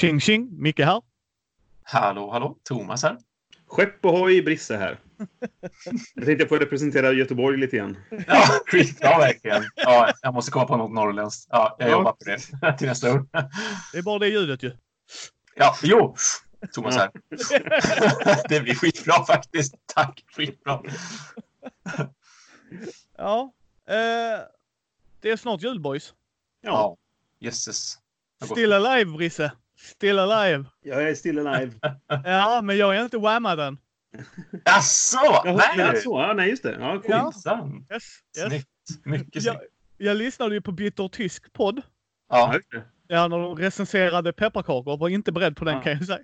Tjing tjing, Micke här. Hallå, hallå, Thomas här. Skepp ohoj, Brisse här. Jag tänkte få representera Göteborg lite grann. Ja, skitbra verkligen. Ja, jag måste komma på något norrländskt. Ja, jag Ja. jobbar på det till nästa år. Det är bara det ljudet ju. Ja, jo. Thomas här. Det blir skitbra faktiskt. Tack, skitbra. Ja. Eh, det är snart jul boys. Ja, Ja, jösses. Still alive Brisse. Still alive. jag är still alive. Ja, men jag är inte whammad än. Jaså? Ja, Nej, ja, du. så, ja, nej, just det. Ja, cool. Ja. Yes, yes. Snyggt. Mycket Jag, snyggt. jag lyssnade ju på Bitter Tysk podd. Ja, Ja, just det. Ja, när de recenserade pepparkakor. Var inte beredd på den Ja. kan jag säga.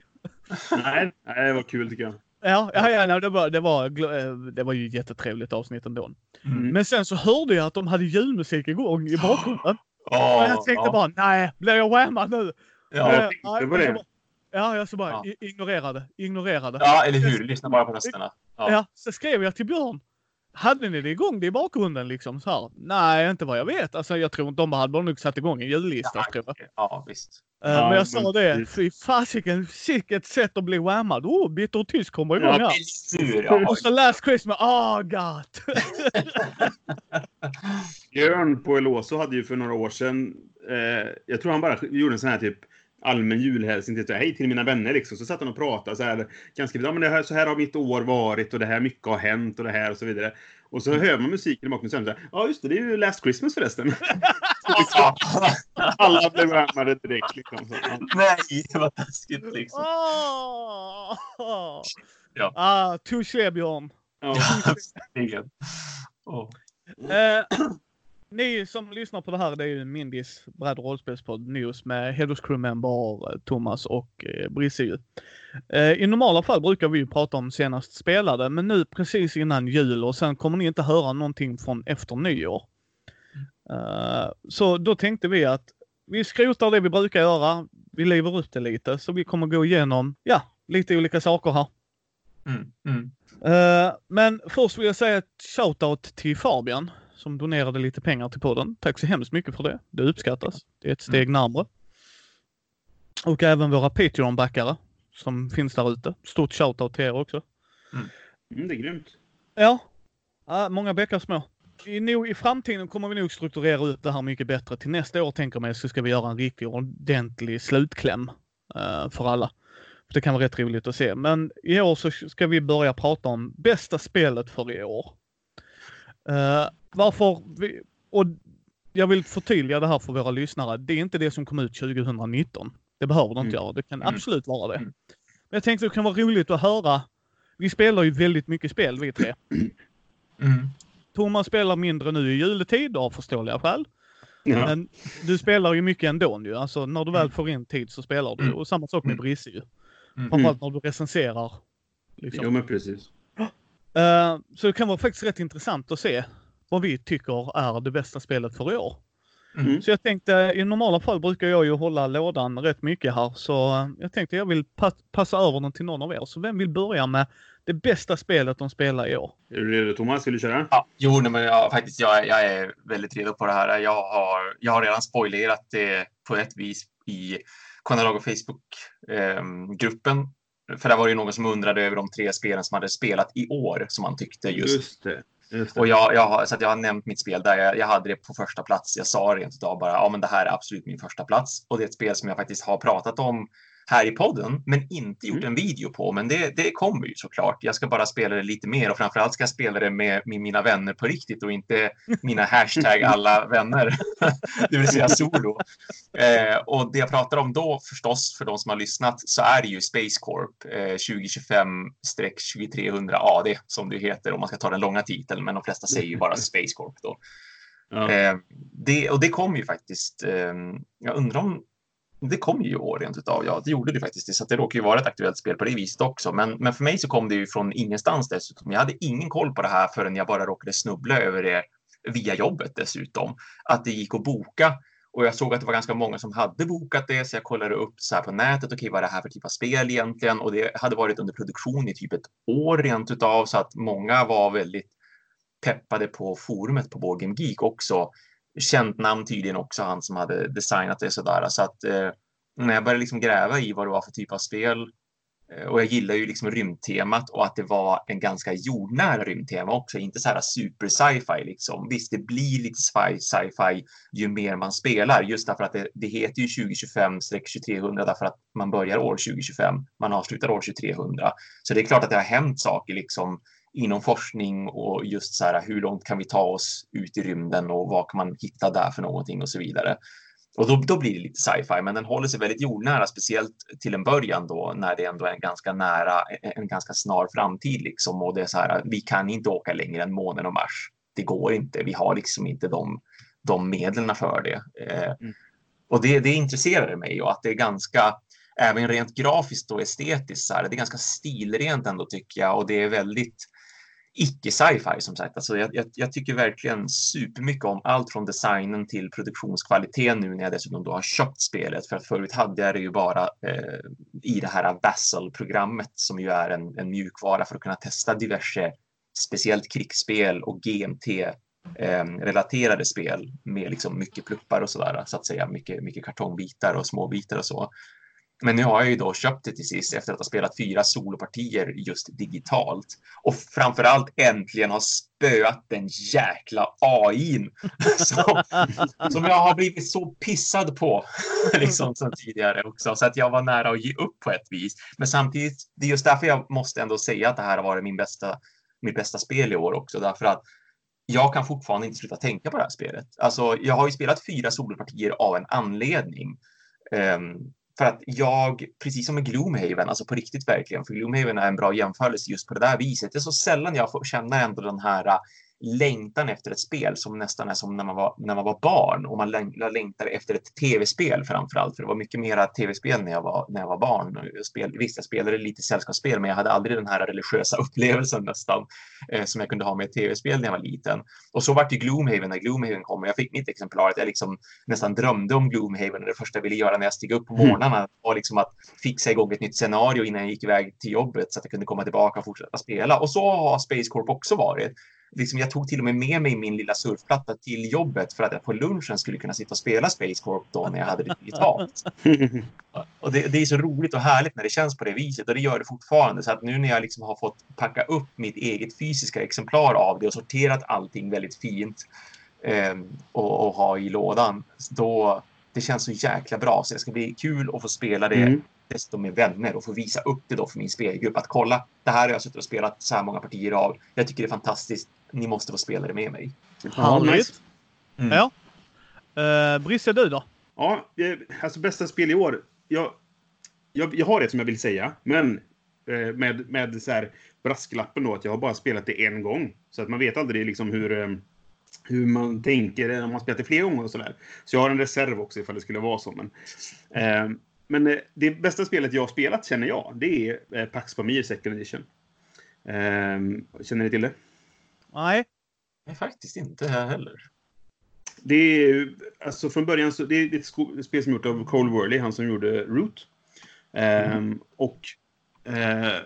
Nej, nej, det var kul tycker jag. Ja, ja, ja nej, det, var, det, var, eh, det var ju ett jättetrevligt avsnitt ändå. Mm. Men sen så hörde jag att de hade julmusik igång i bakgrunden. Åh, och jag tänkte ja. bara, nej, blir jag whammad nu? Ja. Eh, jag tänkte på det. Ja, jag så bara Ja. ignorerade, ignorerade. ja, eller hur? Lyssna bara på rösterna. Ja. Ja. så skrev jag till Björn. Hade ni det igång det i bakgrunden liksom så här? Nej, inte vad jag vet. Alltså jag tror inte de hade bara nog satt igång en jullista tror jag. Ja, visst. Eh, Ja, men jag sa det, fy fasiken, vilket sätt att bli whammad. Oh, Bitter och Tysk kommer igång Ja, här. Hur? Ja. Och så Last Christmas, ah gott! Björn på Eloso hade ju för några år sedan, eh, jag tror han bara gjorde en sån här typ allmän julhälsning till hej till mina vänner liksom. Så satt han och pratade så här ganska ja men det här, så här har mitt år varit och det här mycket har hänt och det här och så vidare. Och så hör man musiken i bakgrunden och ja just det, det är ju Last Christmas förresten. Alla blev värmade direkt liksom. Så, ja. Nej, vad taskigt liksom. Ah, Ja. ah touché Björn. Ja. Verkligen. Åh. Eh, ni som lyssnar på det här, det är ju Mindys bräd och rollspelspodd News med Headers Crew Member eh, Thomas och eh, Brisse ju. Eh, I normala fall brukar vi ju prata om senast spelade, men nu precis innan jul och sen kommer ni inte höra någonting från efter nyår. Eh, så då tänkte vi att vi skrotar det vi brukar göra. Vi lever upp det lite, så vi kommer gå igenom, ja, lite olika saker här. Mm, mm. Eh, men först vill jag säga ett shoutout till Fabian som donerade lite pengar till podden. Tack så hemskt mycket för det. Det uppskattas. Det är ett steg närmare. Och även våra Patreon-backare som finns där ute. Stort shoutout till er också. Mm, det är grymt. Ja, ja många bäckar små. I, nog, I framtiden kommer vi nog strukturera ut det här mycket bättre. Till nästa år tänker jag mig så ska vi göra en riktigt ordentlig slutkläm eh, för alla. Det kan vara rätt roligt att se. Men i år så ska vi börja prata om bästa spelet för i år. Eh, varför vi, och jag vill förtydliga det här för våra lyssnare. Det är inte det som kom ut 2019. Det behöver det inte Mm. göra. Det kan Mm. absolut vara det. Mm. Men jag tänkte det kan vara roligt att höra. Vi spelar ju väldigt mycket spel vi tre. Mm. Thomas spelar mindre nu i juletid av förståeliga skäl. Ja. Men du spelar ju mycket ändå ju. Alltså när du väl får in tid så spelar du. Mm. Och samma sak med Mm. Brisse ju. Mm. Framförallt när du recenserar. Liksom. Jo, men precis. Eh, så det kan vara faktiskt rätt intressant att se vad vi tycker är det bästa spelet för i år. Mm. Så jag tänkte, i normala fall brukar jag ju hålla lådan rätt mycket här. Så eh, jag tänkte jag vill pa passa över den till någon av er. Så vem vill börja med det bästa spelet de spelar i år? Är du redo Thomas? Vill du köra? Ja, jo, nej, men jag, faktiskt, jag, jag är väldigt redo på det här. Jag har, jag har redan spoilerat det på ett vis i Konalago Facebook-gruppen. För där var det ju någon som undrade över de tre spelen som hade spelat i år som man tyckte just. Just det. Och jag, jag, har, så att jag har nämnt mitt spel där. Jag, jag hade det på första plats. Jag sa rent utav bara, ja men det här är absolut min första plats. Och det är ett spel som jag faktiskt har pratat om här i podden, men inte gjort Mm. en video på. Men det, det kommer ju såklart. Jag ska bara spela det lite mer och framförallt ska jag spela det med, med mina vänner på riktigt och inte mina hashtag alla vänner, det vill säga solo. Eh, och det jag pratar om då förstås, för de som har lyssnat, så är det ju Space Corp eh, 2025-2300 AD som det heter om man ska ta den långa titeln, men de flesta säger ju bara Space Corp då. Ja. Eh, det, och det kom ju faktiskt, eh, jag undrar om det kom ju i år rent utav, ja det gjorde det faktiskt, så det råkar ju vara ett aktuellt spel på det viset också. Men, men för mig så kom det ju från ingenstans dessutom. Jag hade ingen koll på det här förrän jag bara råkade snubbla över det via jobbet dessutom. Att det gick att boka och jag såg att det var ganska många som hade bokat det, så jag kollade upp så här på nätet, okej vad är det här för typ av spel egentligen? Och det hade varit under produktion i typ ett år rent utav, så att många var väldigt peppade på forumet på Board Geek också. Känt namn tydligen också, han som hade designat det sådär. Så att, eh, när jag började liksom gräva i vad det var för typ av spel Eh, och jag gillar ju liksom rymdtemat och att det var en ganska jordnära rymdtema också, inte så här super sci-fi liksom. Visst, det blir lite sci-fi ju mer man spelar, just därför att det, det heter ju 2025-2300 därför att man börjar år 2025, man avslutar år 2300. Så det är klart att det har hänt saker liksom inom forskning och just så här hur långt kan vi ta oss ut i rymden och vad kan man hitta där för någonting och så vidare. Och då, då blir det lite sci-fi, men den håller sig väldigt jordnära, speciellt till en början då när det ändå är en ganska nära, en ganska snar framtid liksom. Och det är så här, vi kan inte åka längre än månen och Mars. Det går inte. Vi har liksom inte de, de medlen för det. Eh, mm. Och det, det intresserade mig och att det är ganska, även rent grafiskt och estetiskt, så här, det är ganska stilrent ändå tycker jag och det är väldigt icke sci-fi som sagt. Alltså jag, jag, jag, tycker verkligen supermycket om allt från designen till produktionskvaliteten nu när jag dessutom då har köpt spelet. För att förut hade jag det ju bara eh, i det här Vassal-programmet som ju är en, en mjukvara för att kunna testa diverse, speciellt krigsspel och GMT eh, relaterade spel med liksom mycket pluppar och sådär, så att säga, mycket, mycket kartongbitar och småbitar och så. Men nu har jag ju då köpt det till sist efter att ha spelat fyra solopartier just digitalt och framför allt äntligen har spöat den jäkla AIn som, som jag har blivit så pissad på liksom som tidigare också så att jag var nära att ge upp på ett vis. Men samtidigt, det är just därför jag måste ändå säga att det här har varit min bästa, mitt bästa spel i år också därför att jag kan fortfarande inte sluta tänka på det här spelet. Alltså, jag har ju spelat fyra solopartier av en anledning. Um, för att jag, precis som med Gloomhaven, alltså på riktigt verkligen, för Gloomhaven är en bra jämförelse just på det där viset. Det är så sällan jag får känna ändå den här längtan efter ett spel som nästan är som när man var, när man var barn och man längtar efter ett tv-spel framför allt. För det var mycket mera tv-spel när jag var, när jag var barn. Spel, visst, jag spelade lite sällskapsspel, men jag hade aldrig den här religiösa upplevelsen nästan eh, som jag kunde ha med ett tv-spel när jag var liten. Och så vart det Gloomhaven när Gloomhaven kom och jag fick mitt exemplar. Att jag liksom nästan drömde om Gloomhaven och det första jag ville göra när jag steg upp på mm. morgnarna mm. var liksom att fixa igång ett nytt scenario innan jag gick iväg till jobbet så att jag kunde komma tillbaka och fortsätta spela. Och så har Space Corp också varit liksom, jag tog till och med med mig min lilla surfplatta till jobbet för att jag på lunchen skulle kunna sitta och spela Space Corp då när jag hade det digitalt. och det, det, är så roligt och härligt när det känns på det viset och det gör det fortfarande. Så att nu när jag liksom har fått packa upp mitt eget fysiska exemplar av det och sorterat allting väldigt fint eh, och, och, ha i lådan, då det känns så jäkla bra. Så det ska bli kul att få spela det mm dessutom med vänner och få visa upp det då för min spelgrupp. Att kolla, det här har jag suttit och spelat så här många partier av. Jag tycker det är fantastiskt. Ni måste få spela det med mig. Härligt. Mm. Ja. Uh, Brisse, du då? Ja, alltså bästa spel i år. Jag, jag, jag har ett som jag vill säga, men eh, med, med så här brasklappen då att jag har bara spelat det en gång. Så att man vet aldrig liksom hur, eh, hur man tänker om man spelat det flera gånger och sådär. Så jag har en reserv också ifall det skulle vara så. Men, eh, men eh, det bästa spelet jag har spelat känner jag, det är eh, Pax Pamir Second Edition. Um, känner ni till det? Nej. Nej, faktiskt inte här heller. Det är alltså från början så det är ett spel som gjort av Cole Worley, han som gjorde Root. Mm. Um, och uh,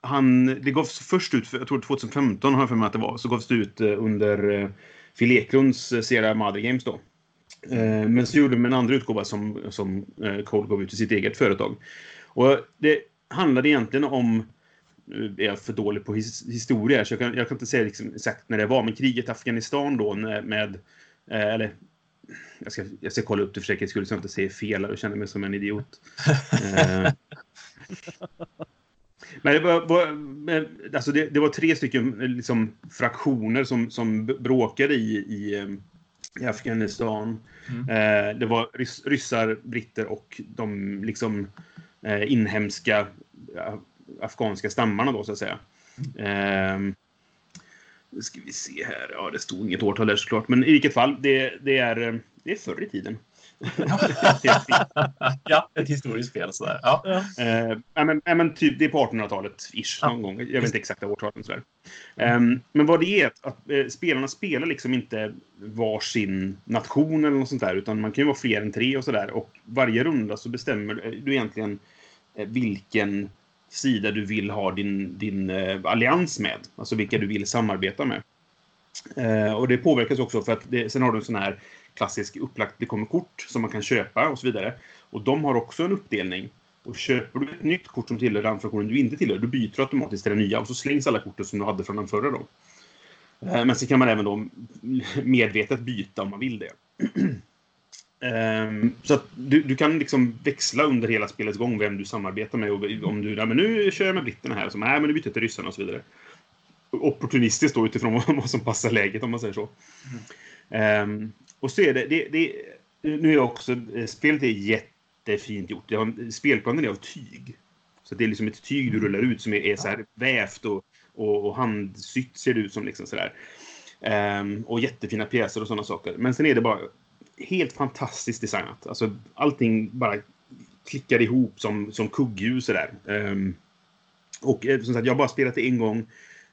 han, det gavs först ut, jag tror 2015 har jag för mig att det var, så gavs det ut under uh, Phil Eklunds Sierra Madre Games då. Eh, men så gjorde de en andra utgåva som, som eh, Cole gav ut till sitt eget företag. Och det handlade egentligen om nu är jag för dålig på his historia, så jag kan, jag kan inte säga liksom exakt när det var, men kriget i Afghanistan då med, eh, eller jag ska, jag ska kolla upp det för säkerhets skull så jag inte säger fel och känner mig som en idiot. eh, men det var, var alltså det, det, var tre stycken liksom, fraktioner som, som bråkade i, i, i Afghanistan. Mm. Eh, det var rys ryssar, britter och de liksom eh, inhemska afghanska stammarna då så att säga. Mm. Eh, ska vi se här. Ja, det stod inget årtal där såklart. Men i vilket fall, det, det, är, det är förr i tiden. ja, ett historiskt spel sådär. Ja. Ja. men, men typ, det är på 1800-talet, ish, ja. någon gång. Jag vet inte exakta årtalen. Sådär. Um, men vad det är, att, att uh, spelarna spelar liksom inte varsin nation eller något sånt där, utan man kan ju vara fler än tre och sådär. Och varje runda så bestämmer du egentligen uh, vilken sida du vill ha din, din uh, allians med. Alltså vilka du vill samarbeta med. och det påverkas också för att det, sen har du en sån här klassisk upplagt, det kommer kort som man kan köpa och så vidare. Och de har också en uppdelning. Och köper du ett nytt kort som tillhör den fraktionen du inte tillhör, då byter du automatiskt till det nya och så slängs alla korten som du hade från den förra då. Eh, men så kan man även då medvetet byta om man vill det. Um, så att du, du kan liksom växla under hela spelets gång vem du samarbetar med. Och om du, men nu kör jag med britterna här, så nej, men nu byter jag till ryssarna och så vidare. Opportunistiskt då utifrån vad som passar läget om man säger så. Mm. Um, och så är det, det, det, nu är också, spelet är jättefint gjort. Har, spelplanen är av tyg. Så det är liksom ett tyg du rullar ut som är, är så här vävt och, och, och handsytt ser det ut som. Liksom sådär. Um, och jättefina pjäser och sådana saker. Men sen är det bara helt fantastiskt designat. Alltså, allting bara klickar ihop som, som kugghjul sådär. Um, och eh, som sagt, jag har bara spelat det en gång.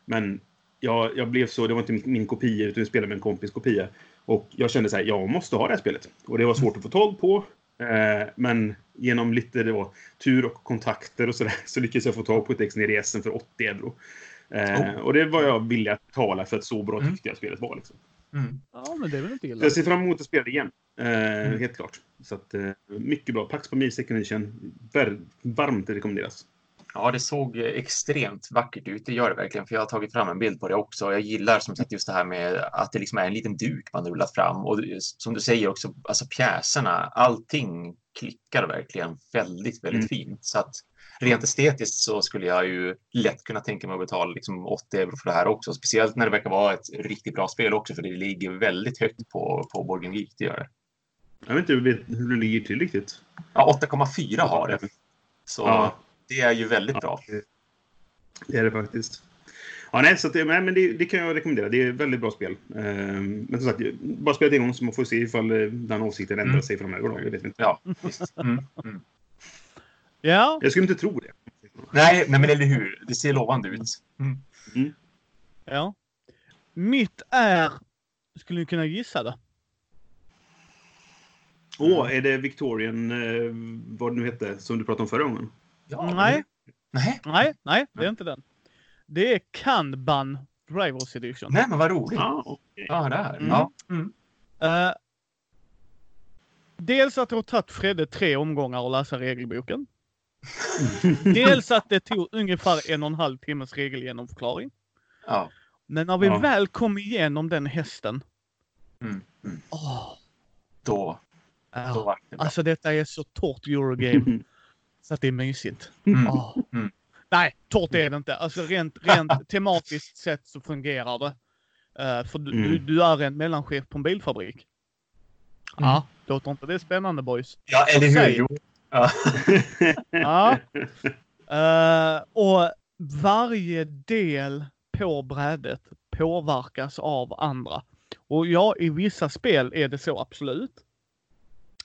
Men jag, jag blev så, det var inte min, min kopia, utan jag spelade med en kompis kopia. Och jag kände så här, jag måste ha det här spelet. Och det var svårt att få tag på. Eh, men genom lite det var, tur och kontakter och sådär så lyckades jag få tag på ett ex nere i Essen för 80 euro. Eh, oh. Och det var jag villig att betala för att så bra mm. tyckte jag spelet var. Liksom. Mm. Ja, men det är väl inte illa. Jag ser fram emot att spela det igen. Eh, mm. Helt klart. Så att, mycket bra. Pax på Mi Second Edition. Varmt rekommenderas. Ja, det såg extremt vackert ut. Det gör det verkligen, för jag har tagit fram en bild på det också. Jag gillar som sagt just det här med att det liksom är en liten duk man rullat fram och som du säger också, alltså pjäserna, allting klickar verkligen väldigt, väldigt mm. fint. Så att rent estetiskt så skulle jag ju lätt kunna tänka mig att betala liksom 80 euro för det här också. Speciellt när det verkar vara ett riktigt bra spel också, för det ligger väldigt högt på, på Borgen Geek, det gör det. Jag vet inte hur det ligger till riktigt. Ja, 8,4 har det. Så ja. Det är ju väldigt ja, bra. Det är det faktiskt. Ja, nej, så det, men det, det, kan jag rekommendera. Det är ett väldigt bra spel. Ehm, men som sagt, bara spela en gång så man får se ifall eh, den åsikten ändrar mm. sig framöver. Jag vet inte. Ja, mm. Mm. Ja. Jag skulle inte tro det. Nej, nej men eller hur. Det ser lovande ut. Mm. Mm. Ja. Mitt är... Skulle ni kunna gissa det? Åh, oh, är det Victorian, eh, vad det nu hette, som du pratade om förra gången? Ja. Nej. Nej. Nej, nej, det är inte den. Det är Kanban Drivers Edition. Nej, men vad roligt. Ah, okay. Ja, där. Mm. Ja. Mm. Uh, dels att det har tagit Fredde tre omgångar att läsa regelboken. Dels att det tog ungefär en och en halv timmes regelgenomförklaring. Ja. Men när vi ja. väl kom igenom den hästen. Mm. Mm. Oh, då. Ja. då det bra. Alltså detta är så torrt Eurogame. så att det är mysigt. Mm. Oh. Nej, torrt är det inte. Alltså rent, rent tematiskt sett så fungerar det. Uh, för du, du, mm. du, är en mellanchef på en bilfabrik. Ja, låter inte det spännande boys? Ja, eller hur? Ja. ja. Uh, och varje del på brädet påverkas av andra. Och ja, i vissa spel är det så absolut.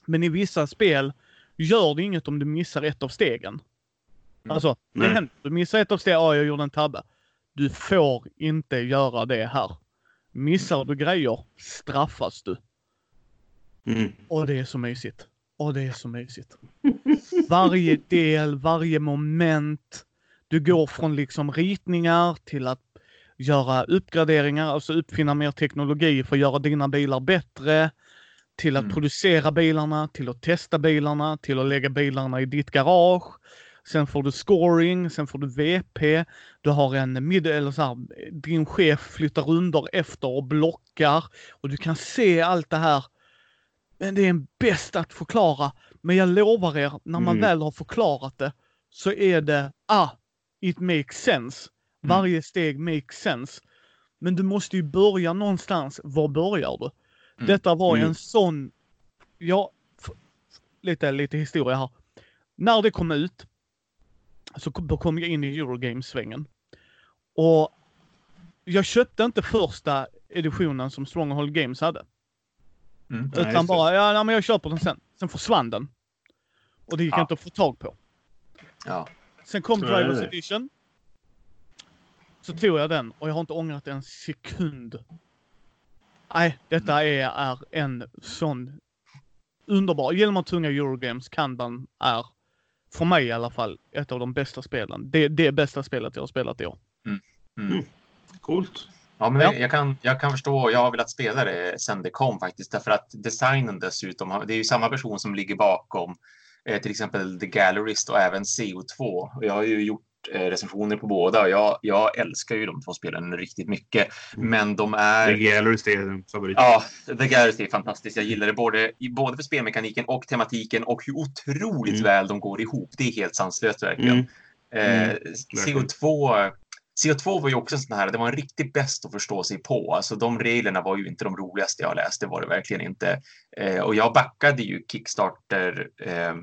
Men i vissa spel gör det inget om du missar ett av stegen. Mm. Alltså, det händer. Du missar ett av stegen, ja jag gjorde en tabbe. Du får inte göra det här. Missar du grejer straffas du. Mm. Och det är så mysigt. Och det är så mysigt. Varje del, varje moment. Du går från liksom ritningar till att göra uppgraderingar, alltså uppfinna mer teknologi för att göra dina bilar bättre. Till att mm. producera bilarna, till att testa bilarna, till att lägga bilarna i ditt garage. Sen får du scoring, sen får du VP. Du har en mid, eller så här, din chef flyttar under efter och blockar. Och du kan se allt det här men det är bäst att förklara. Men jag lovar er, när man mm. väl har förklarat det så är det, ah, it makes sense. Mm. Varje steg makes sense. Men du måste ju börja någonstans. Var börjar du? Mm. Detta var mm. en sån, ja, lite, lite historia här. När det kom ut så kom jag in i Eurogames-svängen. Och jag köpte inte första editionen som Stronghold Games hade. Mm. Utan Nej, bara, ja nej, men jag köper den sen. Sen försvann den. Och det gick ja. inte att få tag på. Ja. Sen kom så Drivers Edition. Så tog jag den och jag har inte ångrat en sekund. Nej, detta är, är en sån underbar. Gillar man tunga Eurogames, Kanban är, för mig i alla fall, ett av de bästa spelen. Det, det bästa spelet jag har spelat i år. Mm. Mm. Coolt. Ja, men ja. Jag, kan, jag kan förstå. Jag har velat spela det sen det kom faktiskt, därför att designen dessutom, det är ju samma person som ligger bakom Eh, till exempel The Gallerist och även CO2. Och jag har ju gjort eh, recensioner på båda och jag, jag älskar ju de två spelen riktigt mycket. Mm. Men de är... The Gallerist är favorit. Ja, The Gallerist är fantastiskt. Jag gillar det både, både för spelmekaniken och tematiken och hur otroligt Mm. väl de går ihop. Det är helt sanslöst verkligen. Mm. Eh, verkligen. CO2, CO2 var ju också en sån här, det var en riktigt bäst att förstå sig på. Alltså de reglerna var ju inte de roligaste jag läst, det var det verkligen inte. Eh, och jag backade ju Kickstarter eh,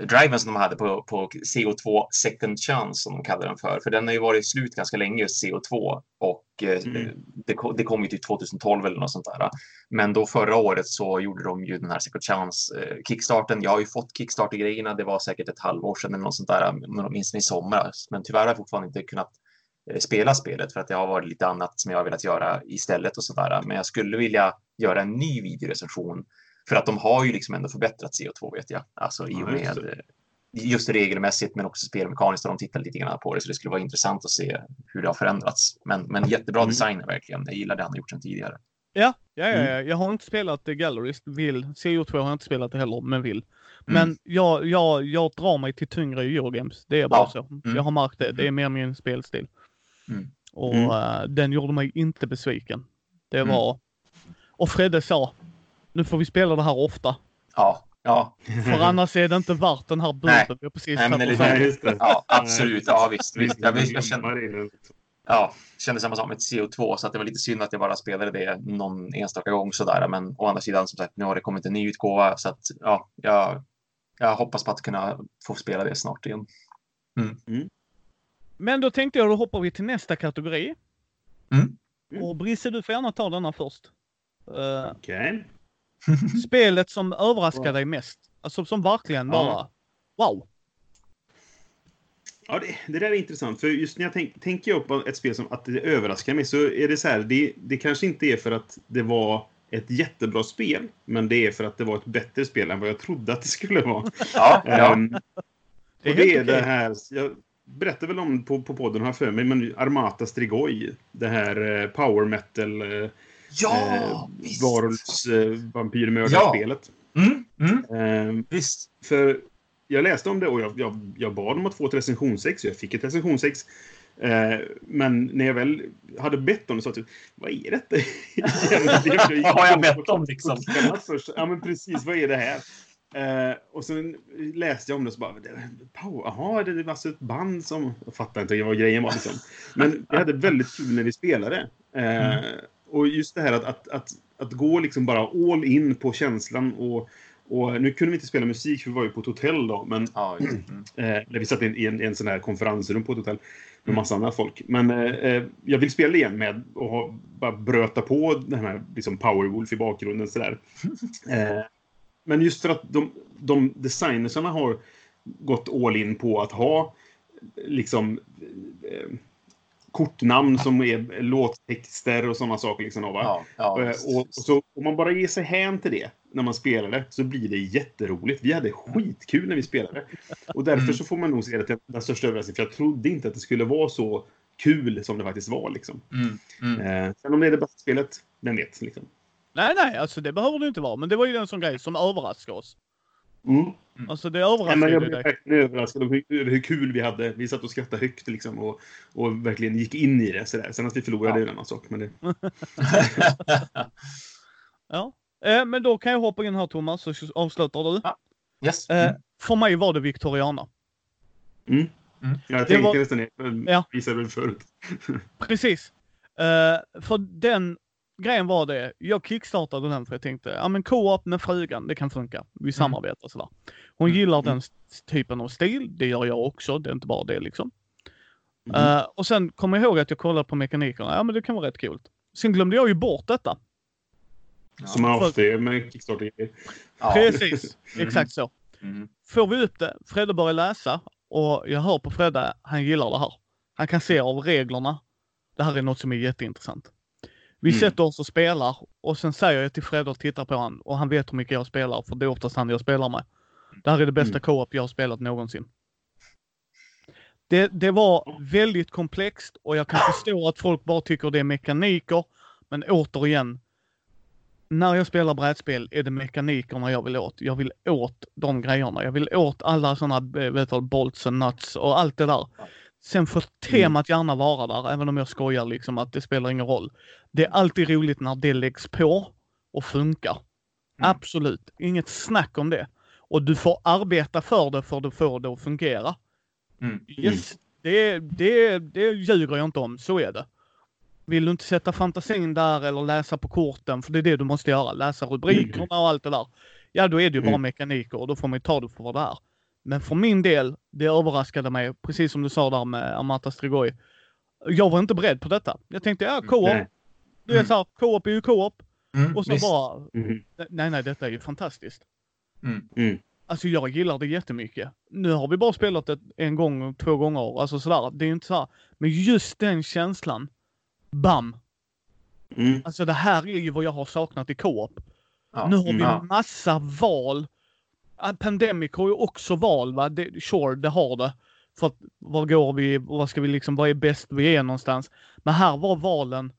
driven som de hade på, på CO2 Second Chance som de kallar den för. För den har ju varit slut ganska länge just CO2 och eh, Mm. det, kom, det kom ju till 2012 eller något sånt där. Men då förra året så gjorde de ju den här Second Chance eh, kickstarten. Jag har ju fått Kickstarter-grejerna. Det var säkert ett halvår sedan eller något sånt där, åtminstone i somras. Men tyvärr har jag fortfarande inte kunnat eh, spela spelet för att det har varit lite annat som jag har velat göra istället och sådär. Men jag skulle vilja göra en ny videorecension för att de har ju liksom ändå förbättrat CO2 vet jag. Alltså i Ja, och just med det. eh, just regelmässigt men också spelmekaniskt har de tittat lite grann på det så det skulle vara intressant att se hur det har förändrats. Men, men jättebra Mm. design verkligen. Jag gillar det han har gjort sedan tidigare. Ja, ja, ja, Mm. ja. Jag har inte spelat Gallerist, vill. CO2 har jag inte spelat det heller, men vill. Men Mm. jag, jag, jag drar mig till tyngre Eurogames. Det är bara Ja. så. Mm. Jag har märkt det. Det är mer min spelstil. Mm. Och Mm. eh, den gjorde mig inte besviken. Det Mm. var... Och Fredde sa, nu får vi spela det här ofta. Ja, ja, För annars är det inte värt den här booten vi precis Nej, men. Nej, just det. ja absolut. Ja, visst. visst. Jag, Visst, jag, kände, ja, kände samma sak med CO2 så att det var lite synd att jag bara spelade det någon enstaka gång sådär. Men å andra sidan som sagt, nu har det kommit en ny utgåva så att ja, jag, jag hoppas på att kunna få spela det snart igen. Men då tänkte jag, då hoppar vi till nästa kategori. Mm. Och Brisse, du får gärna ta denna först. Eh, Okej. spelet som överraskar dig mest. Alltså som verkligen bara, Ja. wow. Ja, det, det där är intressant. För just när jag tänk, tänker jag på ett spel som att det överraskar mig så är det så här. Det, det kanske inte är för att det var ett jättebra spel, men det är för att det var ett bättre spel än vad jag trodde att det skulle vara. Ja, ja. Ehm, Det är och det är det här, jag berättade väl om på, på podden jag för mig, men Armata Strigoi. Det här eh, power metal eh, ja visst. varulvs eh, vampyrmördarspelet. Mm, mm, Ehm, visst. för jag läste om det och jag, jag, jag bad om att få ett recensionsex. Jag fick ett recensionsex. Eh, men när jag väl hade bett om det så att vad är detta? Vad har jag bett om, liksom? Först, ja men precis, vad är det här? Eh, och sen läste jag om det och så bara, jaha, det var alltså ett band som... Jag fattar inte vad grejen var liksom. Men vi hade väldigt kul när vi spelade. Eh, Och just det här att, att, att, att gå liksom bara all in på känslan och och nu kunde vi inte spela musik för vi var ju på ett hotell då, men Ja, mm. Eh, vi satt i en, i en, en sån här konferensrum på ett hotell med Mm. massa andra folk. Men eh, eh, jag vill spela igen med och ha, bara bröta på den här liksom Powerwolf i bakgrunden sådär. Eh, men just för att de, de designersarna har gått all in på att ha liksom eh, kortnamn som är låttexter och sådana saker. Liksom, va? ja, ja, Eh, och, och så, om man bara ger sig hän till det när man spelar det så blir det jätteroligt. Vi hade skitkul när vi spelade. Och därför Mm. så får man nog se det till den största överraskningen. För jag trodde inte att det skulle vara så kul som det faktiskt var. Liksom. Mm, mm. Eh, sen om det är det bästa spelet, vem vet. Liksom. Nej, nej, alltså det behöver det inte vara. Men det var ju en sån grej som överraskade oss. Mm. Alltså det Nej, överraskade men jag blev verkligen överraskad över hur, hur kul vi hade. Vi satt och skrattade högt liksom, och, och verkligen gick in i det. Sådär. Sen att vi förlorade Ja. är en annan sak. Men det, Ja. Eh, men då kan jag hoppa in här Thomas, så avslutar du. yes. Eh, Mm. för mig var det Victoriana. mm. Mm. Jag Det tänkte var- nästan det. men Ja. Visade väl förut. Precis. Eh, för den grejen var det, jag kickstartade den för jag tänkte, ja men co-op med frugan, det kan funka. Vi samarbetar sådär. Hon Mm. gillar den s- typen av stil, det gör jag också, det är inte bara det liksom. Mm. Eh, och sen kom jag ihåg att jag kollade på mekanikerna, ja men det kan vara rätt coolt. Sen glömde jag ju bort detta. Som man ofta är med Kickstarter. ja. Precis, Mm. exakt så. Mm. Får vi upp det, Fredde börjar läsa och jag hör på Fredde, han gillar det här. Han kan se av reglerna, det här är något som är jätteintressant. Vi Mm. sätter oss och spelar och sen säger jag till Fredde och tittar på honom och han vet hur mycket jag spelar för det är oftast han jag spelar med. Det här är det bästa Mm. co-op jag har spelat någonsin. Det, det var väldigt komplext och jag kan förstå att folk bara tycker det är mekaniker. Men återigen, när jag spelar brädspel är det mekanikerna jag vill åt. Jag vill åt de grejerna. Jag vill åt alla sådana eh, vet du, bolts och nuts och allt det där. Sen får temat gärna vara där, även om jag skojar liksom att det spelar ingen roll. Det är alltid roligt när det läggs på och funkar. Mm. Absolut, inget snack om det. Och du får arbeta för det för att få det att fungera. Mm. Yes, det, det, det ljuger jag inte om, så är det. Vill du inte sätta fantasin där eller läsa på korten, för det är det du måste göra, läsa rubrikerna och allt det där. Ja, då är det ju bara Mm. mekaniker och då får man ju ta det för vad det är. Men för min del, det överraskade mig, precis som du sa där med Amata Strigoi. Jag var inte beredd på detta. Jag tänkte, ja, co-op. Du vet Mm. såhär, co-op är ju co-op. Mm, Och så visst. bara, Mhm. nej, nej, detta är ju fantastiskt. Mm. Mm. Alltså jag gillar det jättemycket. Nu har vi bara spelat det en gång, två gånger, alltså sådär. Det är ju inte så här. Men just den känslan. Bam! Mm. Alltså det här är ju vad jag har saknat i co-op. Ja. Nu har vi Ja. massa val. Pandemic har ju också val va? Det, sure, det har det. För att var går vi, vad ska vi liksom, vad är bäst vi är någonstans? Men här var valen.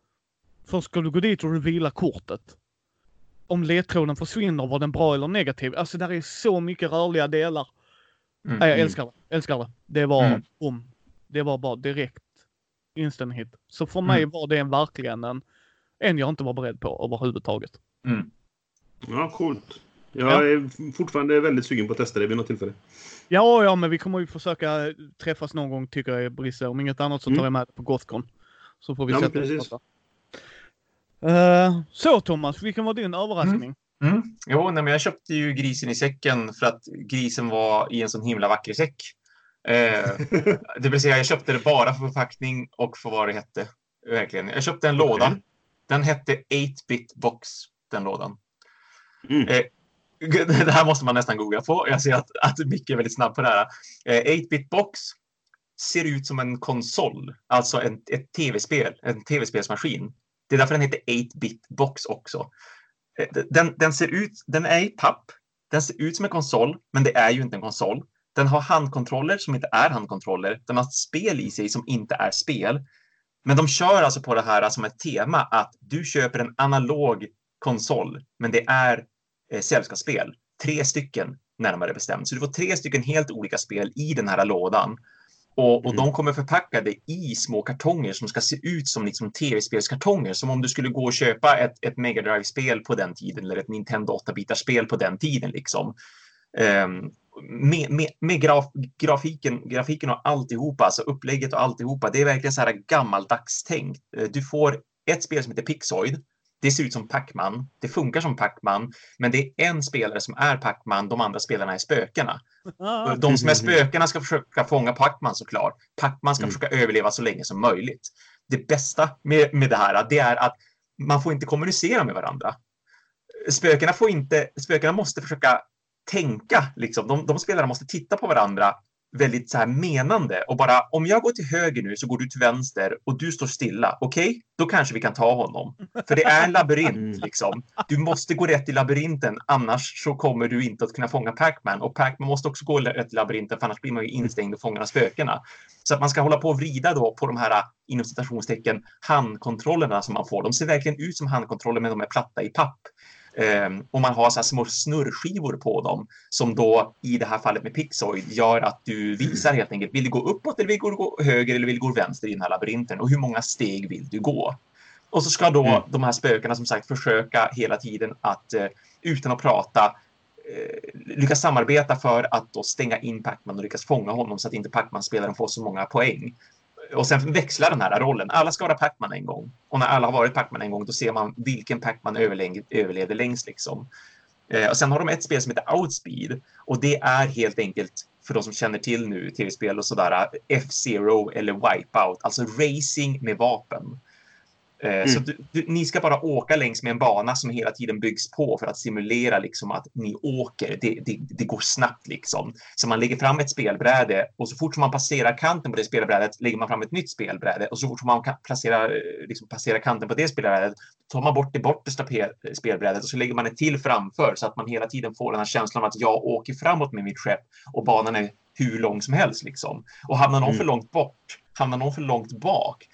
Först ska du gå dit och revila kortet. Om ledtråden försvinner, var den bra eller negativ? Alltså där är så mycket rörliga delar. Mm. Nej, jag Mm. älskar det. Älskar det. Det var, Mm. om. Det var bara direkt instant hit. Så för mig Mm. var det verkligen en, en jag inte var beredd på överhuvudtaget. Mm. Ja, coolt. Jag Ja. är fortfarande väldigt sugen på att testa det vid något tillfälle. Ja, ja, men vi kommer ju försöka träffas någon gång tycker jag, Brisse. Om inget annat så tar Mm. jag med det på Gothcon. Så får vi Ja, sätta oss precis. och prata. Eh, Så Thomas, vilken var din överraskning? Mm. Jo, nej, men jag köpte ju grisen i säcken för att grisen var i en sån himla vacker säck. Eh, det vill säga, jag köpte det bara för förpackning och för vad det hette. Verkligen. Jag köpte en Okej. låda. Den hette 8-bit box, den lådan. Mm. Eh, det här måste man nästan googla på. Jag ser att, att Micke är väldigt snabb på det här. Eh, 8-bit box ser ut som en konsol, alltså en, ett tv-spel, en tv-spelsmaskin. Det är därför den heter 8-bit box också. Eh, den, den ser ut, den är i papp. Den ser ut som en konsol, men det är ju inte en konsol. Den har handkontroller som inte är handkontroller. Den har spel i sig som inte är spel. Men de kör alltså på det här som ett tema att du köper en analog konsol, men det är eh, sällskapsspel. Tre stycken närmare bestämt. Så du får tre stycken helt olika spel i den här lådan. Och, och Mm. de kommer förpackade i små kartonger som ska se ut som liksom tv-spelskartonger. Som om du skulle gå och köpa ett, ett Mega Drive-spel på den tiden eller ett Nintendo 8-bitars-spel på den tiden. Liksom. Ehm, med med, med graf, grafiken, grafiken och alltihopa, alltså upplägget och alltihopa. Det är verkligen så här gammaldags tänkt. Eh, Du får ett spel som heter Pixoid. Det ser ut som Pac-Man. Det funkar som Pac-Man, men det är en spelare som är Pac-Man. De andra spelarna är spökena. Ah, De som är spökena ska försöka fånga Pac-Man såklart. Pac-Man ska Mm. försöka överleva så länge som möjligt. Det bästa med, med det här det är att man får inte kommunicera med varandra. Spökena, får inte, spökena måste försöka tänka. Liksom. De, de spelarna måste titta på varandra väldigt så här menande och bara om jag går till höger nu så går du till vänster och du står stilla. Okej, då kanske vi kan ta honom. För det är en labyrint Mm. liksom. Du måste gå rätt i labyrinten annars så kommer du inte att kunna fånga Pac-Man och Pac-Man måste också gå rätt i labyrinten för annars blir man ju instängd och fångar spökena. Så att man ska hålla på och vrida då på de här inom citationstecken handkontrollerna som man får. De ser verkligen ut som handkontroller men de är platta i papp. Ehm, och man har så här små snurrskivor på dem som då i det här fallet med Pixoid gör att du visar helt enkelt, vill du gå uppåt eller vill du gå höger eller vill du gå vänster i den här labyrinten och hur många steg vill du gå? Och så ska då Mm. de här spökena som sagt försöka hela tiden att eh, utan att prata eh, lyckas samarbeta för att då stänga in Pacman och lyckas fånga honom så att inte Pacman-spelaren får så många poäng. Och sen växlar den här rollen. Alla ska vara Pacman en gång. Och när alla har varit Pacman en gång, då ser man vilken Pacman överle- överlevde längst. Liksom. Eh, och sen har de ett spel som heter Outspeed. Och det är helt enkelt, för de som känner till nu tv-spel och sådär, F-Zero eller Wipeout. Alltså racing med vapen. Eh, Så Mm. du, du, ni ska bara åka längs med en bana som hela tiden byggs på för att simulera liksom att ni åker. Det, det, det går snabbt liksom. Så man lägger fram ett spelbräde och så fort som man passerar kanten på det spelbrädet lägger man fram ett nytt spelbräde och så fort som man kan placera, eh, liksom passera kanten på det spelbrädet tar man bort det bortre stape- spelbrädet och så lägger man ett till framför så att man hela tiden får den här känslan av att jag åker framåt med mitt skepp och banan är hur lång som helst liksom. Och hamnar någon Mm. för långt bort, hamnar någon för långt bak,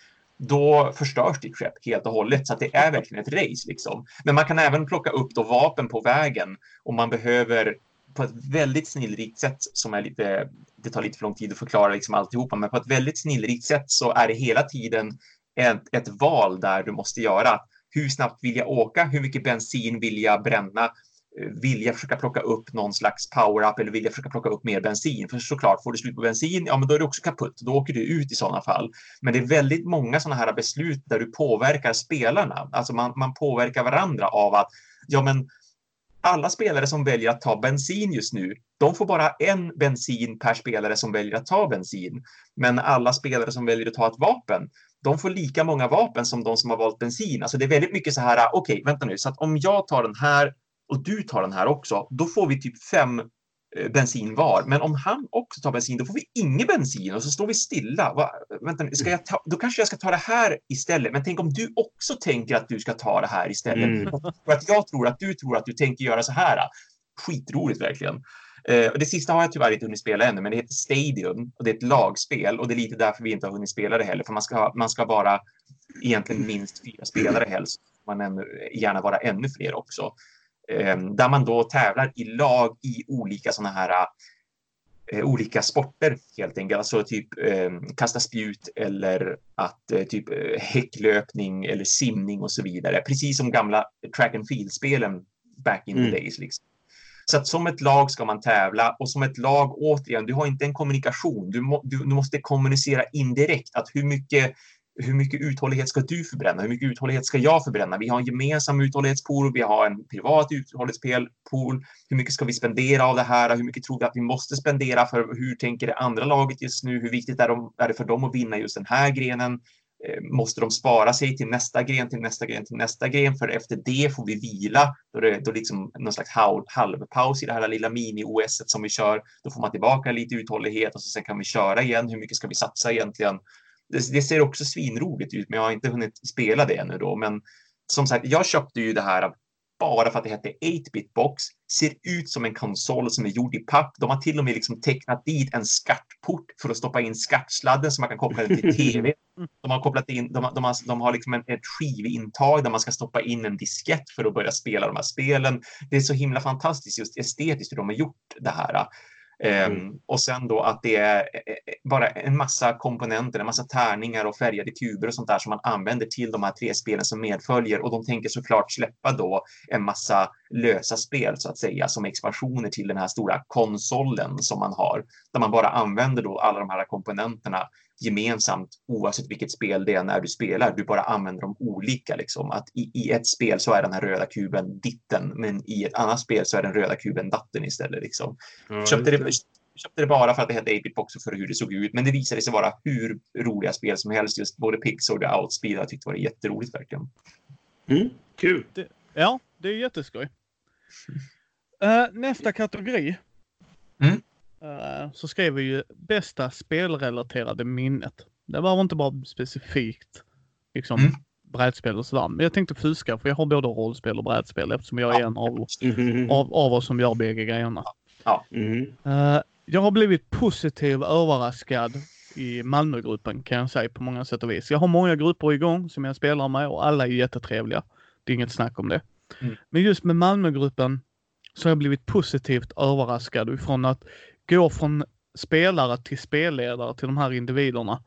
då förstörs ditt skepp helt och hållet. Så att det är verkligen ett race. Liksom. Men man kan även plocka upp då vapen på vägen om man behöver på ett väldigt snillrikt sätt som är lite, det tar lite för lång tid att förklara liksom alltihopa, men på ett väldigt snillrikt sätt så är det hela tiden ett, ett val där du måste göra. Hur snabbt vill jag åka? Hur mycket bensin vill jag bränna? Eh, vilja försöka plocka upp någon slags power-up eller vilja försöka plocka upp mer bensin? För såklart, får du slut på bensin, ja men då är det också kaputt. Då åker du ut i sådana fall. Men det är väldigt många sådana här beslut där du påverkar spelarna. Alltså man, man påverkar varandra av att ja men alla spelare som väljer att ta bensin just nu, de får bara en bensin per spelare som väljer att ta bensin. Men alla spelare som väljer att ta ett vapen, de får lika många vapen som de som har valt bensin. Alltså det är väldigt mycket så här, okej, okay, vänta nu, så att om jag tar den här och du tar den här också, då får vi typ fem eh, bensin var. Men om han också tar bensin, då får vi ingen bensin och så står vi stilla. Va? Vänta, ska jag ta, då kanske jag ska ta det här istället. Men tänk om du också tänker att du ska ta det här istället. Mm. För att jag tror att du tror att du tänker göra så här. Skitroligt verkligen. Uh, och det sista har jag tyvärr inte hunnit spela ännu, men det heter Stadium och det är ett lagspel och det är lite därför vi inte har hunnit spela det heller, för man ska, man ska vara egentligen minst fyra spelare helst. Man ännu, gärna vara ännu fler också. Ehm, där man då tävlar i lag i olika sådana här eh, olika sporter helt enkelt. Alltså typ eh, kasta spjut eller att eh, typ eh, häcklöpning eller simning och så vidare. Precis som gamla track and field-spelen back in mm. the days. Liksom. Så att som ett lag ska man tävla och som ett lag återigen, du har inte en kommunikation. Du, må, du, du måste kommunicera indirekt att hur mycket hur mycket uthållighet ska du förbränna? Hur mycket uthållighet ska jag förbränna? Vi har en gemensam uthållighetspool, vi har en privat uthållighetspool. Hur mycket ska vi spendera av det här? Hur mycket tror vi att vi måste spendera? För hur tänker det andra laget just nu? Hur viktigt är, de, är det för dem att vinna just den här grenen? Eh, måste de spara sig till nästa gren, till nästa gren, till nästa gren? För efter det får vi vila. Då är det då liksom någon slags halvpaus i det här lilla mini-OS som vi kör. Då får man tillbaka lite uthållighet och så sen kan vi köra igen. Hur mycket ska vi satsa egentligen? Det, det, ser också svinroligt ut, men jag har inte hunnit spela det ännu då. Men som sagt, jag köpte ju det här bara för att det hette 8-bit box, ser ut som en konsol som är gjord i papp. De har till och med liksom tecknat dit en skattport för att stoppa in skattsladden så man kan koppla den till tv. De har kopplat in, de, de har, de har liksom en, ett skivintag där man ska stoppa in en diskett för att börja spela de här spelen. Det är så himla fantastiskt just estetiskt hur de har gjort det här. Mm. Um, och sen då att det är eh, eh, bara en massa komponenter, en massa tärningar och färgade kuber och sånt där som man använder till de här tre spelen som medföljer. Och de tänker såklart släppa då en massa lösa spel så att säga som expansioner till den här stora konsolen som man har. Där man bara använder då alla de här komponenterna gemensamt oavsett vilket spel det är när du spelar. Du bara använder dem olika liksom. Att i, i ett spel så är den här röda kuben ditten, men i ett annat spel så är den röda kuben datten istället liksom. Mm. Köpte det, köpte det bara för att det hette 8-bit box och för hur det såg ut, men det visade sig vara hur roliga spel som helst. Just både Pix och The Outspeed. Jag tyckte det var jätteroligt verkligen. Mm. Kul. Det, ja, det är jätteskoj. Uh, nästa kategori. Uh, så skrev vi ju bästa spelrelaterade minnet. Det var inte bara specifikt liksom mm. brädspel och sådär. Men jag tänkte fuska för jag har både rollspel och brädspel eftersom jag är ja. en av, mm. av, av oss som gör bägge grejerna. Ja. Mm. Uh, jag har blivit positivt överraskad i Malmögruppen kan jag säga på många sätt och vis. Jag har många grupper igång som jag spelar med och alla är jättetrevliga. Det är inget snack om det. Mm. Men just med Malmögruppen så har jag blivit positivt överraskad ifrån att gå från spelare till spelledare till de här individerna.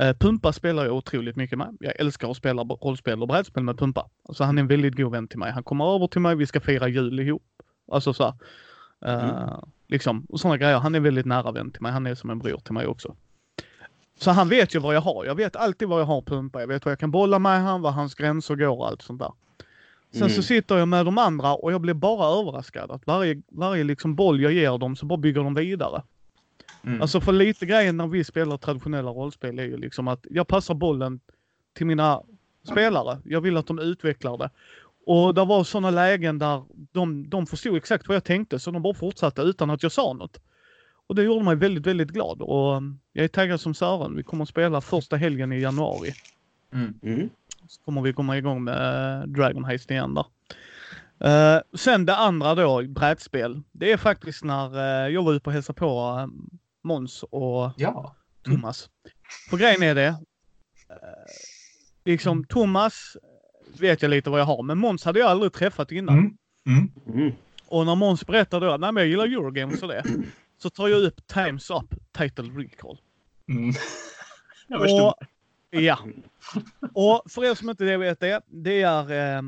Eh, Pumpa spelar jag otroligt mycket med. Jag älskar att spela rollspel och brädspel med Pumpa. Alltså han är en väldigt god vän till mig. Han kommer över till mig, vi ska fira jul ihop. Alltså så här. Uh, mm. Liksom, och sådana grejer. Han är väldigt nära vän till mig. Han är som en bror till mig också. Så han vet ju vad jag har. Jag vet alltid vad jag har Pumpa. Jag vet vad jag kan bolla med han, var hans gränser går och allt sånt där. Sen mm. så sitter jag med de andra och jag blir bara överraskad att varje, varje liksom boll jag ger dem så bara bygger de vidare. Mm. Alltså för lite grejen när vi spelar traditionella rollspel är ju liksom att jag passar bollen till mina spelare. Jag vill att de utvecklar det. Och det var sådana lägen där de, de förstod exakt vad jag tänkte så de bara fortsatte utan att jag sa något. Och det gjorde mig väldigt, väldigt glad och um, jag är taggad som Sören. Vi kommer att spela första helgen i januari. Mm. Mm. Så kommer vi komma igång med uh, Dragon Heist igen där. Uh, sen det andra då, brädspel. Det är faktiskt när uh, jag var ute och hälsade på uh, Måns och ja. mm. Thomas. För grejen är det, liksom Thomas vet jag lite vad jag har, men Måns hade jag aldrig träffat innan. Mm. Mm. Mm. Och när Måns berättar då, nej men jag gillar Eurogames och det. Så tar jag upp Times Up Title Recall. Mm. Och, ja. Och för er som inte det vet det, det är... Eh,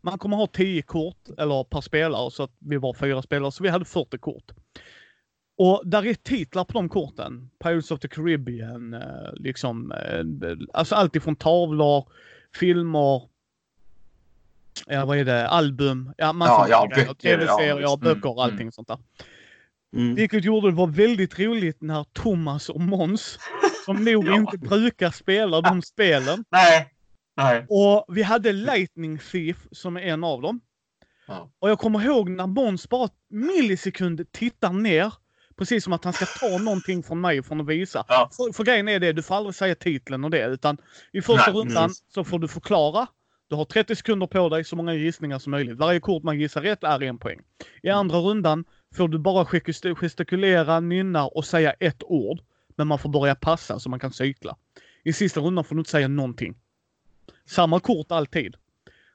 man kommer ha 10 kort, eller per spelare, så att vi var fyra spelare, så vi hade 40 kort. Och där är titlar på de korten. Pirates of the Caribbean, eh, liksom, eh, alltså allt ifrån tavlor, filmer, ja vad är det, album, ja massa Ja, ja, grejer. tv-serier, ja, visst. böcker, Mm, allting sånt där. Mm. Vilket gjorde det var väldigt roligt när Thomas och Måns, som nog Ja. inte brukar spela de spelen, Nej. Nej. och vi hade Lightning Thief som är en av dem. Ja. Och jag kommer ihåg när Måns bara millisekund tittar ner, precis som att han ska ta någonting från mig från att visa. Ja. För, för grejen är det, du får aldrig säga titeln och det, utan i första Nej, rundan precis. så får du förklara. Du har 30 sekunder på dig, så många gissningar som möjligt. Varje kort man gissar rätt är en poäng. I andra rundan får du bara gestik- gestikulera, nynna och säga ett ord. Men man får börja passa så man kan cykla. I sista rundan får du inte säga någonting. Samma kort alltid.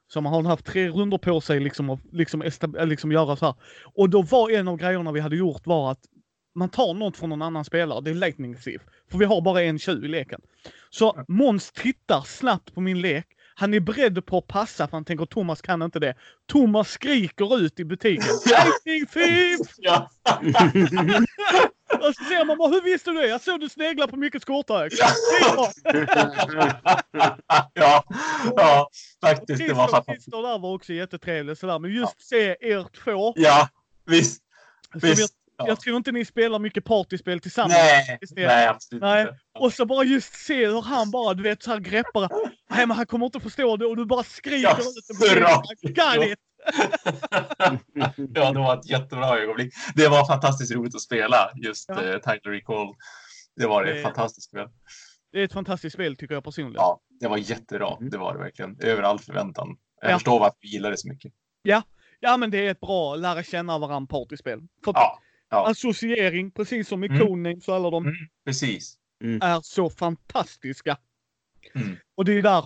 Så man har haft tre runder på sig liksom att liksom, estab- liksom göra så här. Och då var en av grejerna vi hade gjort var att man tar något från någon annan spelare. Det är Lightning Thief. För vi har bara en tjuv i leken. Så Måns tittar snabbt på min lek. Han är beredd på att passa för han tänker Thomas kan inte det. Thomas skriker ut i butiken. Lightning Thief! Ja. Och så ser man bara, hur visste du det? Jag såg du snegla på mycket skårtök. ja. ja, faktiskt. Det var fantastiskt. Christer där var också jättetrevlig sådär. Men just se er två. Ja, visst. som visst. Ja. jag tror inte ni spelar mycket partyspel tillsammans. Nej, nej, absolut Nej. inte. Och så bara just se hur han bara, du vet, så här greppar. Nej, men han kommer inte förstå det och du bara skriker Ja. Got it! ja, det var ett jättebra ögonblick. Det var fantastiskt roligt att spela just Ja. ja. Title Recall. Det var det. Det- Fantastiskt spel. Det är ett fantastiskt spel tycker jag personligen. Ja, det var jättebra. Det var det verkligen. Över all förväntan. Jag Ja. förstår varför vi gillar det så mycket. Ja, men det är ett bra lära känna varandra partyspel. För Ja, ja. associering, precis som i Mm. Codenames och alla de, Mm. precis. är så fantastiska. Mm. Och det är där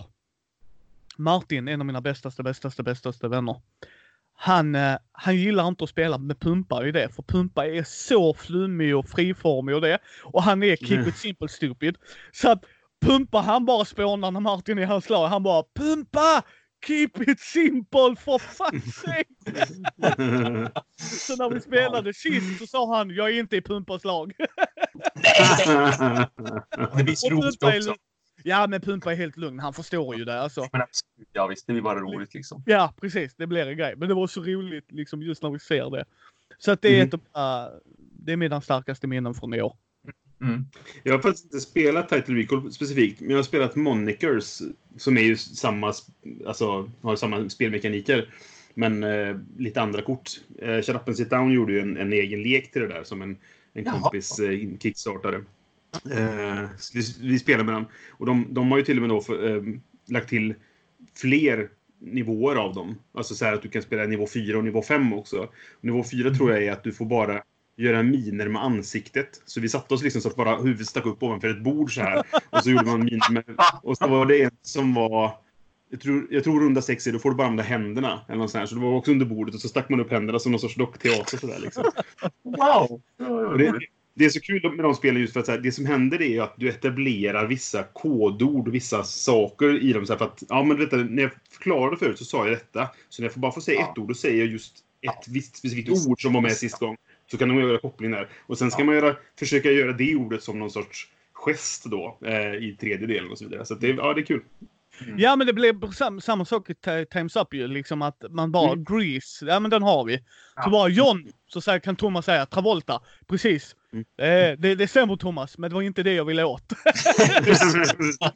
Martin, en av mina bästaste, bästaste, bästaste vänner. Han, eh, han gillar inte att spela med Pumpa i det, för Pumpa är så flummig och friformig och det. Och han är keep Mm. it simple stupid. Så att Pumpa han bara spånar när Martin är i hans lag. Han bara Pumpa! Keep it simple for fuck's sake! Så när vi spelade sist så sa han jag är inte i Pumpas lag. Det blir så roligt också. Ja men Pumpa är helt lugn, han förstår ju det alltså. Men absolut, ja visst, det blir bara roligt liksom. Ja, precis. Det blir en grej. Men det var så roligt liksom just när vi ser det. Så att det är Mm. ett av uh, det är mina starkaste minnen från i år. Mm. Jag har faktiskt inte spelat Title Recall specifikt, men jag har spelat Monikers som är ju samma, alltså har samma spelmekaniker. Men eh, lite andra kort. Eh, Shut Up and Sit Down gjorde ju en, en egen lek till det där som en, en Jaha. kompis eh, kickstartade. Eh, vi, vi spelar med dem. Och de, de har ju till och med då för, eh, lagt till fler nivåer av dem. Alltså så här att du kan spela nivå 4 och nivå 5 också. Nivå 4 tror jag är att du får bara göra miner med ansiktet. Så vi satte oss liksom så att bara huvudet stack upp ovanför ett bord så här. Och så gjorde man miner med... Och så var det en som var... Jag tror, jag tror runda sex är då får du bara använda händerna. Eller något sånt här. Så det var också under bordet och så stack man upp händerna som någon sorts dockteater sådär liksom. Wow! Det, det är så kul med de spelen just för att här, det som händer är att du etablerar vissa kodord, vissa saker i dem. Så här, för att, ja men detta, när jag förklarade förut så sa jag detta. Så när jag får bara får säga ett ord, då säger jag just ett visst specifikt ord som var med sist gång. Så kan man göra koppling där. Och sen ska Ja. man göra, försöka göra det ordet som någon sorts gest då eh, i tredje delen och så vidare. Så det, ja, det är kul. Mm. Ja men det blev sam, samma sak i Ti- Times Up ju. Liksom att man bara Mm. Grease, ja men den har vi. Så Ja. bara John, så säger, kan Thomas säga Travolta. Precis. Mm. Eh, det, det stämmer Thomas, men det var inte det jag ville åt.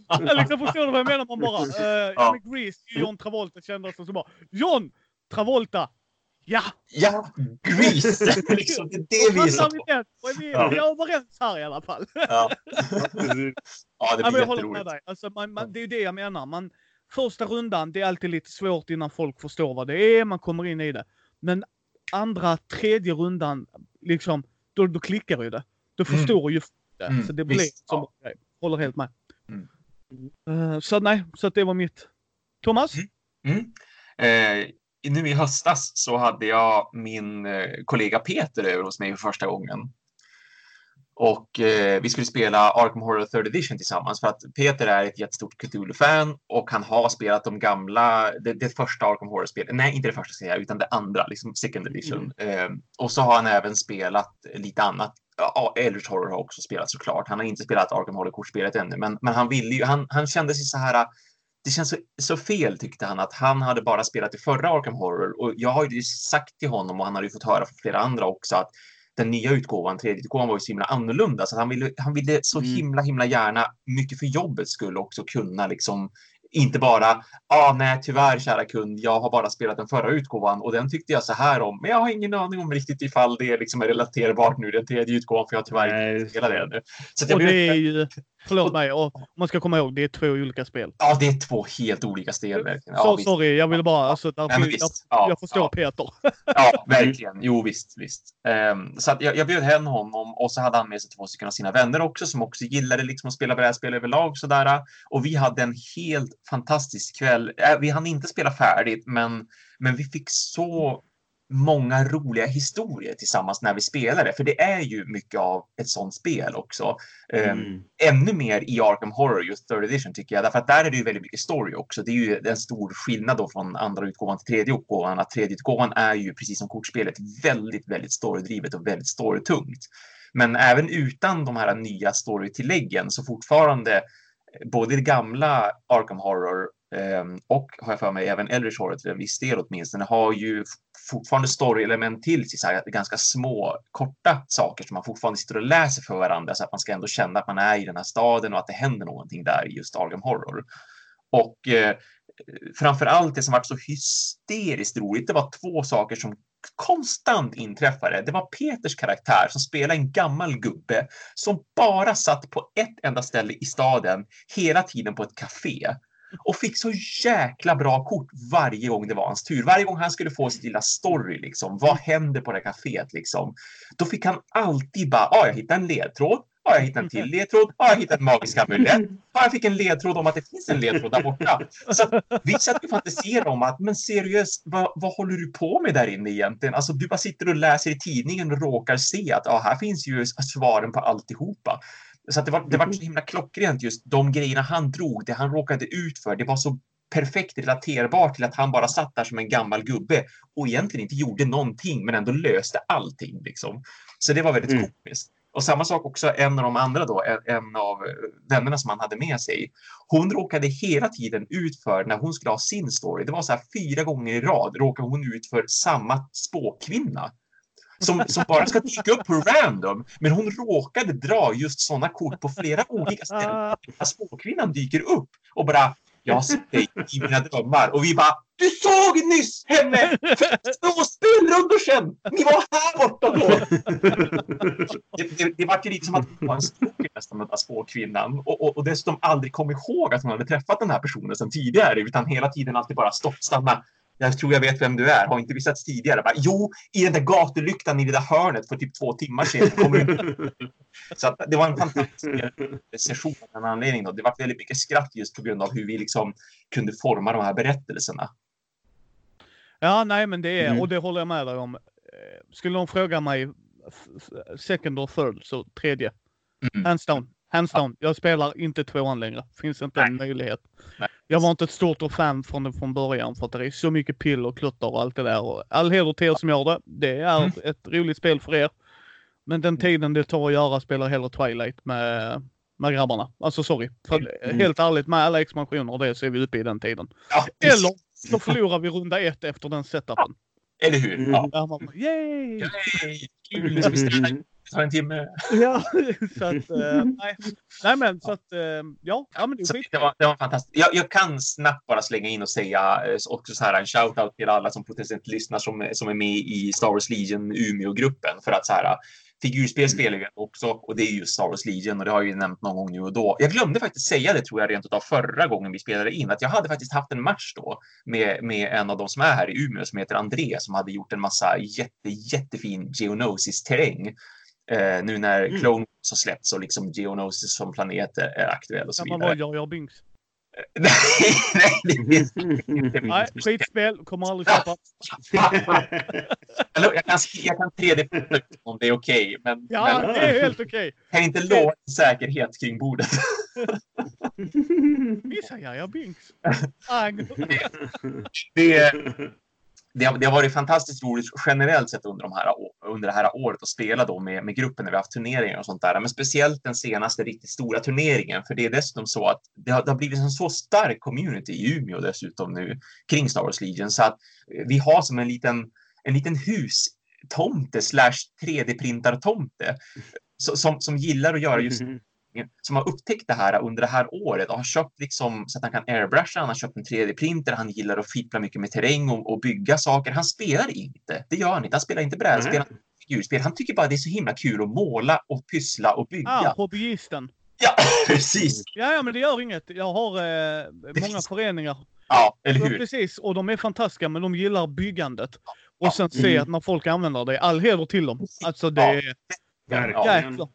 Jag liksom, förstår du vad jag menar? Man bara, eh, ja. Ja. men Grease, John Travolta kändes som så bara, John Travolta! Ja! Ja, Grease! liksom, det är det vi är så Passar vi Ja. är överens här i alla fall. Ja, ja det Ja, blir jag håller med jätteroligt. dig. Alltså, man, man, det är det jag menar. Man, första rundan, det är alltid lite svårt innan folk förstår vad det är, man kommer in i det. Men andra, tredje rundan, liksom, då, då klickar ju det. Då Mm. förstår ju folk det. Mm, Så det blir visst, som ja. grej. Håller helt med. Uh, så nej, så det var mitt. Thomas? Mm. Eh, nu i höstas så hade jag min eh, kollega Peter över hos mig för första gången. Och eh, vi skulle spela Arkham Horror 3rd Edition tillsammans för att Peter är ett jättestort Cthulhu-fan och han har spelat de gamla, det, det första Arkham Horror-spelet, nej inte det första ska jag säga, utan det andra, liksom second edition. Mm. Eh, och så har han även spelat lite annat. Ja, Eldritch Horror har också spelat såklart. Han har inte spelat Arkham Horror-kortspelet ännu, men, men han ville ju, han, han kände sig så här det känns så, så, fel tyckte han att han hade bara spelat i förra Arkham Horror och jag har ju sagt till honom och han hade ju fått höra från flera andra också att den nya utgåvan, tredje utgåvan var ju så himla annorlunda så han ville, han ville så mm. himla himla gärna mycket för jobbets skull också kunna liksom inte bara, ah, nej tyvärr kära kund, jag har bara spelat den förra utgåvan och den tyckte jag så här om, men jag har ingen aning om riktigt ifall det liksom är relaterbart nu, den tredje utgåvan, för jag har tyvärr inte spelat det ännu. Så och det är ju, förlåt mig, och man ska komma ihåg, det är två olika spel. Ja, det är två helt olika spel verkligen. Ja, så, sorry, jag ville bara, alltså, därför, nej, jag, ja, jag, förstår ja. Peter. ja, verkligen. Jo, visst, visst. Um, så jag, jag bjöd hem honom och så hade han med sig två stycken av sina vänner också som också gillade liksom att spela brädspel överlag sådär. Och vi hade en helt fantastisk kväll. Äh, vi hann inte spela färdigt, men, men vi fick så många roliga historier tillsammans när vi spelade. För det är ju mycket av ett sånt spel också. Ehm, mm. Ännu mer i Arkham Horror, just third edition tycker jag. Därför att där är det ju väldigt mycket story också. Det är ju en stor skillnad då från andra utgåvan till tredje utgåvan. Att tredje utgåvan är ju precis som kortspelet väldigt, väldigt storydrivet och väldigt storytungt. Men även utan de här nya storytilläggen så fortfarande både det gamla Arkham Horror Ehm, och har jag för mig även Eldritch Horror till en viss del åtminstone har ju fortfarande story-element till sig, så här, ganska små korta saker som man fortfarande sitter och läser för varandra så att man ska ändå känna att man är i den här staden och att det händer någonting där i just Arkham Horror. Och eh, framför allt det som var så hysteriskt roligt, det var två saker som konstant inträffade. Det var Peters karaktär som spelade en gammal gubbe som bara satt på ett enda ställe i staden hela tiden på ett café och fick så jäkla bra kort varje gång det var hans tur. Varje gång han skulle få sin lilla story, liksom. Vad händer på det kaféet, liksom? Då fick han alltid bara, ja, ah, jag hittade en ledtråd. Ja, jag hittade en till ledtråd. Ja, jag hittade en magisk amulett. Ja, jag fick en ledtråd om att det finns en ledtråd där borta. Så vi satt och fantiserade om att, men seriöst, vad, vad håller du på med där inne egentligen? Alltså, du bara sitter och läser i tidningen och råkar se att ah, här finns ju svaren på alltihopa. Så att det var, det var så mm. himla klockrent just de grejerna han drog, det han råkade ut för. Det var så perfekt relaterbart till att han bara satt där som en gammal gubbe och egentligen inte gjorde någonting men ändå löste allting. Liksom. Så det var väldigt mm. komiskt. Och samma sak också en av de andra då, en, en av vännerna som han hade med sig. Hon råkade hela tiden ut för, när hon skulle ha sin story, det var så här fyra gånger i rad råkade hon ut för samma spåkvinna som, som bara ska dyka upp på random. Men hon råkade dra just sådana kort på flera olika ställen. Småkvinnan dyker upp och bara jag har sett dig i mina drömmar. Och vi bara, du såg nyss henne för två spelrundor sedan! Ni var här borta då! Det, det, det var ju lite som att hon var en stalker nästan, den där spåkvinnan. Och, och, och dessutom aldrig kom ihåg att hon hade träffat den här personen sedan tidigare, utan hela tiden alltid bara stått, stanna, jag tror jag vet vem du är. Har inte vi setts tidigare? Bara, jo, i den där gatulyktan i det där hörnet för typ två timmar sedan. så det var en fantastisk session av en anledning. Då. Det var väldigt mycket skratt just på grund av hur vi liksom kunde forma de här berättelserna. Ja, nej, men det är, mm. och det håller jag med dig om. Eh, skulle de fråga mig second or third, så tredje. Mm. Hands down. Hands down. Jag spelar inte tvåan längre. Finns inte Nej. en möjlighet. Nej. Jag var inte ett stort fan från det från början för att det är så mycket pill och klotter och allt det där. Och all heder till er som gör det. Det är mm. ett roligt spel för er. Men den tiden det tar att göra spelar hellre Twilight med, med grabbarna. Alltså sorry. För mm. helt ärligt med alla expansioner och det så är vi uppe i den tiden. Ja, Eller så förlorar vi runda ett efter den setupen. Eller hur? Mm. Ja. Bara, Yay! Yay! Kul! Tar en timme. Ja, så att, uh, nej. nej. men så att, uh, ja. ja men det, det, var, det var fantastiskt. Jag, jag, kan snabbt bara slänga in och säga uh, också så här en shout-out till alla som potentiellt lyssnar som, som är med i Star Wars Legion Umeå-gruppen för att så här figurspel mm. spelar vi också och det är ju Star Wars Legion och det har jag ju nämnt någon gång nu och då. Jag glömde faktiskt säga det tror jag rent av förra gången vi spelade in att jag hade faktiskt haft en match då med, med en av de som är här i Umeå som heter André som hade gjort en massa jätte, jättefin geonosis terräng Eh, nu när Mm. Clone Wars har släppts och liksom Geonosis som planet är, är aktuell och så Kan man vidare. vara Jar Binks? nej, nej, det finns inte. Nej, skitspel. Kommer aldrig köpa. Jag, kan, jag kan 3D ut om det är okej, men, Ja, men det är helt okej. kan inte lova säkerhet kring bordet. Visa Jar Jar Binks. Ang. Det, det, har, det har varit fantastiskt roligt generellt sett under, de här, under det här året att spela då med, med gruppen när vi har haft turneringar och sånt där. Men speciellt den senaste riktigt stora turneringen. För det är dessutom så att det har, det har blivit en så stark community i Umeå dessutom nu kring Star Wars Legion. Så att eh, vi har som en liten, en liten hustomte slash 3D-printartomte så- som, som gillar att göra just mm-hmm som har upptäckt det här under det här året och har köpt liksom så att han kan airbrusha. Han har köpt en 3D-printer. Han gillar att fippla mycket med terräng och, och bygga saker. Han spelar inte. Det gör han inte. Han spelar inte brädspel. Nej. Han figurspel. Han tycker bara det är så himla kul att måla och pyssla och bygga. Ah, hobbyisten. Ja, precis. Ja, ja, men det gör inget. Jag har eh, många föreningar. Ja, eller Ja, hur? precis, och de är fantastiska, men de gillar byggandet. Ja. Och sen se Mm. att när folk använder det, all heder till dem. Alltså det Ja. är Verkligen. jäklar.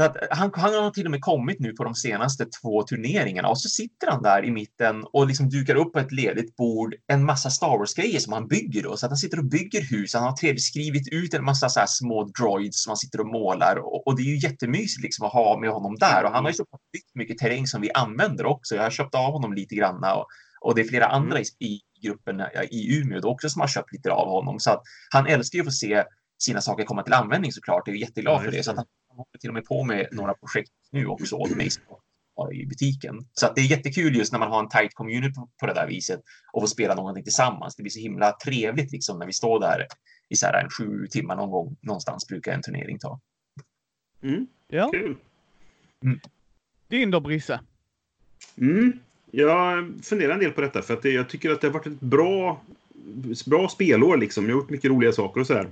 Att han, han har till och med kommit nu på de senaste två turneringarna och så sitter han där i mitten och liksom dukar upp på ett ledigt bord en massa Star Wars-grejer som han bygger då. Så att han sitter och bygger hus. Han har 3D-skrivit ut en massa så små droids som han sitter och målar och, och det är ju jättemysigt liksom att ha med honom där. Och han har ju så byggt mycket terräng som vi använder också. Jag har köpt av honom lite granna och, och det är flera andra i, i gruppen i Umeå också som har köpt lite av honom. Så att han älskar ju att få se sina saker komma till användning såklart. Jag är jätteglad Ja, för det. Så att han håller till och med på med några projekt nu också åt mig i butiken. Så att det är jättekul just när man har en tight community på, på det där viset och får spela någonting tillsammans. Det blir så himla trevligt liksom när vi står där i så här en sju timmar någon gång någonstans brukar en turnering ta. Mm, Ja, kul. din då Brisse? Mm. Jag funderar en del på detta för att det, jag tycker att det har varit ett bra, bra spelår. Liksom. Jag har gjort mycket roliga saker och sådär.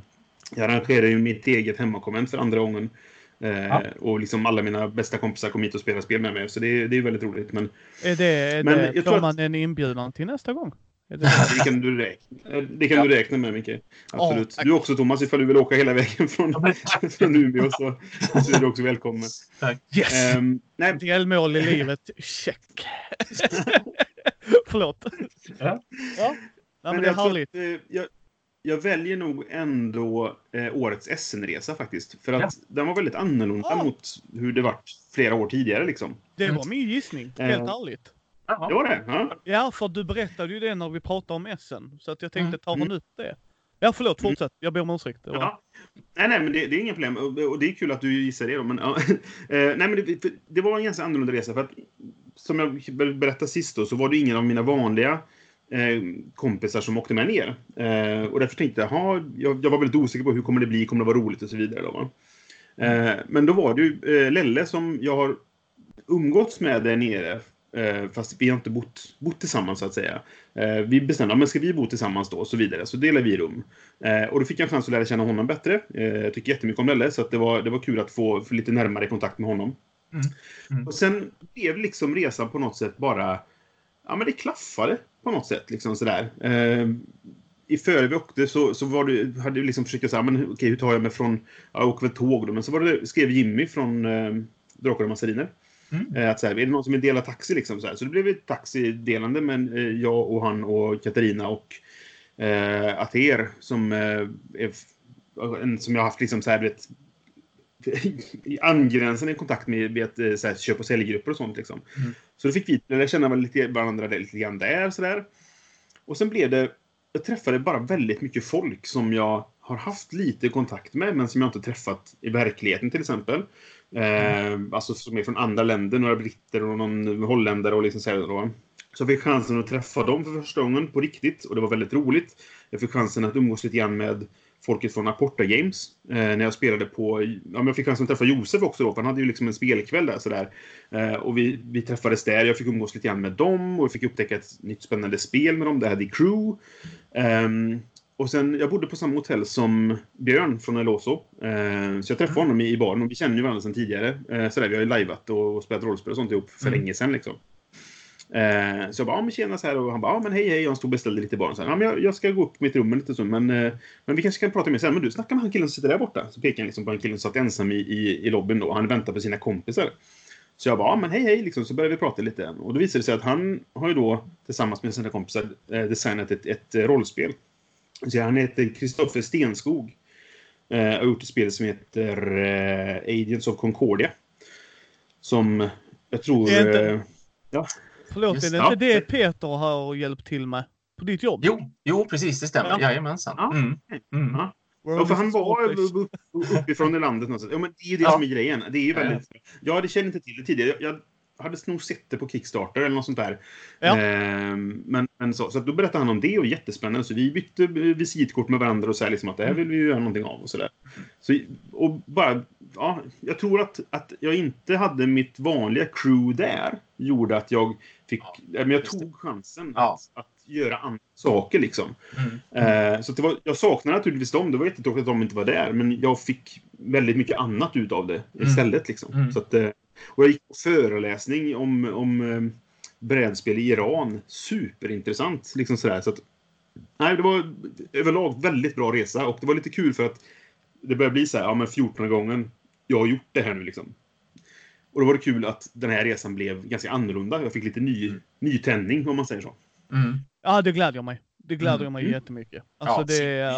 Jag arrangerar ju mitt eget hemmakonvent för andra gången. Eh, Ja. Och liksom alla mina bästa kompisar kom hit och spelade spel med mig. Så det, det är väldigt roligt. Men Är det, är Men det, jag tror man en inbjudan till nästa gång? Är det, det kan du räkna, det kan Ja. du räkna med, Micke. Absolut. tack. du också, Thomas. Ifall du vill åka hela vägen från, från Umeå så, så är du också välkommen. yes! Um, nej, Delmål i livet, check. Förlåt. Ja. ja. Nej, men det är jag tror härligt. att, eh, jag, jag väljer nog ändå eh, årets Essen-resa faktiskt. För att Ja. den var väldigt annorlunda Ja. mot hur det varit flera år tidigare. Liksom. Det var min gissning, helt Eh. ärligt. Det var det? Ja. Ja, för du berättade ju det när vi pratade om Essen. Så att jag tänkte, tar hon Mm. upp det? Ja, förlåt, fortsätt. Jag ber om ursäkt. Var... Ja. Nej, nej, men det, det är inga problem. Och, och det är kul att du gissar det. Då, men, ja. Eh, nej, men det, för det var en ganska annorlunda resa. För att, som jag berättade sist då, så var det ingen av mina vanliga eh, kompisar som åkte med ner. Eh, och därför tänkte jag, "Jaha, jag, jag var väldigt osäker på hur kommer det bli, kommer det vara roligt och så vidare. Då, va? Eh, men då var det ju eh, Lelle som jag har umgåtts med där nere. Eh, fast vi har inte bott, bott tillsammans så att säga. Eh, vi bestämde, men ska vi bo tillsammans då? Och så vidare. Så delar vi rum. Eh, och då fick jag en chans att lära känna honom bättre. Eh, jag tycker jättemycket om Lelle, så att det, var, det var kul att få, få lite närmare kontakt med honom. Mm. Mm. Och sen blev liksom resan på något sätt bara... Ja, men det klaffade på något sätt. Liksom sådär. Eh, I före vi åkte så, så var det, hade vi liksom försökt säga, men okej, hur tar jag mig från... Ja, jag åker väl tåg då, men så var det, skrev Jimmy från eh, Drakar och Massariner. Mm. Eh, Att så här, är det någon som vill dela taxi? Liksom, så, här. så det blev ett taxidelande, men eh, jag och han och Katarina och eh, Ater som eh, är en som jag har haft liksom så här, vet, angränsande kontakt med eh, så här, köp och säljgrupper och sånt. Liksom. Mm. Så då fick vi lära känna lite varandra lite grann där. Så där. Och sen blev det, jag träffade bara väldigt mycket folk som jag har haft lite kontakt med, men som jag inte träffat i verkligheten till exempel. Eh, alltså som är från andra länder, några britter och någon holländare och liksom så här då. Så jag fick chansen att träffa dem för första gången på riktigt och det var väldigt roligt. Jag fick chansen att umgås lite grann med folket från Aporta Games. Eh, när jag spelade på... Ja, jag fick chansen att träffa Josef också då, för han hade ju liksom en spelkväll där sådär. Eh, och vi, vi träffades där. Jag fick umgås lite grann med dem och jag fick upptäcka ett nytt spännande spel med dem. Det här The Crew. Ehm, och sen, jag bodde på samma hotell som Björn från Eloso. Eh, så jag träffade honom i, i baren och vi känner ju varandra sedan tidigare. Eh, sådär, vi har ju lajvat och, och spelat rollspel och sånt ihop för Mm. länge sedan liksom. Eh, så jag bara, ja men tjena så här och han bara, ja men hej hej och han stod och beställde lite barn. Så här, ja, men jag, jag ska gå upp på mitt rum en liten stund men, eh, men vi kanske kan prata mer sen. Men du, snacka med han killen som sitter där borta. Så pekar han liksom på en kille som satt ensam i, i, i lobbyn då. Han väntar på sina kompisar. Så jag bara, ja men hej hej liksom. Så började vi prata lite. Och då visade det sig att han har ju då tillsammans med sina kompisar eh, designat ett, ett eh, rollspel. Så han heter Kristoffer Stenskog. Eh, har gjort ett spel som heter eh, Agents of Concordia. Som jag tror... Är inte- eh, ja. Förlåt, Just är det inte det Peter har hjälpt till med? På ditt jobb? Jo, jo, precis, det stämmer. Ja. Jajamensan. Ja. Mm. Mm. Ja. För han var uppifrån i landet någonstans. Ja, men det är ju det Ja. som är grejen. Det är ju väldigt... Jag hade kände inte till det tidigare. Jag hade nog sett det på Kickstarter eller något sånt där. Ja. Ehm, men, men så, så att då berättade han om det och jättespännande. Så vi bytte visitkort med varandra och sa liksom att det här vill vi ju göra någonting av och sådär. Så, och bara, ja, jag tror att, att jag inte hade mitt vanliga crew där. Gjorde att jag fick, Ja, men jag tog chansen Ja. att, att göra andra saker liksom. Mm. Eh, så det var, jag saknar naturligtvis dem. Det var jättetråkigt att de inte var där. Men jag fick väldigt mycket annat ut av det Mm. istället. Liksom. Mm. Så att, eh, och jag gick på föreläsning om, om eh, brädspel i Iran. Superintressant. Liksom sådär. Så att, nej, det var överlag väldigt bra resa. Och det var lite kul för att det började bli så här, ja men 14 gången jag har gjort det här nu liksom. Och då var det kul att den här resan blev ganska annorlunda. Jag fick lite ny, nytändning om man säger så. Mm. Ja, det glädjer mig. Det glädjer Mm. mig Mm. jättemycket. Alltså Ja, det är...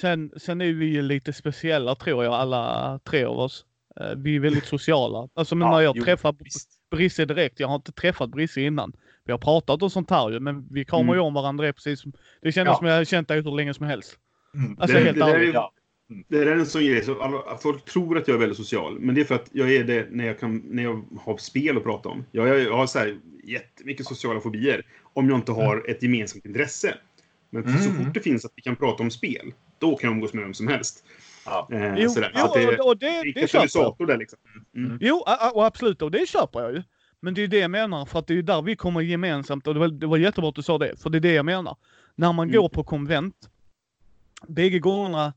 Sen, sen är vi ju lite speciella tror jag, alla tre av oss. Eh, Vi är väldigt sociala. Alltså men Ja, när jag jo, träffar visst. Brisse direkt, jag har inte träffat Brisse innan. Vi har pratat och sånt här ju, men vi kramar ju Mm. om varandra precis som... Det kändes Ja. som jag hade känt dig hur länge som helst. Mm. Alltså Det- helt det ärligt. ju- Ja. Det där är en sån grej. Så alla, folk tror att jag är väldigt social. Men det är för att jag är det när jag, kan, när jag har spel att prata om. Jag, jag, jag har så här jättemycket sociala fobier. Om jag inte har ett gemensamt intresse. Men så Mm. fort det finns att vi kan prata om spel. Då kan jag umgås med vem som helst. Ja. Eh, Jo, sådär. jo det, och, och det, det är det köper jag. där liksom. Mm. Jo, a- a- och absolut, och det köper jag ju. Men det är det jag menar, för att det är där vi kommer gemensamt, och det var, det var jättebra att du sa det, för det är det jag menar. När man Mm. går på konvent, bägge gångerna,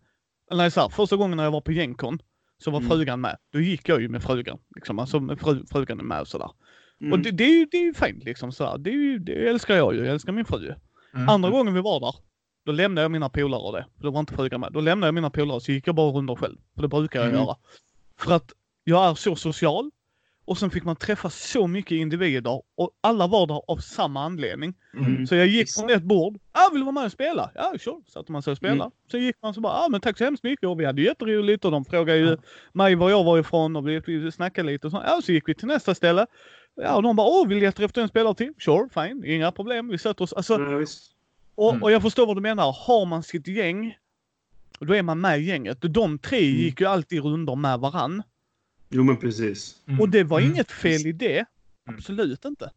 eller så här, första gången när jag var på Gencon, så var Mm. frugan med. Då gick jag ju med frugan, liksom, alltså med fru, frugan är med och sådär. Mm. Och det, det, är ju, det är ju fint liksom sådär. Det, är ju, det älskar jag ju, jag älskar min fru. Mm. Andra gången vi var där, då lämnade jag mina polare och det. För då var inte frugan med. Då lämnade jag mina polare så gick jag bara runt själv. För det brukar jag Mm. göra. För att jag är så social. Och sen fick man träffa så mycket individer och alla var där av samma anledning. Mm. Så jag gick från ett bord. Ah, vill du vara med och spela? Ja, sure. Satte man sig och spela. Mm. Sen gick man så bara, ah, men tack så hemskt mycket. Och vi hade jätteroligt och de frågade ju Ja. mig var jag var ifrån och vi, vi snackade lite och så. Ja, så gick vi till nästa ställe. Ja, och de bara, åh, vill du leta efter en spelare till? Sure, fine. Inga problem. Vi sätter oss. Alltså, visst. och, Mm. och jag förstår vad du menar. Har man sitt gäng, då är man med i gänget. De tre Mm. gick ju alltid rundor med varann. Jo, men precis. Mm. Och det var Mm. inget fel i det. Mm. Absolut inte.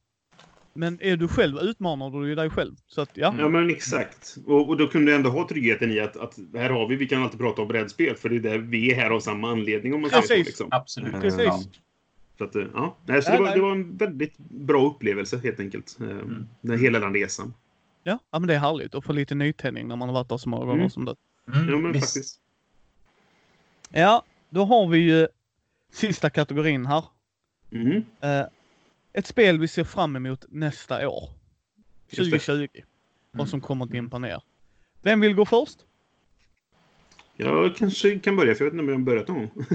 Men är du själv utmanar du ju dig själv. Så att ja. Ja, men exakt. Och, och då kunde jag ändå ha tryggheten i att, att här har vi, vi kan alltid prata om brädspel, för det är där vi är här av samma anledning om man säger så. Precis. Liksom. Absolut. Precis. Ja. Så att, eh, ja. Nej, så det, var, det var en väldigt bra upplevelse helt enkelt. eh, Mm. Den, hela den resan. Ja, ja, men det är härligt att få lite nytändning när man har varit där så många gånger Mm. som du. Mm. Ja, men Visst. faktiskt. Ja, då har vi ju sista kategorin här. Mm. Eh, ett spel vi ser fram emot nästa år. Just det. 2020. Vad Mm. som kommer att dimpa ner. Vem vill gå först? Jag kanske kan börja, för jag vet inte om jag har börjat någon gång.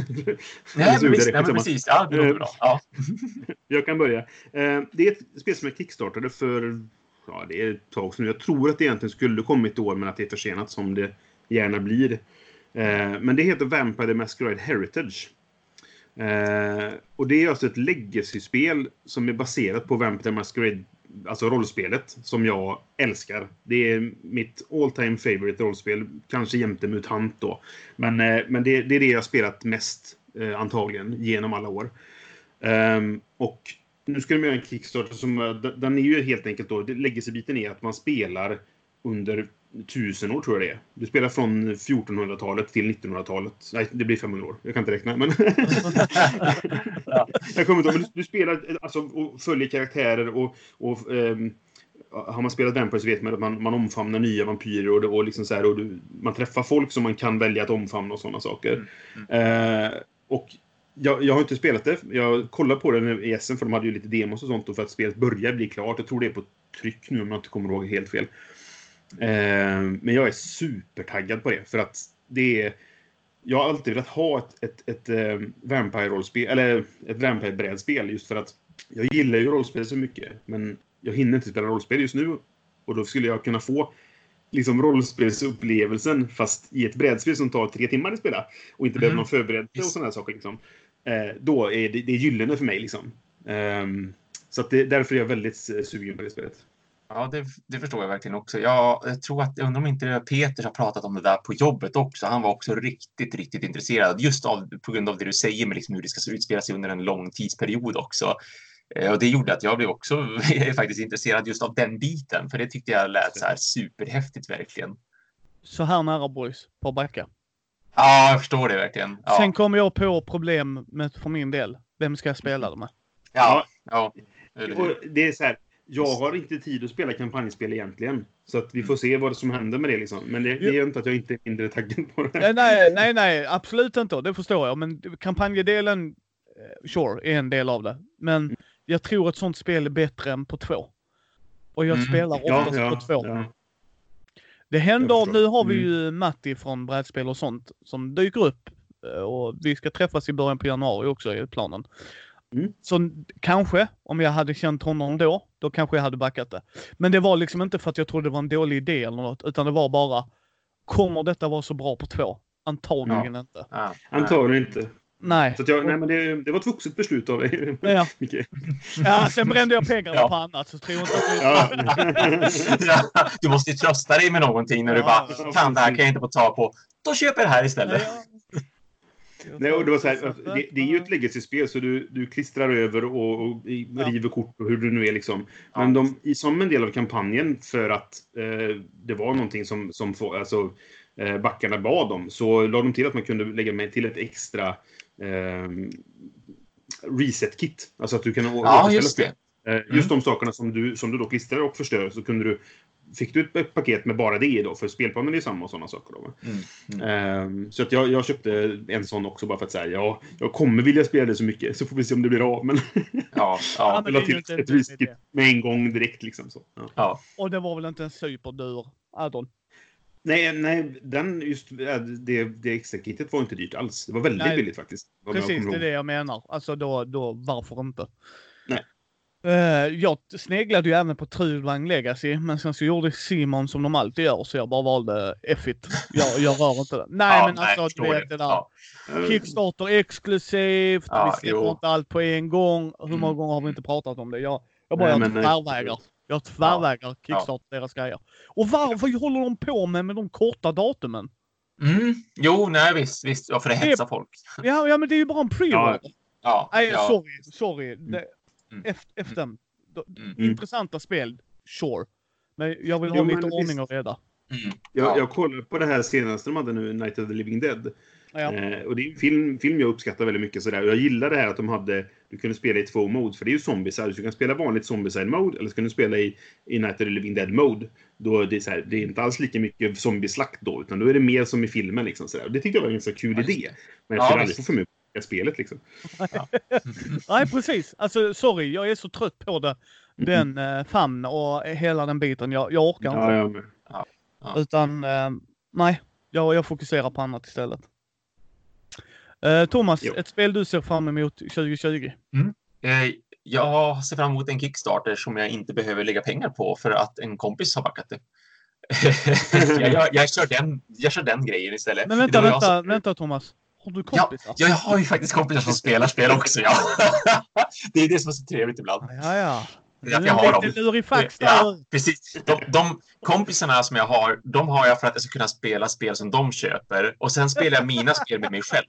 Nej, men visst. är Nej, men precis. Ja, det låter bra. Ja. Jag kan börja. Eh, Det är ett spel som jag kickstartade för ja, det är ett tag sedan. Jag tror att det egentligen skulle kommit i år, men att det är försenat som det gärna blir. Eh, Men det heter Vampire the Masquerade Heritage. Eh, Och det är alltså ett legacy-spel som är baserat på Vampire Masquerade, alltså rollspelet, som jag älskar. Det är mitt all time favorite rollspel, kanske jämte MUTANT då. Men, eh, men det, det är det jag har spelat mest, eh, antagligen, genom alla år. Ehm, och nu ska de göra en Kickstarter som, eh, den är ju helt enkelt då, legacy-biten är att man spelar under tusen år tror jag det är. Du spelar från 1400-talet till 1900-talet. Nej, det blir 500 år. Jag kan inte räkna, men... Ja. jag kommer inte ihåg, men du, spelar alltså, och följer karaktärer och, och ehm, har man spelat Vampire så vet man att man, man omfamnar nya vampyrer och, och, liksom så här, och du, man träffar folk som man kan välja att omfamna och sådana saker. Mm. Eh, och jag, jag har inte spelat det. Jag kollade på det i SM för de hade ju lite demos och sånt och för att spelet börjar bli klart. Jag tror det är på tryck nu om jag inte kommer ihåg helt fel. Eh, men jag är supertaggad på det för att det är... Jag har alltid velat ha ett, ett, ett, ett Vampire-rollspel, eller ett Vampire-brädspel just för att jag gillar ju rollspel så mycket. Men jag hinner inte spela rollspel just nu. Och då skulle jag kunna få liksom rollspelsupplevelsen fast i ett brädspel som tar tre timmar att spela och inte mm. behöver någon förberedelse och sådana här saker. Liksom. Eh, då är det, det är gyllene för mig. Liksom. Um, så att det, därför är jag väldigt sugen på det spelet. Ja, det, det, förstår jag verkligen också. Jag, jag tror att, jag undrar om inte Peter har pratat om det där på jobbet också. Han var också riktigt, riktigt intresserad just av, på grund av det du säger med liksom hur det ska utspela sig under en lång tidsperiod också. Eh, och det gjorde att jag blev också faktiskt intresserad just av den biten, för det tyckte jag lät så här superhäftigt verkligen. Så här nära boys, på backa. Ja, jag förstår det verkligen. Ja. Sen kommer jag på problem med, för min del. Vem ska jag spela det med? Ja, ja. Och det är så här, jag har inte tid att spela kampanjspel egentligen. Så att vi får se vad som händer med det liksom. Men det, det är inte att jag inte är mindre taggad på det. Nej, nej, nej, absolut inte. Det förstår jag. Men kampanjdelen, eh, sure, är en del av det. Men mm jag tror ett sånt spel är bättre än på två. Och jag mm. spelar oftast ja, ja, på två. Ja. Det händer, nu har vi mm. ju Matti från brädspel och sånt som dyker upp. Eh, och vi ska träffas i början på januari också i planen. Mm. Så kanske, om jag hade känt honom då, då kanske jag hade backat det. Men det var liksom inte för att jag trodde det var en dålig idé eller något, utan det var bara, kommer detta vara så bra på två? Antagligen ja. inte. Ja, Antagligen inte. Nej. Så jag, nej men det, det, var ett vuxet beslut av dig. Ja. ja, sen brände jag pengarna ja. på annat så tror jag inte att ja. Du måste ju trösta dig med någonting när du bara, fan det här kan jag inte få ta på. Då köper jag det här istället. Nej, och det, var så här, det, det, är ju ett legacy-spel så du, du klistrar över och, och river kort och hur det nu är liksom. Men de, som en del av kampanjen för att eh, det var någonting som, som alltså, eh, backarna bad om så la de till att man kunde lägga med till ett extra eh, reset-kit. Alltså att du kan ja, just det. Eh, just mm. de sakerna som du, som du då klistrar och förstör så kunde du fick du ett paket med bara det då, för spelplanen är samma och sådana saker. Då. Mm, mm. Um, så att jag, jag, köpte en sån också bara för att säga ja, jag kommer vilja spela det så mycket så får vi se om det blir av. Men ja, ja. jag la till ett riskit med en gång direkt liksom. Så. Ja. ja. Och det var väl inte en superdyr add-on? Nej, nej den, just det, det extra kittet var inte dyrt alls. Det var väldigt nej, billigt faktiskt. Precis, det är det jag menar. Alltså då, då varför inte? Uh, jag sneglade ju även på Trudvang Legacy, men sen så gjorde Simon som de alltid gör, så jag bara valde F-it. Jag, jag rör inte det. Nej, ja, men nej, alltså du vet det där. Ja. Kickstarter exklusivt, ja, vi släpper inte allt på en gång. Hur många mm. gånger har vi inte pratat om det? Jag, jag bara nej. Jag tvärvägrar ja. kickstart ja. deras grejer. Och varför håller de på med, med de korta datumen? Mm. Jo, nej visst, visst. Ja, för det hetsar folk. Ja, ja, men det är ju bara en pre-order. Ja. Ja, nej, sorry, sorry. Det, mm. Efter, mm. mm. Intressanta spel, sure. Men jag vill ha jo, lite ordning och reda. Mm. Jag, jag kollade på det här senaste de hade nu, Night of the Living Dead. Ja. Eh, och det är en film, film jag uppskattar väldigt mycket. Sådär. Och jag gillar det här att de hade, du kunde spela i två modes. För det är ju zombieside. Du kan spela vanligt zombieside-mode eller så kan du spela i, i Night of the Living Dead-mode. Då är det, så det är inte alls lika mycket zombieslakt då, utan då är det mer som i filmen. Liksom, sådär. Och det tyckte jag var en ganska kul idé. Men jag skulle ja, aldrig få för mig spelet liksom. Nej, precis. Alltså, sorry, jag är så trött på det. Den mm. famn och hela den biten. Jag, jag orkar inte. Ja, ja, Utan, eh, nej. Jag, jag fokuserar på annat istället. Eh, Thomas, jo. ett spel du ser fram emot 2020? Mm. Eh, jag ser fram emot en Kickstarter som jag inte behöver lägga pengar på för att en kompis har backat det. jag, jag, jag, kör den, jag kör den grejen istället. Men vänta, vänta, som... vänta Thomas. Har du kompisar? Ja, jag har ju faktiskt kompisar som spelar spel också. Ja. det är det som är så trevligt ibland. Ja, ja. Det är att jag har dem. Lurifax ja, precis. De, de kompisarna som jag har, de har jag för att jag ska kunna spela spel som de köper. Och sen spelar jag mina spel med mig själv.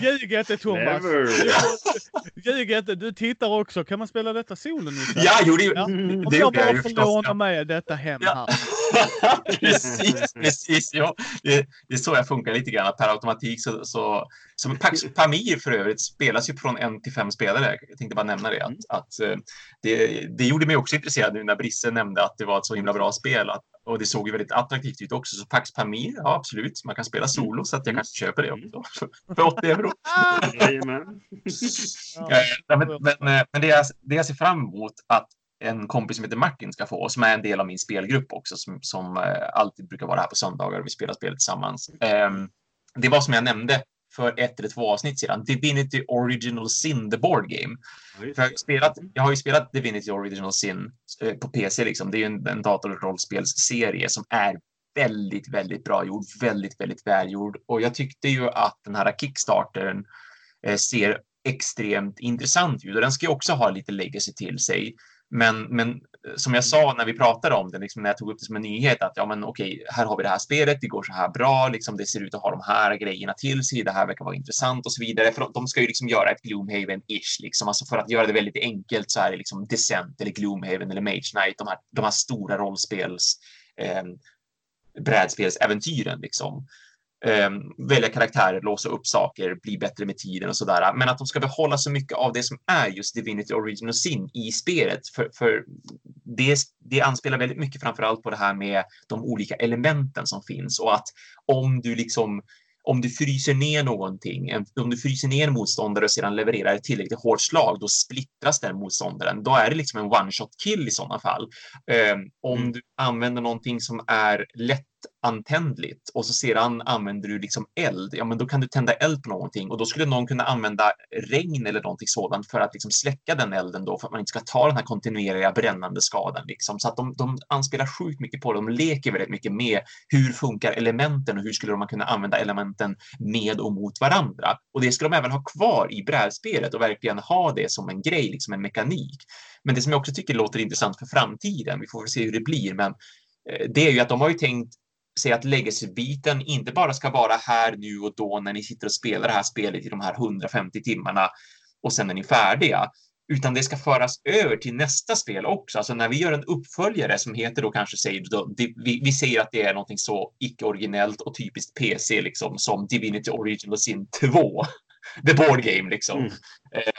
Ljug inte Thomas. Ljug inte. Du tittar också. Kan man spela detta solo nu? Ja, jo, det, ja. Om det jag bara får låna med detta hem ja. här. precis, precis. Ja. Det, det, är så jag funkar lite grann. Per automatik så, så som Pamir för övrigt spelas ju från en till fem spelare. Jag tänkte bara nämna det. Att, att eh, det, det gjorde mig också intresserad nu när Brisse nämnde att det var ett så himla bra spel. Att, och det såg ju väldigt attraktivt ut också. Så Pax Pamir, ja absolut, man kan spela solo så att jag kanske köper det också. För 80 euro. Jajamän. Ja, men, men, men det, jag, det jag ser fram emot att en kompis som heter Martin ska få, som är en del av min spelgrupp också, som, som uh, alltid brukar vara här på söndagar och vi spelar spel tillsammans. Um, det var som jag nämnde för ett eller två avsnitt sedan, Divinity Original Sin, the board game. För jag, har spelat, jag har ju spelat Divinity Original Sin uh, på PC, liksom. det är ju en, en datorrollspelsserie som är väldigt, väldigt bra gjord, väldigt, väldigt välgjord. Och jag tyckte ju att den här Kickstartern uh, ser extremt intressant ut och den ska ju också ha lite legacy till sig. Men, men eh, som jag sa när vi pratade om det, liksom när jag tog upp det som en nyhet, att ja, men okej, här har vi det här spelet, det går så här bra, liksom, det ser ut att ha de här grejerna till sig, det här verkar vara intressant och så vidare. För de ska ju liksom göra ett Gloomhaven-ish, liksom. alltså för att göra det väldigt enkelt så är det liksom Descent eller Gloomhaven eller Mage Knight, de här, de här stora rollspels eh, brädspelsäventyren liksom eh, välja karaktärer, låsa upp saker, bli bättre med tiden och sådär. Men att de ska behålla så mycket av det som är just Divinity Original Sin i spelet. För, för det, det anspelar väldigt mycket framför allt på det här med de olika elementen som finns och att om du liksom om du fryser ner någonting, om du fryser ner en motståndare och sedan levererar ett tillräckligt hårt slag, då splittras den motståndaren. Då är det liksom en one shot kill i sådana fall. Um, om mm. du använder någonting som är lätt antändligt och så sedan använder du liksom eld, ja men då kan du tända eld på någonting och då skulle någon kunna använda regn eller någonting sådant för att liksom släcka den elden då för att man inte ska ta den här kontinuerliga brännande skadan liksom. Så att de, de anspelar sjukt mycket på det. De leker väldigt mycket med hur funkar elementen och hur skulle man kunna använda elementen med och mot varandra? Och det ska de även ha kvar i brädspelet och verkligen ha det som en grej, liksom en mekanik. Men det som jag också tycker låter intressant för framtiden, vi får väl se hur det blir, men eh, det är ju att de har ju tänkt säga att legacy-biten inte bara ska vara här nu och då när ni sitter och spelar det här spelet i de här 150 timmarna och sen är ni färdiga, utan det ska föras över till nästa spel också. Alltså när vi gör en uppföljare som heter då kanske säger då, vi, vi säger att det är någonting så icke originellt och typiskt PC liksom som Divinity Original Sin 2. The board game liksom. Mm.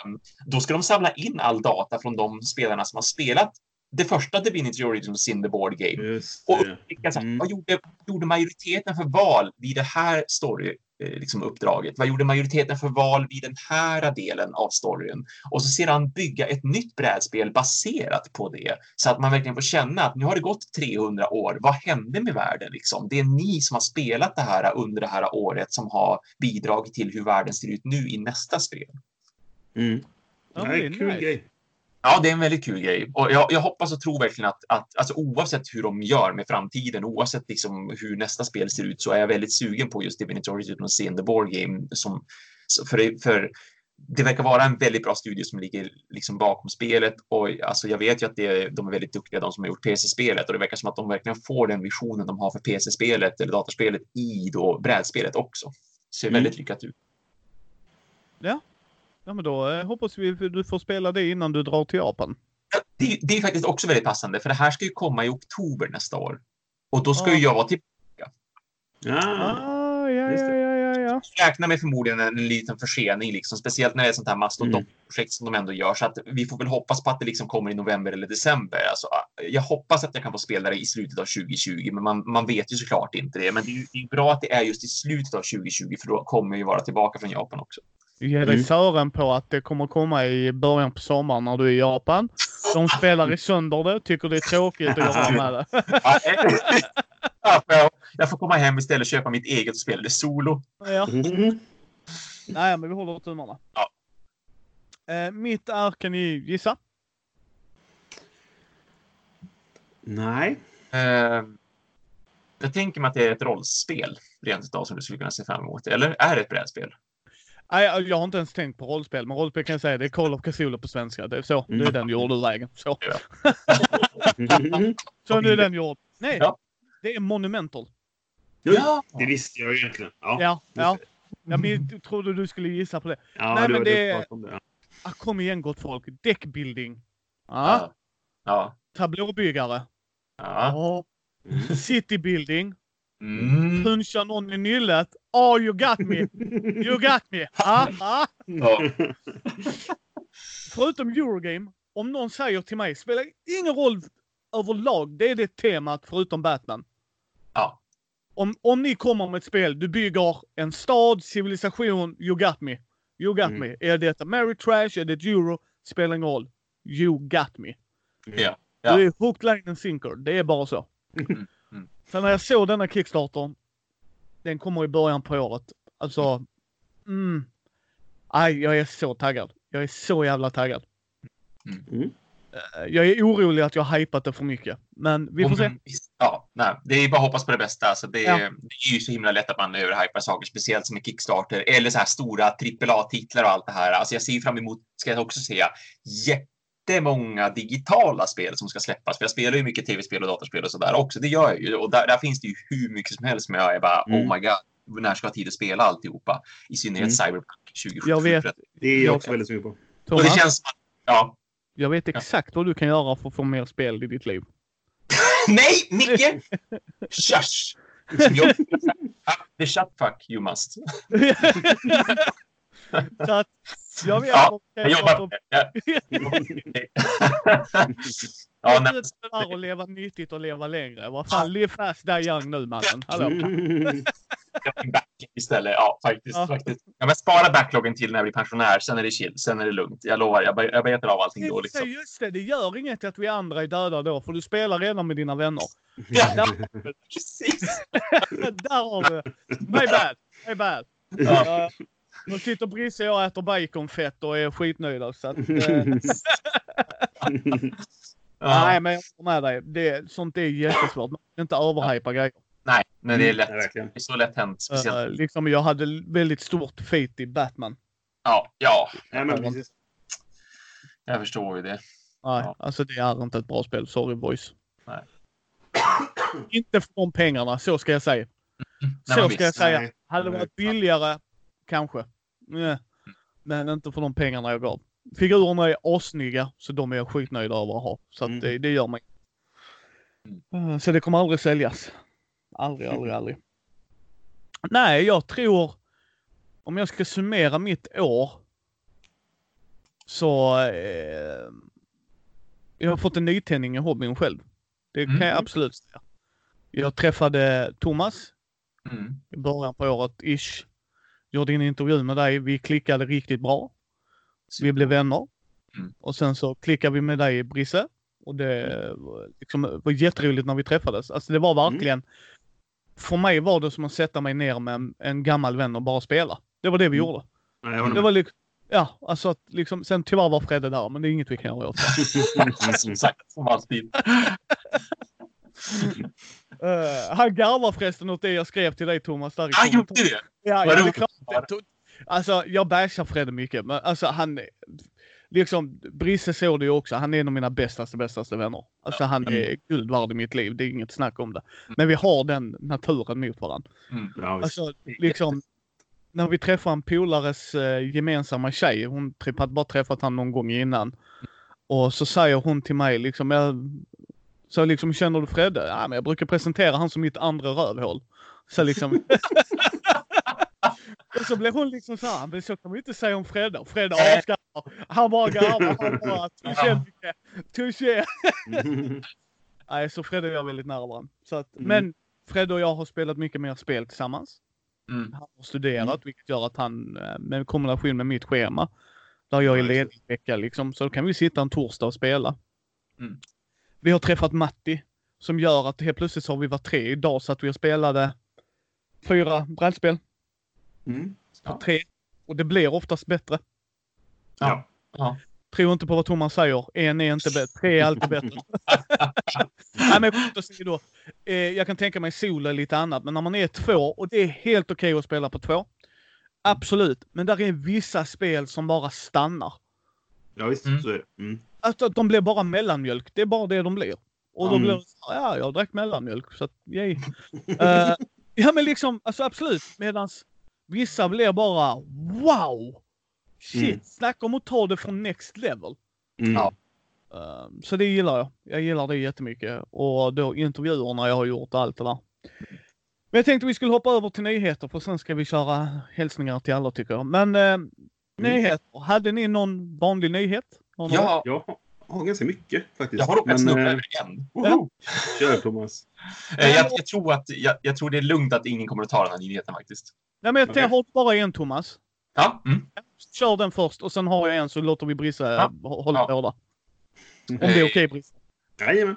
Um, då ska de samla in all data från de spelarna som har spelat det första Divinity Original Sin the Board Game. Och upptäcka, mm. vad gjorde, gjorde majoriteten för val vid det här story eh, liksom uppdraget? Vad gjorde majoriteten för val vid den här delen av storyn? Och så sedan bygga ett nytt brädspel baserat på det så att man verkligen får känna att nu har det gått 300 år. Vad hände med världen? Liksom? Det är ni som har spelat det här under det här året som har bidragit till hur världen ser ut nu i nästa spel. Mm. Ja, det är en kul nice. grej. Ja, det är en väldigt kul grej. Och jag, jag hoppas och tror verkligen att, att alltså, oavsett hur de gör med framtiden, oavsett liksom hur nästa spel ser ut, så är jag väldigt sugen på just Divinity Original Sin the Board Game. Som, för, för det verkar vara en väldigt bra studio som ligger liksom bakom spelet och alltså jag vet ju att det, de är väldigt duktiga, de som har gjort PC-spelet och det verkar som att de verkligen får den visionen de har för PC-spelet eller datorspelet i då brädspelet också. Ser mm. väldigt lyckat ut. Ja, Ja, men då eh, hoppas vi du får spela det innan du drar till Japan. Det, det, är faktiskt också väldigt passande, för det här ska ju komma i oktober nästa år. Och då ska ah. ju jag vara tillbaka. Ah, ja, ja, ja, ja, ja. Räkna med förmodligen en liten försening, liksom, speciellt när det är ett sånt här mastodontprojekt mm. som de ändå gör. Så att vi får väl hoppas på att det liksom kommer i november eller december. Alltså, jag hoppas att jag kan få spela det i slutet av 2020, men man, man vet ju såklart inte det. Men det är, det är bra att det är just i slutet av 2020, för då kommer vi vara tillbaka från Japan också. Ge dig mm. fören på att det kommer komma i början på sommaren när du är i Japan. De spelar i sönder det, tycker det är tråkigt att göra med det. jag får komma hem istället och köpa mitt eget och spela det solo. Ja. Mm. Nej, men vi håller tummarna. Ja. Eh, mitt är, kan ni gissa? Nej. Eh, jag tänker mig att det är ett rollspel rent utav som du skulle kunna se fram emot. Eller är det ett brädspel? Nej, jag har inte ens tänkt på rollspel, men rollspel kan jag säga det är Call of Cthulhu på svenska. Det är så. Det är mm. den jordvägen. Så. så nu är den gjord. Nej, ja. det är Monumental. Ja, det visste jag egentligen. Ja, ja. ja. Jag trodde du skulle gissa på det. Ja, Nej, men det är... Det, ja. Ah, kom igen gott folk. Deckbuilding. Ja. ja. Tablåbyggare. Ja. Mm. Citybuilding. Mm. Puncha någon i nyllet. Oh, you got me! You got me! Ah, ah. Ja. Förutom Eurogame, om någon säger till mig, spelar ingen roll överlag, det är det temat förutom Batman. Ja. Om, om ni kommer med ett spel, du bygger en stad, civilisation, you got me. You got Mm. me. Är det ett Ameritrash, är det ett Euro, spelar ingen roll. You got me. Ja. Ja. Du är hook, line and sinker. Det är bara så. Mm, mm. Sen när jag såg denna Kickstarter, den kommer i början på året. Alltså, mm. Aj, jag är så taggad. Jag är så jävla taggad. Mm. Eh, Jag är orolig att jag har hypat det för mycket. Men vi får Och se. Ja, nej, det är bara att hoppas på det bästa. Alltså det, Ja. det är ju så himla lätt att man överhypar saker, speciellt som en Kickstarter eller så här stora AAA-titlar och allt det här. Alltså jag ser fram emot, ska jag också säga, jättemånga digitala spel som ska släppas. För jag spelar ju mycket tv-spel och datorspel och sådär också. Det gör jag ju. Och där, där finns det ju hur mycket som helst som jag är bara, Mm. oh my god, när ska jag ha tid att spela alltihopa? I synnerhet Mm. Cyberpunk 2077. Jag vet. Det är jag Jag- också väldigt sugen på. Och det Thomas, känns ja. jag vet exakt vad du kan göra för att få mer spel i ditt liv. Nej, Micke! Shush! The shut fuck you must. så att, jag vet Ja, Jag jobbar på det. Ja, nej, att att leva nyttigt och leva längre. Vad fan, live fast, die young nu mannen. Hallå? Mm. backlog istället. Ja, faktiskt. Ja. faktiskt. Ja, men spara backloggen till när jag blir pensionär. Sen är det chill. Sen är det lugnt. Jag lovar. Jag, jag betar av allting då. Liksom. Just det, det gör inget att vi andra är döda då, för du spelar redan med dina vänner. Ja, precis. Där har du det. My bad, my bad. Ja. Nu sitter Brisse och jag äter baconfett och är skitnöjda. Så att, eh, Ja. Nej, men jag håller med dig. Det, sånt är jättesvårt. Man kan inte överhypa grejer. Nej, men det är lätt. Ja, verkligen. Det är så lätt hänt. Speciellt. Uh, liksom jag hade väldigt stort fate i Batman. Ja, ja, Ja, men precis. jag förstår ju det. Nej, Ja. alltså det är inte ett bra spel. Sorry boys. Nej. inte för de pengarna, så ska jag säga. Nej, Så ska jag visst. säga. Nej. Hade det Nej. varit billigare, kanske. Nej. Men inte för de pengarna jag gav. Figurerna är assnygga, så de är jag skitnöjd över att ha. Så att Mm. det, det gör mig. Uh, Så det kommer aldrig säljas. Aldrig, aldrig, aldrig. Nej, jag tror om jag ska summera mitt år så eh, jag har fått en nytändning i hobbyn själv. Det kan Mm. jag absolut säga. Jag träffade Thomas Mm. i början på året, ish. Gjorde en intervju med dig. Vi klickade riktigt bra. Vi blev vänner. Mm. Och sen så klickade vi med dig, Brisse. Och det var liksom, var jätteroligt när vi träffades. Alltså det var verkligen... För mig var det som att sätta mig ner med en, en gammal vän och bara spela. Det var det vi Mm. gjorde. Håller Det var liksom... Ja, alltså att liksom, sen tyvärr var Fredde där, men det är inget vi kan göra åt. Som sagt, som alltid. Uh, han garvar förresten åt det jag skrev till dig Thomas. Där Han gjorde det! Ja, Vad ja det Alltså, jag bashar Fredde mycket, men alltså han... Liksom, Brisse såg det ju också. Han är en av mina bästaste, bästaste vänner. Alltså han är guld värd i mitt liv. Det är inget snack om det. Men vi har den naturen mot varandra. Mm. Ja. Alltså, liksom... När vi träffar en polares eh, gemensamma tjej, hon hade bara träffat han någon gång innan. Och så säger hon till mig liksom, jag, så liksom känner du Fredde? Ja, men jag brukar presentera han som mitt andra rövhål. Så liksom. och så blev hon liksom så här, men så kan man ju inte säga om Fredde. Och Fredde asgarvar. Han bara garvar. Han bara, touché Micke. Touché. Nej, så Fredde och jag är väldigt nära varandra. Så att, Mm. Men Fredde och jag har spelat mycket mer spel tillsammans. Mm. Han har studerat, vilket gör att han, eh, med kombination med mitt schema, där jag är ledig vecka liksom, så då kan vi sitta en torsdag och spela. Mm. Vi har träffat Matti, som gör att helt plötsligt så har vi varit tre. Idag så att vi och spelade fyra brädspel Mm. på tre. Och det blir oftast bättre. Ja. Ja. Tro inte på vad Thomas säger. En är inte bättre. Tre är alltid bättre. Nej, men skämt åsido. Eh, jag kan tänka mig solo är lite annat. Men när man är två och det är helt okej att spela på två. Absolut. Men där är vissa spel som bara stannar. Ja, visst. Mm. Så är det. Mm. Att de blir bara mellanmjölk. Det är bara det de blir. Och då Mm. blir det ja, jag drack mellanmjölk. Så att, yay. Eh, ja, men liksom, alltså absolut. Medans vissa blir bara wow! Shit, Mm. snacka om att ta det från next level. Mm. Ja. Eh, Så det gillar jag. Jag gillar det jättemycket. Och då intervjuerna jag har gjort och allt det där. Men jag tänkte vi skulle hoppa över till nyheter för sen ska vi köra hälsningar till alla tycker jag. Men eh, nyheter. Hade ni någon vanlig nyhet? Någon Ja, Jag Ja, ganska mycket faktiskt. Jag har råkat snubbla eh, över en. Woho! Kör Thomas. Eh, jag, jag, tror att, jag, jag tror det är lugnt att ingen kommer att ta den här nyheten faktiskt. Nej, men jag okay. har bara en Thomas. Ja, mm. Kör den först och sen har jag en så låter vi Brisse Ja. ja. hålla Ja. båda. Om det är okej Brisse. Jajamän.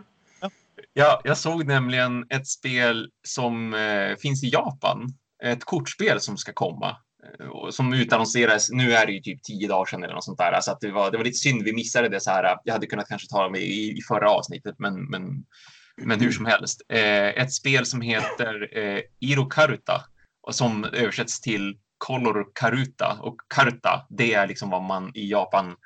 Ja, jag såg nämligen ett spel som eh, finns i Japan. Ett kortspel som ska komma. Eh, Som utannonserades, nu är det ju typ tio dagar sedan eller något sånt där. Så att det, var, det var lite synd, vi missade det så här. Jag hade kunnat kanske ta det med i, i förra avsnittet, men, men, men hur som helst. Eh, ett spel som heter eh, Iro Karuta och som översätts till Color Karuta. Och Karuta, det är liksom vad man i Japan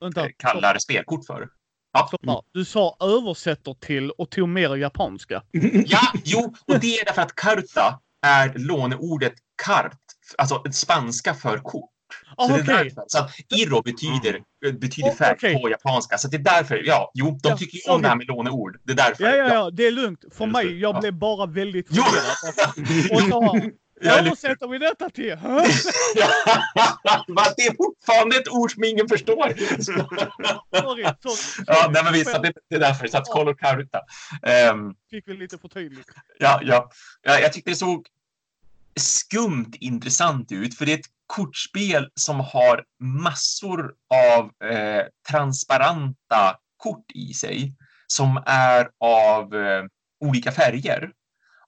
Vänta. eh, kallar spelkort för. Ja, Stopp här. Du sa översätter till och tog mer japanska. Ja, jo, och det är därför att karta är låneordet kart, alltså ett spanska för kort. Ah, Så, det är därför. så att iro betyder, betyder Oh, färg okej. på japanska. Så det är därför, ja, jo, de Ja, tycker ju om det här med låneord. Det är därför. Ja, ja, ja. Det är lugnt. För Just mig, jag Ja. blev bara väldigt förvirrad. Och så, Jag är översätter vi detta till? Det är fortfarande ett ord som ingen förstår. Sorry, sorry. ja, nej, men visst, det, det är därför. Så att color karuta. Ehm, Fick vi lite för tydligt. Ja, ja. ja jag tyckte det såg skumt intressant ut, för det är ett kortspel som har massor av eh, transparenta kort i sig som är av eh, olika färger.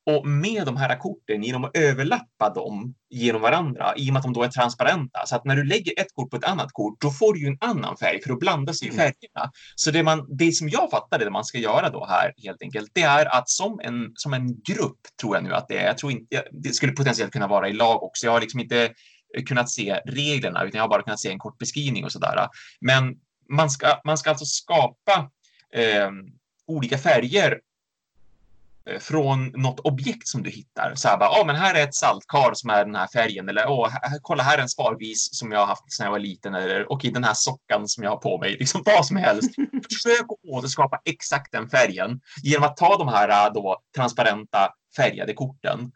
Och med de här korten, genom att överlappa dem genom varandra, i och med att de då är transparenta, så att när du lägger ett kort på ett annat kort, då får du ju en annan färg, för då blandas ju Mm. färgerna. Så det, man, det som jag fattade det man ska göra då här helt enkelt, det är att som en, som en grupp, tror jag nu att det är, jag tror inte, det skulle potentiellt kunna vara i lag också. Jag har liksom inte eh, kunnat se reglerna, utan jag har bara kunnat se en kort beskrivning och sådär. Men man ska, man ska alltså skapa eh, olika färger från något objekt som du hittar. Så här bara, ja men här är ett saltkar som är den här färgen. Eller åh, här, kolla här är en spargris som jag har haft sedan jag var liten. Eller okej, den här sockan som jag har på mig. Liksom vad som helst. Försök att återskapa exakt den färgen genom att ta de här då transparenta färgade korten.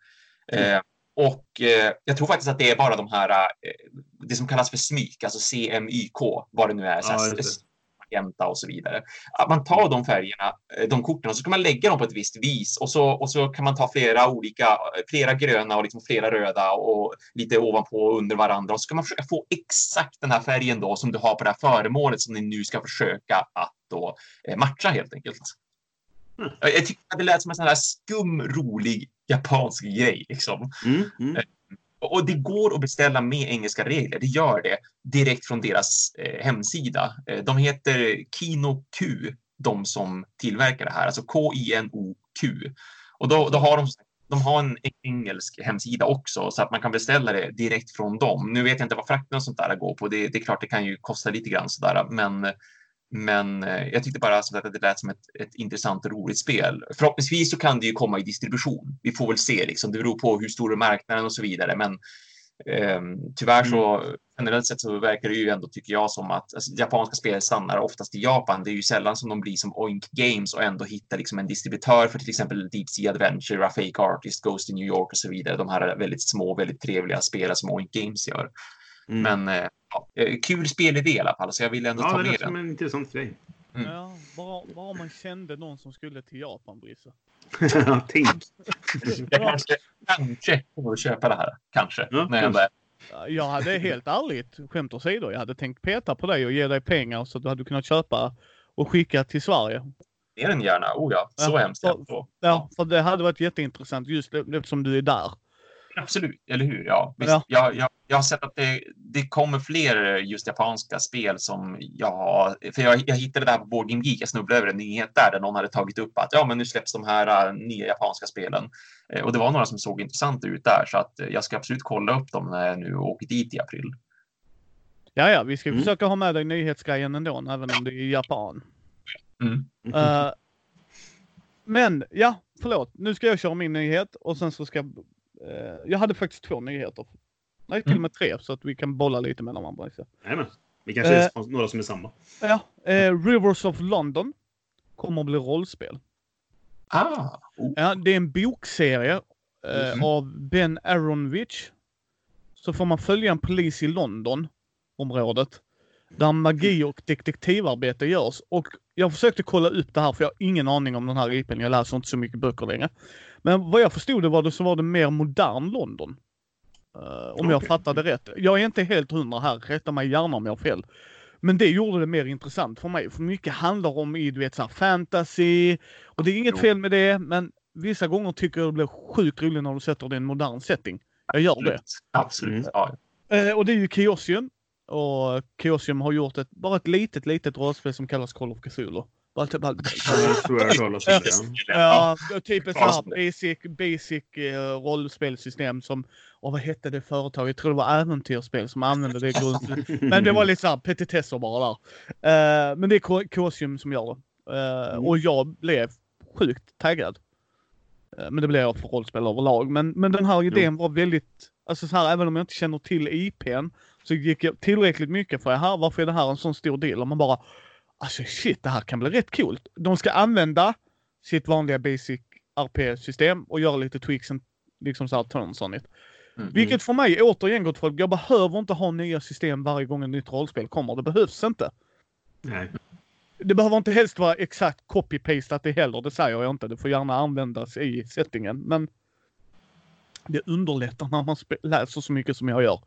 Eh, och eh, jag tror faktiskt att det är bara de här, eh, det som kallas för smyk, alltså CMYK, vad det nu är. Ja, magenta och så vidare. Att man tar de färgerna, eh, de korten, och så kan man lägga dem på ett visst vis och så, och så kan man ta flera olika, flera gröna och liksom flera röda och lite ovanpå och under varandra och så kan man försöka få exakt den här färgen då som du har på det här föremålet som ni nu ska försöka att då eh, matcha helt enkelt. Mm. Jag jag tyckte att det lät som en sån här skum, rolig japansk grej liksom. Mm, mm. Och det går att beställa med engelska regler, det gör det direkt från deras eh, hemsida. Eh, de heter Kino Q, de som tillverkar det här, alltså K-I-N-O-Q. Och då, då har de, de har en engelsk hemsida också så att man kan beställa det direkt från dem. Nu vet jag inte vad frakten och sånt där går på. Det, det är klart, det kan ju kosta lite grann sådär, men men eh, jag tyckte bara som att det lät som ett, ett intressant och roligt spel. Förhoppningsvis så kan det ju komma i distribution. Vi får väl se, liksom. det beror på hur stor är marknaden och så vidare. Men ehm, tyvärr så generellt sett så verkar det ju ändå, tycker jag, som att alltså, japanska spel stannar oftast i Japan. Det är ju sällan som de blir som Oink Games och ändå hittar liksom en distributör för till exempel Deep Sea Adventure, Fake Artist, Ghost in New York och så vidare. De här väldigt små, väldigt trevliga spelen som Oink Games gör. Mm. Men eh, ja, eh, kul spelidé i alla fall, så jag vill ändå ja, ta det med den. som en intressant grej. Mm. Ja, bara, bara om man kände någon som skulle till Japan, Brisse. Tänk. Jag kanske, kanske kommer att köpa det här. Kanske. Ja, när jag. Jag hade helt ärligt, skämt åsido, jag hade tänkt peta på dig och ge dig pengar så att du hade kunnat köpa och skicka till Sverige. Ge den gärna. Oh ja, så Ja, hemskt jag på. Ja, för det hade varit jätteintressant just eftersom du är där. Absolut, eller hur? Ja, visst. Ja. Jag, jag, jag har sett att det, det kommer fler just japanska spel som jag har... För jag, jag hittade det här på Board Game Geek. Jag snubblade över en nyhet där, där någon hade tagit upp att ja, men nu släpps de här äh, nya japanska spelen. Eh, och det var några som såg intressanta ut där, så att eh, jag ska absolut kolla upp dem när jag nu åker dit i april. Ja, ja, vi ska Mm. försöka ha med dig nyhetsgrejen ändå, även om det är i Japan. Mm. Eh, men ja, förlåt. Nu ska jag köra min nyhet och sen så ska uh, jag hade faktiskt två nyheter. Nej, till och Mm. med tre så att vi kan bolla lite mellan varandra. Jajamän. Vi kanske Eh. är några som är samma. Ja, eh, Rivers of London kommer att bli rollspel. Ah, oh. Ja, det är en bokserie eh, Mhm. av Ben Aronovich. Så får man följa en polis i London, området, där magi och detektivarbete görs. Och jag försökte kolla upp det här för jag har ingen aning om den här IPn. Jag läser inte så mycket böcker längre. Men vad jag förstod det var det så var det mer modern London. Uh, om jag Okej. fattade rätt. Jag är inte helt hundra här, rätta mig gärna om jag har fel. Men det gjorde det mer intressant för mig. För mycket handlar om i, du vet, så fantasy. Och det är inget Jo. fel med det, men vissa gånger tycker jag det blir sjukt roligt när du sätter det i en modern setting. Jag gör det. Absolut. Mm. Ja. Eh, och det är ju Chaosium. Och Chaosium har gjort ett, bara ett litet, litet rollspel som kallas Call of Cthulhu. Bara, typ, om det. ja. Typ ett sånt basic, basic uh, rollspelssystem som, och vad hette det företaget? Jag tror det var äventyrsspel som använde det grund. Men det var lite såhär petitesser bara där. Eh, men det är K- Kosium som gör det. Eh, Mm. Och jag blev sjukt taggad. Eh, men det blev jag för rollspel överlag. Men, men den här idén var väldigt, alltså så här, även om jag inte känner till IPn så gick jag tillräckligt mycket för här, varför är det här en sån stor del? Och man bara, alltså shit, det här kan bli rätt coolt. De ska använda sitt vanliga basic RP-system och göra lite tweaks, and, liksom så här turns on it. Mm. Vilket för mig återigen gott folk, jag behöver inte ha nya system varje gång ett nytt rollspel kommer. Det behövs inte. Nej. Det behöver inte helst vara exakt copy-pastat det heller, det säger jag inte. Det får gärna användas i settingen. Men det underlättar när man läser så mycket som jag gör.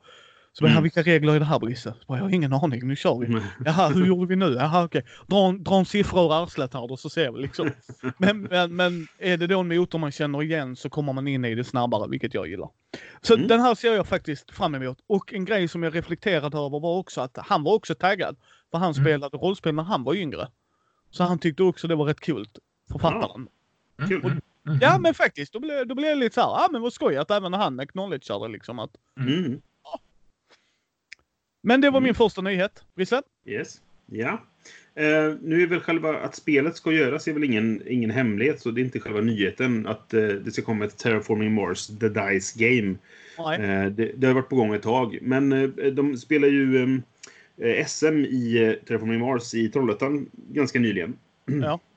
Så bara, Mm. vilka regler är det här Brisse? Jag har ingen aning, nu kör vi. Mm. Jaha, hur gjorde vi nu? Jaha, okej. Dra, en- dra en siffra ur arslet här då så ser vi liksom. Men, men, men är det då en motor man känner igen så kommer man in i det snabbare, vilket jag gillar. Så Mm. den här ser jag faktiskt fram emot. Och en grej som jag reflekterade över var också att han var också taggad. För han Mm. spelade rollspel när han var yngre. Så han tyckte också det var rätt kul, författaren. Kul. Mm. Ja men faktiskt, då blev, då blev jag lite så här, ja ah, men vad skoj att även han acknowledgade liksom att. Mm. Men det var Mm. min första nyhet. Brisse? Yes. Ja. Eh, nu är väl själva att spelet ska göras är väl ingen, ingen hemlighet, så det är inte själva nyheten att eh, det ska komma ett Terraforming Mars, The Dice Game. Eh, det, det har varit på gång ett tag, men de spelar ju eh, SM i Terraforming Mars i Trollhättan ganska nyligen. Ja.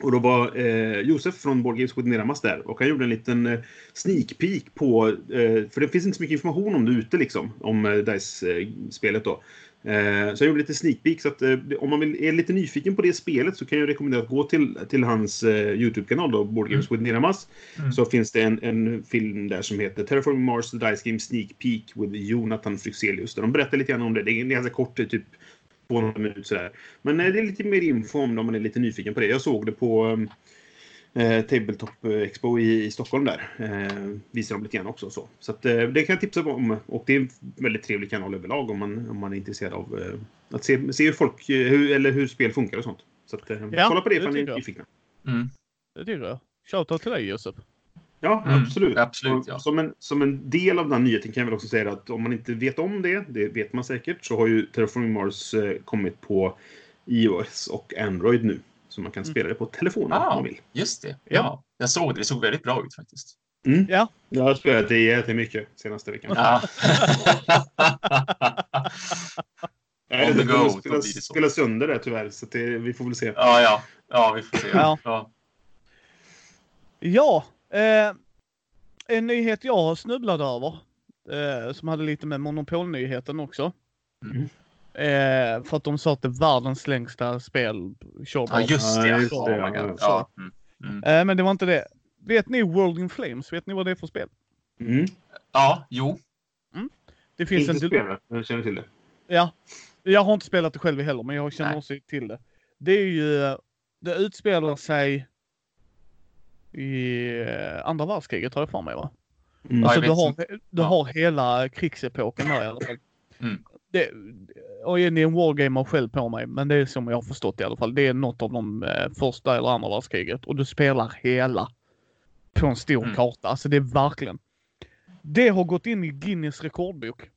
Och då var eh, Josef från Board Games with Miramas där och han gjorde en liten eh, sneak peek på, eh, för det finns inte så mycket information om det ute liksom, om eh, DICE-spelet då. Eh, så jag gjorde lite sneak peek så att eh, om man vill, är lite nyfiken på det spelet så kan jag rekommendera att gå till, till hans eh, YouTube-kanal då, Board Games with Miramas. Mm. Så finns det en, en film där som heter Terraforming Mars The Dice Game Sneak Peek with Jonathan Fryxelius. Där de berättar lite grann om det. Det är ganska kort, det 200 minuter sådär. Men eh, det är lite mer info om det om man är lite nyfiken på det. Jag såg det på eh, Tabletop Expo i, i Stockholm där. Eh, visar de lite grann också. Så, så att, eh, det kan jag tipsa om. Och det är en väldigt trevlig kanal överlag om man, om man är intresserad av eh, att se, se hur folk, eh, hur, eller hur spel funkar och sånt. Så att, eh, Ja, kolla på det ifall ni är nyfikna. Mm. Det tycker jag. Shoutout till dig Josef. Ja, Mm, absolut. absolut, ja. som, en, som en del av den nyheten kan jag väl också säga att om man inte vet om det, det vet man säkert, så har ju Terraforming Mars eh, kommit på iOS och Android nu. Så man kan Mm. spela det på telefonen om Ah. man vill. Just det. Ja. Ja. Jag såg det. Det såg väldigt bra ut faktiskt. Mm. Ja. Jag har spelat det jättemycket senaste veckan. Ja. Nej, On det the kommer go, spela, spela sönder det tyvärr, så det, vi får väl se. ja, ja. Ja, vi får se. Ja. Ja. Eh, en nyhet jag har snubblat över. Eh, som hade lite med monopolnyheten också. Mm. Eh, för att de sa att det är världens längsta spel. Ja, just det. Ja, just det, Oh ja. Ja. Mm. Mm. Eh, men det var inte det. Vet ni World in Flames? Vet ni vad det är för spel? Mm. ja, jo. Det finns Inte en... spelat, men jag känner till det. Ja. Jag har inte spelat det själv heller, men jag känner Nej. också till det. Det är ju... Det utspelar sig i eh, andra världskriget har jag för mig va? Mm. Alltså du har, du Ja. har hela krigsepoken där i alla fall. Mm. Det, och det är en wargamer själv på mig, men det är som jag har förstått i alla fall. Det är något av de eh, första eller andra världskriget och du spelar hela på en stor Mm. karta. Alltså det är verkligen. Det har gått in i Guinness rekordbok.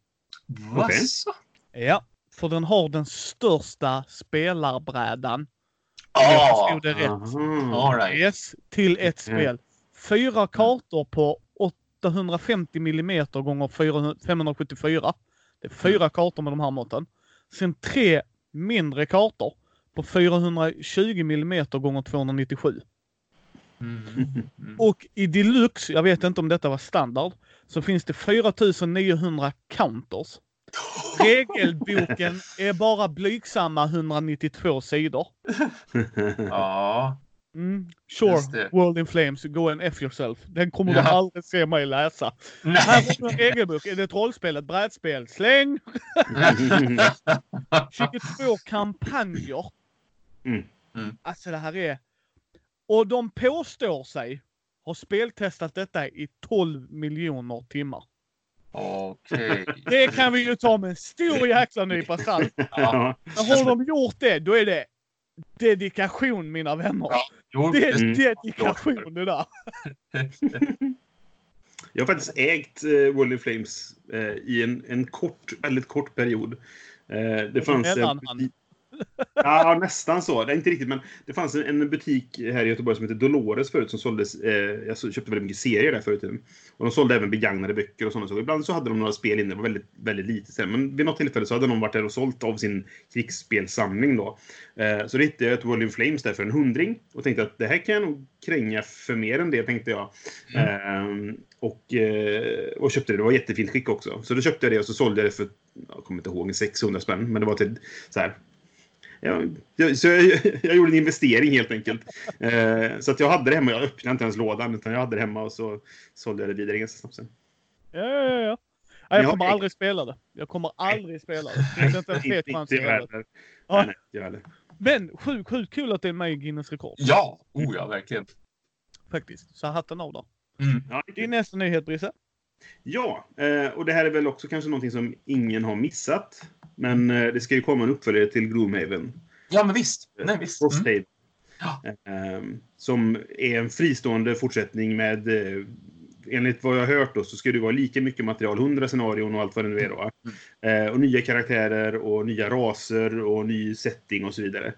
Vasså? Ja, för den har den största spelarbrädan. Jag förstod det rätt. All right. Yes, till ett Mm. spel. Fyra kartor på 850 millimeter gånger 400 574. Det är fyra kartor med de här måtten. Sen tre mindre kartor på 420 millimeter gånger 297. Mm. Mm. Och i deluxe, jag vet inte om detta var standard, så finns det 4900 counters. Regelboken är bara blygsamma 192 sidor. Ja, Mm. Sure. World in Flames, go and F yourself. Den kommer du Ja. aldrig se mig läsa. Här nej. har du en regelbok. Är det ett rollspel, ett brädspel? Släng! 22 kampanjer. Mm. Mm. Alltså det här är... Och de påstår sig ha speltestat detta i 12 miljoner timmar. Okej. Det kan vi ju ta med en stor jäkla nypa salt. Ja. Men har de gjort det, då är det dedikation mina vänner. Ja, jo, Det är Mm. dedikation det där. Jag har faktiskt ägt eh, World in Flames eh, i en, en kort, väldigt kort period. Eh, det fanns en. Ja, nästan så. Det är inte riktigt, men det fanns en, butik här i Göteborg som heter Dolores förut som såldes. Eh, jag köpte väldigt mycket serier där förut. Och de sålde även begagnade böcker och sådana saker. Ibland så hade de några spel inne, det var väldigt, väldigt lite. sen. Men vid något tillfälle så hade de varit där och sålt av sin krigsspelsamling då. Eh, så då hittade jag ett World in Flames där för en hundring och tänkte att det här kan jag nog kränga för mer än det, tänkte jag. Ehm, och, eh, och köpte det. Det var jättefint skick också. Så då köpte jag det och så sålde jag det för, jag kommer inte ihåg, 600 spänn. Men det var till så här. Ja, jag, så jag, jag gjorde en investering helt enkelt. Eh, så att jag hade det hemma. Jag öppnade inte ens lådan utan jag hade det hemma och så sålde jag det vidare ganska snabbt sen. Ja, ja, ja. Nej, Jag kommer aldrig spela det. Jag kommer aldrig spela det. Det är inte en fet chans att göra det. Ja. Nej, nej. Men sjukt, sjukt kul att det är med i Guinness rekord. ja. Oh, ja, verkligen. Faktiskt. Så hatten av där. Mm. Ja, det är. Din nästa nyhet Brisse. Ja, eh, och det här är väl också kanske någonting som ingen har missat. Men eh, det ska ju komma en uppföljare till Gloomhaven. Ja, men visst. Nej, visst. Mm. Frosthaven. Eh, som är en fristående fortsättning med eh, Enligt vad jag har hört då, så ska det vara lika mycket material, 100 scenarion och allt vad det nu är. Då. Mm. Eh, och nya karaktärer och nya raser och ny setting och så vidare.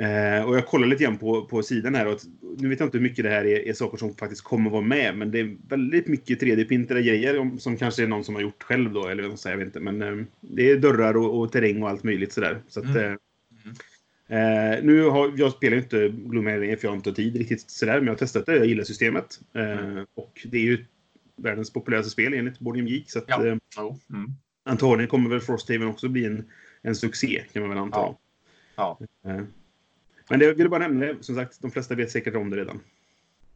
Eh, och jag kollar lite grann på, på sidan här. Och att, nu vet jag inte hur mycket det här är, är saker som faktiskt kommer vara med. Men det är väldigt mycket 3D-pintade grejer om, som kanske är någon som har gjort själv då. Eller vad jag vet inte. Men eh, det är dörrar och, och terräng och allt möjligt sådär. Så att, Mm. eh, Eh, nu har, jag spelar ju inte Gloomhaven för jag har inte tid riktigt sådär, men jag har testat det. Jag gillar systemet. Eh, och det är ju världens populäraste spel enligt Board Game Geek. Så att, Ja. eh, Jo. Mm. antagligen kommer väl Frosthaven också bli en, en succé, kan man väl anta. Ja. Ja. Men det jag ville bara nämna det. Som sagt, de flesta vet säkert om det redan.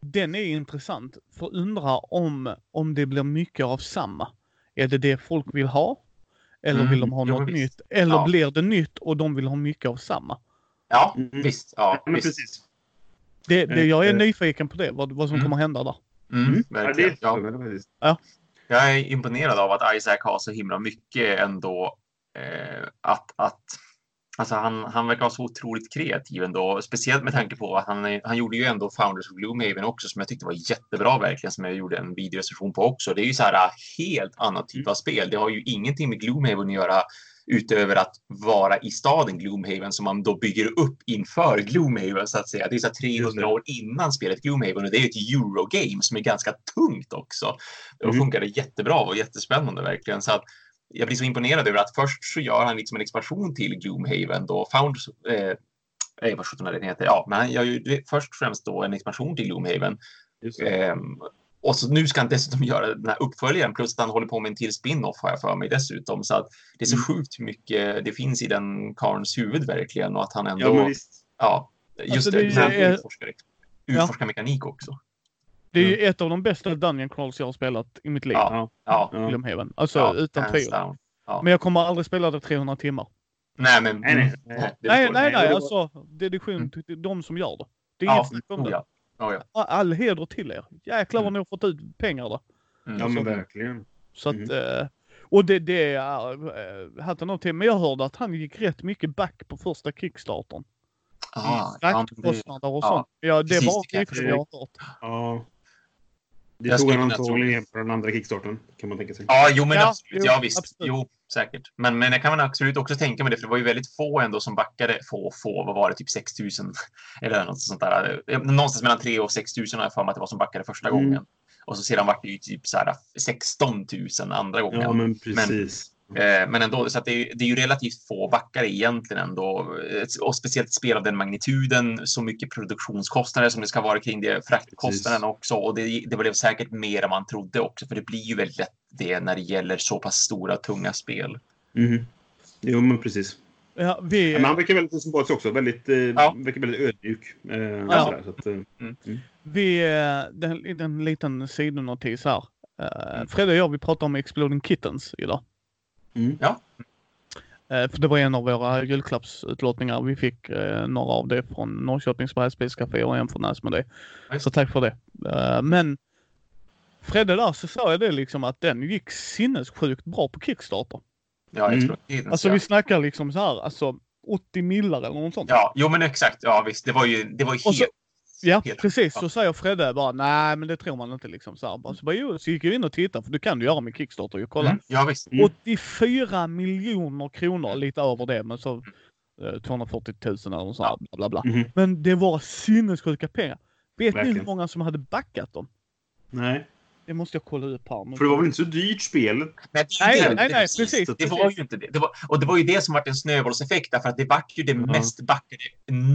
Den är intressant. För undra om, om det blir mycket av samma. Är det det folk vill ha? Eller Mm, vill de ha jo, något visst. nytt? Eller Ja. blir det nytt och de vill ha mycket av samma? Ja, Mm. visst. Ja, men visst. precis. Det, det, jag är Eh, nyfiken på det, vad, vad som Mm. kommer hända där. Mm, Ja, det verkligen. Ja. faktiskt. Jag är imponerad av att Isaac har så himla mycket ändå. Eh, att, att, alltså han, han verkar vara så otroligt kreativ ändå. Speciellt med tanke på att han, han gjorde ju ändå Founders of Gloomhaven också som jag tyckte var jättebra verkligen. Som jag gjorde en videorecension på också. Det är ju så här äh, helt annan typ av spel. Det har ju ingenting med Gloomhaven att göra utöver att vara i staden Gloomhaven som man då bygger upp inför Gloomhaven så att säga. Det är så här Just 300 det. år innan spelet Gloomhaven och det är ju ett Eurogame som är ganska tungt också. Då Mm. funkar det jättebra och jättespännande verkligen. Så att jag blir så imponerad över att först så gör han liksom en expansion till Gloomhaven då Founders, eh, eh, vad sjutton det den heter? Ja, men han gör ju det- först och främst då en expansion till Gloomhaven. Det. Ehm, och så nu ska han dessutom göra den här uppföljaren plus att han håller på med en till spin-off har jag för mig dessutom. Så att det är så Mm. sjukt mycket det finns i den karlns huvud verkligen och att han ändå, Ja, ja, just Alltså, det, det han är- utforskar, utforskar mekanik också. Det är ju ett av de bästa Dungeon Crawls jag har spelat i mitt liv. Ja. Ja. Ja, Ja. Gloomhaven. Alltså ja, utan tvivel. Ja. Men jag kommer aldrig spela det 300 timmar. Nej, men... Nej, nej. det Nej, nej, nej, det var- alltså dedikation till de som gör det. Det är Ja, inget snack om oh, det. ja. Ja. All heder till er. Jäklar vad ni har fått ut pengar där. Mm. Ja, men verkligen. Så att, Mm. eh, och det, det är, eh, hatten av till. Men jag hörde att han gick rätt mycket back på första kickstarten. Ah, fraktkostnader och ja, sånt. Ja, det var det jag har hört. Ja. Det Jag tog skulle han antagligen igen på den andra kickstarten, kan man tänka sig. Ja, jo, men Ja, absolut. jo, ja, visst. absolut. Jo, säkert. Men, men jag kan väl absolut också tänka mig det, för det var ju väldigt få ändå som backade. Få, få, vad var det? Typ 6 000 eller något sånt där. Eh, Någonstans mellan 3 och 6 000 har jag för mig att det var som backade första Mm. gången. Och så sedan vart det ju typ så här 16 000 andra gången. Ja, men precis. Eh, men ändå, så att det, är, det är ju relativt få backare egentligen ändå. Och speciellt spel av den magnituden, så mycket produktionskostnader som det ska vara kring det, fraktkostnaden också. Och det, det blev säkert mer än man trodde också, för det blir ju väldigt lätt det när det gäller så pass stora, tunga spel. Mhm. Jo, men precis. Ja, vi, Men han verkar väldigt sympatisk också. Väldigt, eh, Ja. verkar väldigt ödmjuk. Eh, Ja. sådär, så att, eh, vi, eh, det är en liten sidonotis här. Eh, Mm. Fredde och jag, vi pratar om Exploding Kittens idag. Mm. Ja. Eh, För det var en av våra julklappsutlottningar. Vi fick eh, några av det från Norrköpings brädspelscafé och en från Näsmedé. Så tack för det. Eh, Men Fredde där så sa jag det liksom att den gick sinnessjukt bra på Kickstarter. Ja, jag Mm. tror Alltså vi snackar liksom så här, alltså 80 millar eller något sånt. Ja, jo men exakt. Ja visst, det var ju, det var ju helt... Ja, Helt- precis. Så säger Fredde bara, nej men det tror man inte liksom. Så, här. Bara, så, bara, jo, så gick jag in och tittade, för det kan du göra med Kickstarter. Jag kolla. Mm, ja visst. Mm. 84 miljoner kronor, lite över det, men så eh, 240 000 eller sånt. här, Bla, bla, bla. Mhm. Men det var sinnessjuka pengar. Vet ni hur Verkligen. många som hade backat dem? Nej, Det måste jag kolla upp här. för det var väl inte så dyrt spel? Nej, Nej, nej, Det- nej, precis. precis, Det var ju inte det. det var, och det var ju det som var en snöbollseffekt därför att det var ju det Ja. mest backade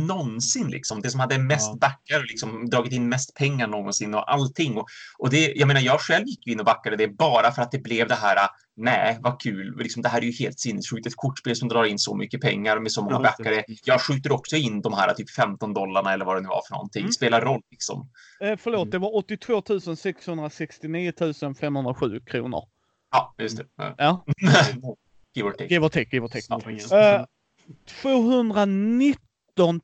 någonsin liksom. Det som hade mest Ja. backar och liksom dragit in mest pengar någonsin och allting. Och, och det, jag menar, jag själv gick in och backade det bara för att det blev det här Nej, vad kul. Liksom, det här är ju helt sinnessjukt. Ett kortspel som drar in så mycket pengar med så många Ja, backare. Jag skjuter också in de här typ 15 dollarna eller vad det nu var för någonting. Mm. Spelar roll liksom. Eh, förlåt, det var 82 669 507 kronor. Ja, just det. Ja. Ja, Give or take. give or take, give or take. Ja. Eh, 219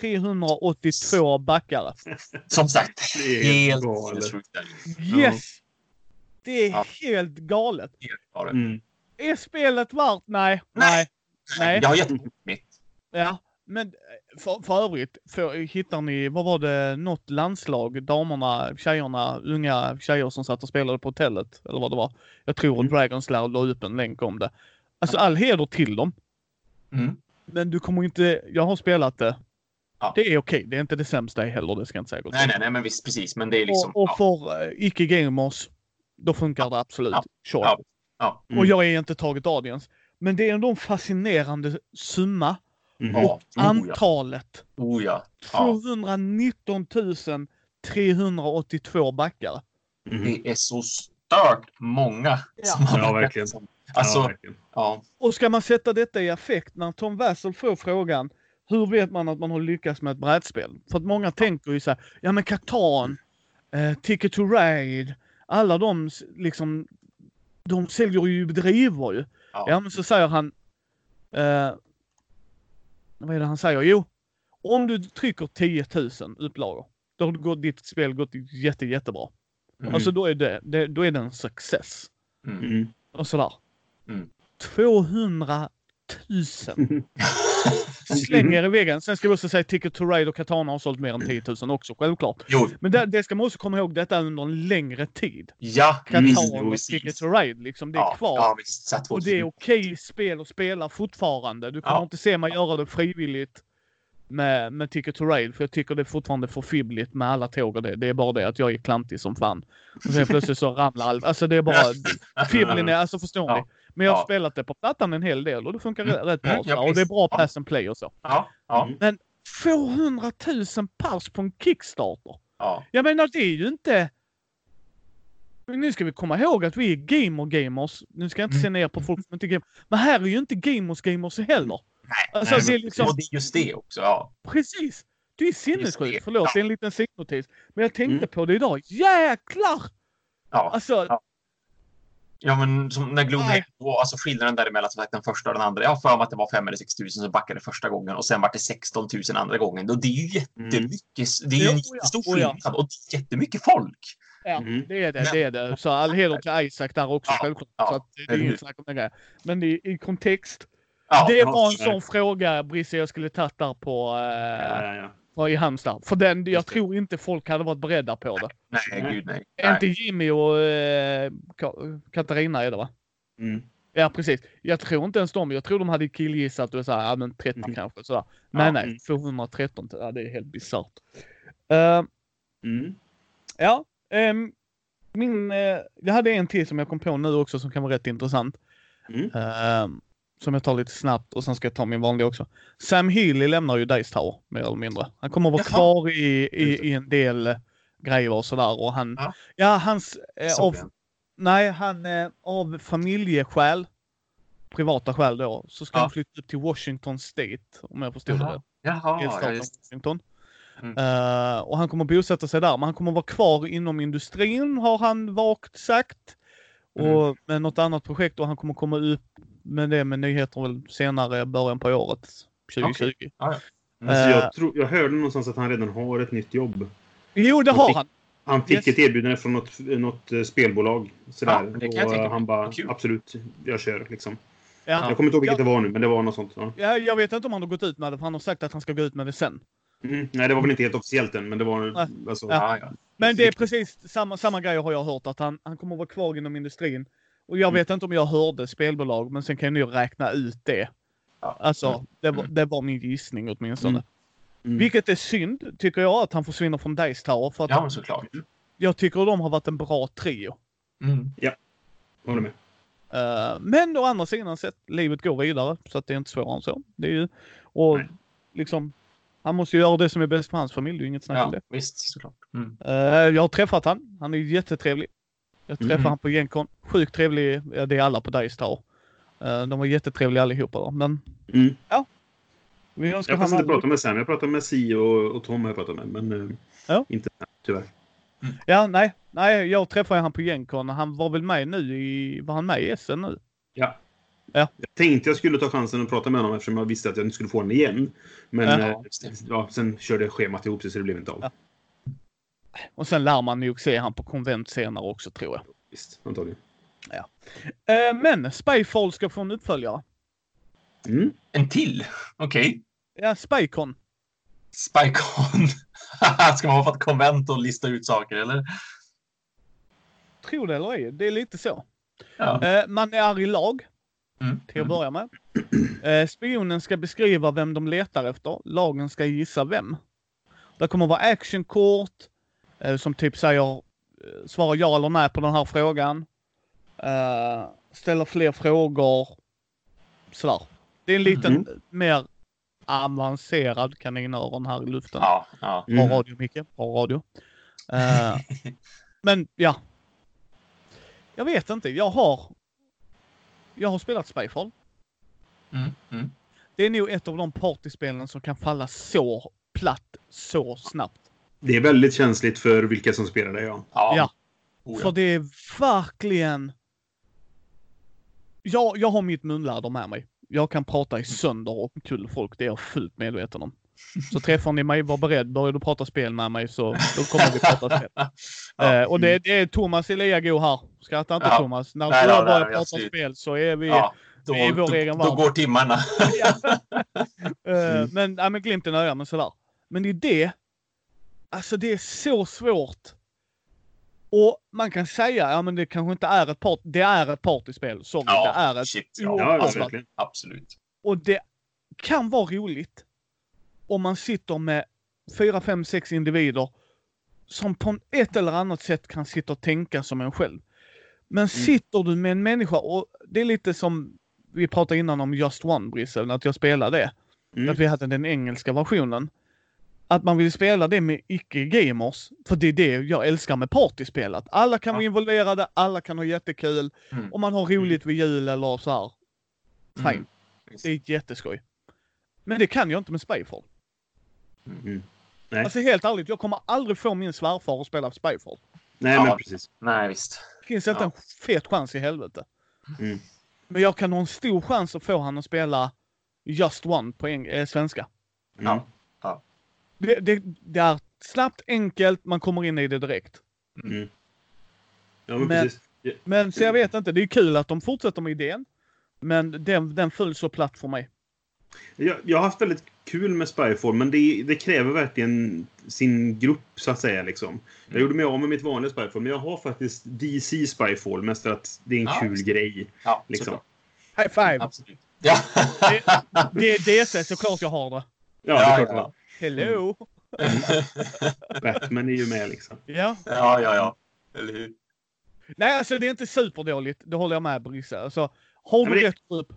382 backare. Som sagt, helt där. Ja. Yes! Det är Ja. helt galet. Helt galet. Mm. Är spelet värt? Nej. Nej. Nej. Jag har gett mitt. Ja. Men eh, för, för övrigt, för, hittar ni, vad var det, något landslag, damerna, tjejerna, unga tjejer som satt och spelade på hotellet? Eller vad det var. Jag tror Mm. Dragons Lair la upp en länk om det. Alltså all heder till dem. Mm. Men du kommer inte, jag har spelat det. Ja. Det är okej, det är inte det sämsta heller, det ska jag inte säga. Nej, nej, nej, men visst, precis. Men det är liksom... och, och ja, för uh, icke-gamers, då funkar det absolut. Ja. Sure. Ja. ja. Mm. Och jag är inte taget audience. Men det är ändå en fascinerande summa. Ja. Och Oh, ja. antalet. Oh ja. ja. 219 382 backare. Mhm. Det är så stört många Ja. som har Ja, verkligen. som- ja, Alltså, verkligen. ja. Och ska man sätta detta i effekt när Tom Wassel får frågan hur vet man att man har lyckats med ett brädspel? För att många tänker ju så här, ja men Catan, eh, Ticket to Ride, alla de liksom, de säljer ju drivor ju. Ja. Ja men så säger han, eh, vad är det han säger? Jo, om du trycker 10 000 upplagor, då har gått- ditt spel gått jätte, jättebra. Mm. Alltså då är det, det, då är det en success. Mm. Mm. Och sådär. Mm. 200 000 slänger i väggen. Sen ska vi också säga Ticket to Ride och Katana har sålt mer än 10 000 också, självklart. Jo, Men det, det ska man också komma ihåg, detta är under en längre tid. ja. Visst, och. Ticket to Ride, liksom, det är ja, kvar. Ja, att och det är okej spel att spela fortfarande. Du kommer Ja. inte se mig göra det frivilligt med, med Ticket to Ride, för jag tycker det är fortfarande för fibbligt med alla tåg och det. Det är bara det att jag är klantig som fan. Och sen plötsligt så ramlar allt. Alltså det är bara... Fibblin är, alltså förstår Ja. Men jag har Ja. spelat det på plattan en hel del och det funkar Mm. rätt bra. Mm, ja, och det är bra Ja. pass and play och så. Ja, ja, Mm. 200 000 pers på en Kickstarter. ja. Jag menar det är ju inte... Men Nu ska vi komma ihåg att vi är gamer-gamers. Nu ska jag inte se ner på folk som inte är gamer. Men här är ju inte gamers-gamers heller. Nej, Alltså, nej, det är men- liksom- och det är just det också. Ja. Precis! Det är det. Förlåt, Ja. det är en liten sidnotis. Men jag tänkte Mm. på det idag. Jäklar! Ja. Alltså, Ja. Ja, men som när Gloomhaven Nej. då, alltså skillnaden däremellan som sagt den första och den andra. Jag har för mig att det var 5 eller 6 tusen som backade första gången och sen var det 16 000 andra gången. Och det är ju jättemycket. Det är ju en jättestor Oh, ja. skillnad och det är jättemycket folk. ja, Mm. det är det. Men- Det är det. Så all heder till Isaac där också Ja, självklart. ja, så att det är inget snack om det. Men i, i kontext. Ja, det var en sån fråga Brisse jag skulle tagit där på, Ja, ja, ja. på i Halmstad. För den, jag Just det. tror inte folk hade varit beredda på det. nej, Nej. gud nej. Inte. Jimmy och eh, Ka- Katarina är det va? Mm. Ja precis. Jag tror inte ens de. Jag tror de hade killgissat och så här, ja men 30 Mm. kanske sådär. Nej Ja. nej, Mm. 213. Ja, det är helt bisarrt. Uh, Mm. ja, ehm, min, eh, jag hade en till som jag kom på nu också som kan vara rätt intressant. Mm. Ehm, som jag tar lite snabbt och sen ska jag ta min vanliga också. Sam Healy lämnar ju Dice Tower mer eller mindre. Han kommer att vara Jaha. kvar i, i, i en del eh, grejer och sådär och han, Ja. ja hans, eh, av, nej han eh, av familjeskäl, privata skäl då, så ska Ja. han flytta upp till Washington State om jag förstod det Jaha, rätt. Jaha ja, just Washington. Mm. Eh, och han kommer bosätta sig där, men han kommer vara kvar inom industrin har han vagt sagt. Mm. Och med något annat projekt och han kommer komma upp med det med nyheter väl senare, början på året 2020. Mm. Alltså, Eh. jag, tror, jag hörde någonstans att han redan har ett nytt jobb. Jo, det Han har fick- han. Han fick Yes. ett erbjudande från något, något eh, spelbolag. Sådär. Ja, men det och eh, han bara, kul. absolut, jag kör liksom. Ja. Jag kommer inte ihåg vilket Ja. det var nu, men det var något sånt. Ja. Ja, jag vet inte om han har gått ut med det, för han har sagt att han ska gå ut med det sen. Mm. Nej, det var väl inte helt officiellt än, men det var... Nej. Alltså, Ja. Ja, ja. Men det är precis samma, samma grej har jag hört, att han, han kommer att vara kvar inom industrin. Och jag Mm. vet inte om jag hörde spelbolag, men sen kan jag nog räkna ut det. Ja. Alltså, det var, det var min gissning åtminstone. Mm. Mm. Vilket är synd, tycker jag, att han försvinner från Dice Tower. För att ja såklart. jag tycker de har varit en bra trio. Mm. Håller med. Eh, men å andra sidan sett, livet går vidare. Så att det är inte svårare än så. Det är ju, och Nej. liksom, han måste ju göra det som är bäst för hans familj. Det är ju inget snack om Ja, det. visst, såklart. Mm. Eh, jag har träffat han. Han är jättetrevlig. Jag träffade Mhm. han på Gencon. Sjukt trevlig. Ja, det är alla på Dice Tower. Eh, de var jättetrevliga allihopa. Då. Men Mm. vi önskar Jag har inte pratat med Sam. Jag pratat med Si och, och Tom har jag pratat med. Men eh, Ja. inte tyvärr. Ja, nej. Nej, jag träffade han på Gencon. Han var väl med nu i... Var han med i SN nu? Ja. Ja. Jag tänkte jag skulle ta chansen att prata med honom eftersom jag visste att jag inte skulle få den igen. Men Ja. eh, Ja, ja, sen körde schemat ihop sig så det blev inte av. Ja. Och sen lär man nog se han på konvent senare också tror jag. Visst, antagligen. Eh, men Spyfall ska få en uppföljare. Mm. En till? Okej. Ja, Spycon. Spycon. Ska man vara på ett konvent och lista ut saker eller? Tror det eller ej, det är lite så. Ja. Eh, man är i lag Mm. till att Mm. börja med. Eh, spionen ska beskriva vem de letar efter. Lagen ska gissa vem. Det kommer vara actionkort som typ säger eh, svara ja eller nej på den här frågan. Eh, ställer fler frågor. Sådär. Det är en liten Mm. mer avancerad kaninöron här i luften. Ja, ja. Bra Mm. radio Micke, bra radio. Eh, men ja. Jag vet inte, jag har... Jag har spelat Spyfall. Mm. Mm. Det är nog ett av de partyspelen som kan falla så platt så snabbt. Det är väldigt känsligt för vilka som spelar det, ja. Ja. Ja. Oh, För ja. det är verkligen... Jag, jag har mitt munläder med mig. Jag kan prata i sönder och kull folk, det är jag fullt medveten om. Så träffar ni mig, var beredd. Börjar du prata spel med mig så då kommer vi prata spel. Ja. Eh, och det, det är Thomas Eliago här. Skratta inte Ja. Thomas. När Nej, du nej, har börjat nej, prata absolut. spel så är vi... Ja, då, det är vår då, egen då värld. går timmarna. Eh, Men, ja, men glimten i ögat, men sådär. Men det är det. Alltså det är så svårt. Och man kan säga, ja men det kanske inte är ett part, det är ett partyspel. Sorry, det är Ja, ett shit. Ja, alltså. verkligen. Absolut. Och det kan vara roligt om man sitter med fyra, fem, sex individer som på ett eller annat sätt kan sitta och tänka som en själv. Men sitter du med en människa och det är lite som vi pratade innan om Just One Brissel, att jag spelade det. Mm. Att vi hade den engelska versionen. Att man vill spela det med icke-gamers. För det är det jag älskar med partyspel. Att alla kan Ja. vara involverade, alla kan ha jättekul. Mm. Och man har roligt vid jul eller så här. Fine. Mm. Det är jätteskoj. Men det kan jag inte med Spyfall. Mm. Nej. Alltså helt ärligt, jag kommer aldrig få min svärfar att spela Spyfall. Nej, Ja. men precis. Nej, visst. Det finns inte Ja. en fet chans i helvete. Mm. Men jag kan ha en stor chans att få han att spela Just One på eng- eh, svenska. Mm. Ja. Det, det, det är snabbt, enkelt, man kommer in i det direkt. Mm. Ja, men, Men-. Men så jag vet inte, det är kul att de fortsätter med idén. Men den, den föll så platt för mig. Jag, jag har haft väldigt kul med Spyfall, men det, det kräver verkligen sin grupp, så att säga. Liksom. Jag gjorde mig av med mitt vanliga Spyfall, men jag har faktiskt DC Spyfall, mest för att det är en Ja, kul det. grej. Ja, Liksom. High five! Absolut. Ja. Det, det är DC, såklart jag har det. Ja, Ja, det är klart. ja. Hello! Batman är ju med liksom. Ja. ja, ja, ja. Eller hur? Nej, alltså det är inte superdåligt. Det håller jag med Brisse. Alltså, Har men du det- rätt grupp?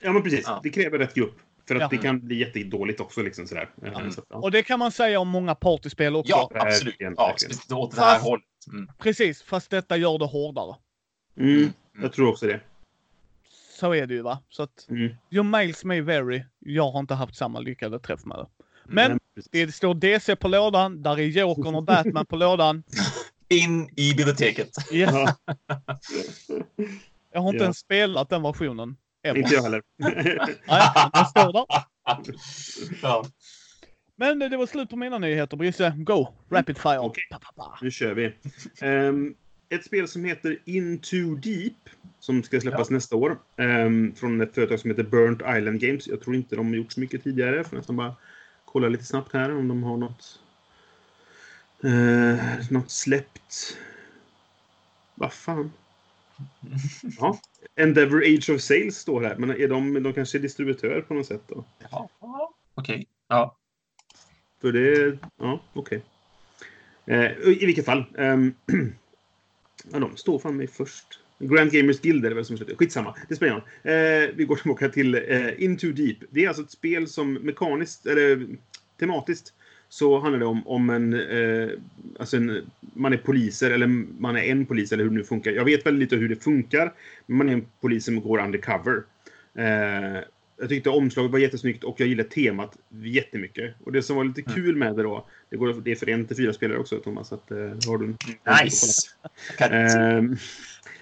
Ja, men precis. Ja. Det kräver rätt grupp. För att Ja. det kan bli jättedåligt också. Liksom, sådär. Mm. Så, ja. Och det kan man säga om många partyspel också. Ja, absolut. Ja, speciellt åt det här Fast- hållet. Mm. Precis, fast detta gör det hårdare. Mm, jag tror också det. Så är det ju va. Så att Mm. your mails may vary. Jag har inte haft samma lyckade träff med det. Men det står DC på lådan, där är Jokern och Batman på lådan. In i biblioteket. Yes. Ja, Jag har inte Ja. ens spelat den versionen. Ever. inte jag heller. Nej, den står där. ja. Men det var slut på mina nyheter Brisse. Go! Rapid fire. Okej. Pa, pa, pa. Nu kör vi. Ehm, ett spel som heter Into Deep. Som ska släppas nästa år. ehm, från ett företag som heter Burnt Island Games. Jag tror inte de har gjort så mycket tidigare. Får nästan bara kolla lite snabbt här om de har något. Uh, något släppt. Vad fan? Ja. Endeavor Age of Sales står här. Men är de, de kanske är distributör på något sätt då? Ja, Okej. Ja. För det... Ja, okej. Eh, I vilket fall. ehm, ja, de står fan mig först. Grand Gamers Guild är det väl som slutar. Skitsamma. Det spelar ingen roll. eh, Vi går tillbaka till eh, Into Deep. Det är alltså ett spel som mekaniskt, eller tematiskt, så handlar det om, om en, eh, alltså en... Man är poliser, eller man är en polis, eller hur det nu funkar. Jag vet väldigt lite hur det funkar. Men man är en polis som går undercover. Eh, jag tyckte omslaget var jättesnyggt och jag gillar temat jättemycket. Och det som var lite Mm. kul med det då, det, går, det är för en till fyra spelare också Thomas, så att, eh, har du Nice. Kan- Ehm,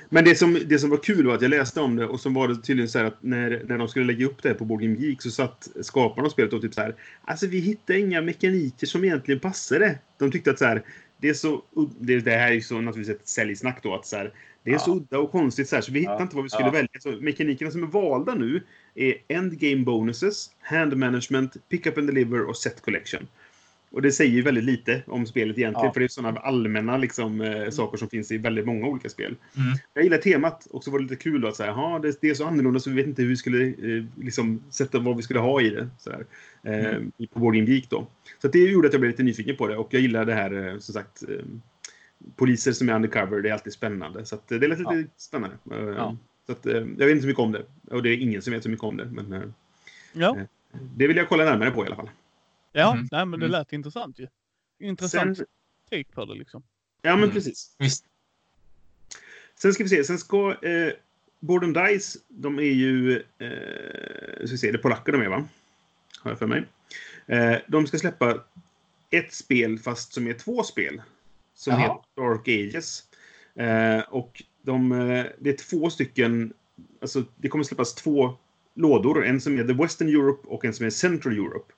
men det som, det som var kul var att jag läste om det och så var det tydligen så här att när, när de skulle lägga upp det här på Board Game Geek så satt skaparna av spelet och typ så här. Alltså vi hittade inga mekaniker som egentligen passade. De tyckte att så här. Det är så... Det, det här är ju så naturligtvis ett säljsnack då att så här. Det är Ja. så udda och konstigt så här så vi hittade Ja. inte vad vi skulle Ja. välja. Så mekanikerna som är valda nu är Endgame Bonuses, Hand Management, Pick Up and Deliver och Set Collection. Och det säger ju väldigt lite om spelet egentligen, Ja. för det är sådana allmänna liksom, eh, saker som finns i väldigt många olika spel. Mm. Jag gillar temat och så var det lite kul då att säga, ja det, det är så annorlunda så vi vet inte hur vi skulle eh, liksom, sätta vad vi skulle ha i det. Så där, eh, Mm. På Game Geek då. Så att det gjorde att jag blev lite nyfiken på det och jag gillar det här eh, som sagt eh, poliser som är undercover, det är alltid spännande. Så att, eh, det lät lite Ja. spännande. Eh, Ja. Så att, eh, jag vet inte så mycket om det. Och det är ingen som vet så mycket om det. Men eh, Ja, det vill jag kolla närmare på i alla fall. Ja. Mm. Nej, men det Mm. lät intressant ju. Intressant Sen, take på det liksom. ja men Mm. precis. Visst. Sen ska vi se, sen ska eh, Board and Dice, de är ju, eh, ska vi se, det är polacker de är va? Har jag för mig. Eh, de ska släppa ett spel fast som är två spel. Som Jaha. heter Dark Ages. Eh, och de, eh, det är två stycken, alltså det kommer släppas två lådor. En som är The Western Europe och en som är Central Europe.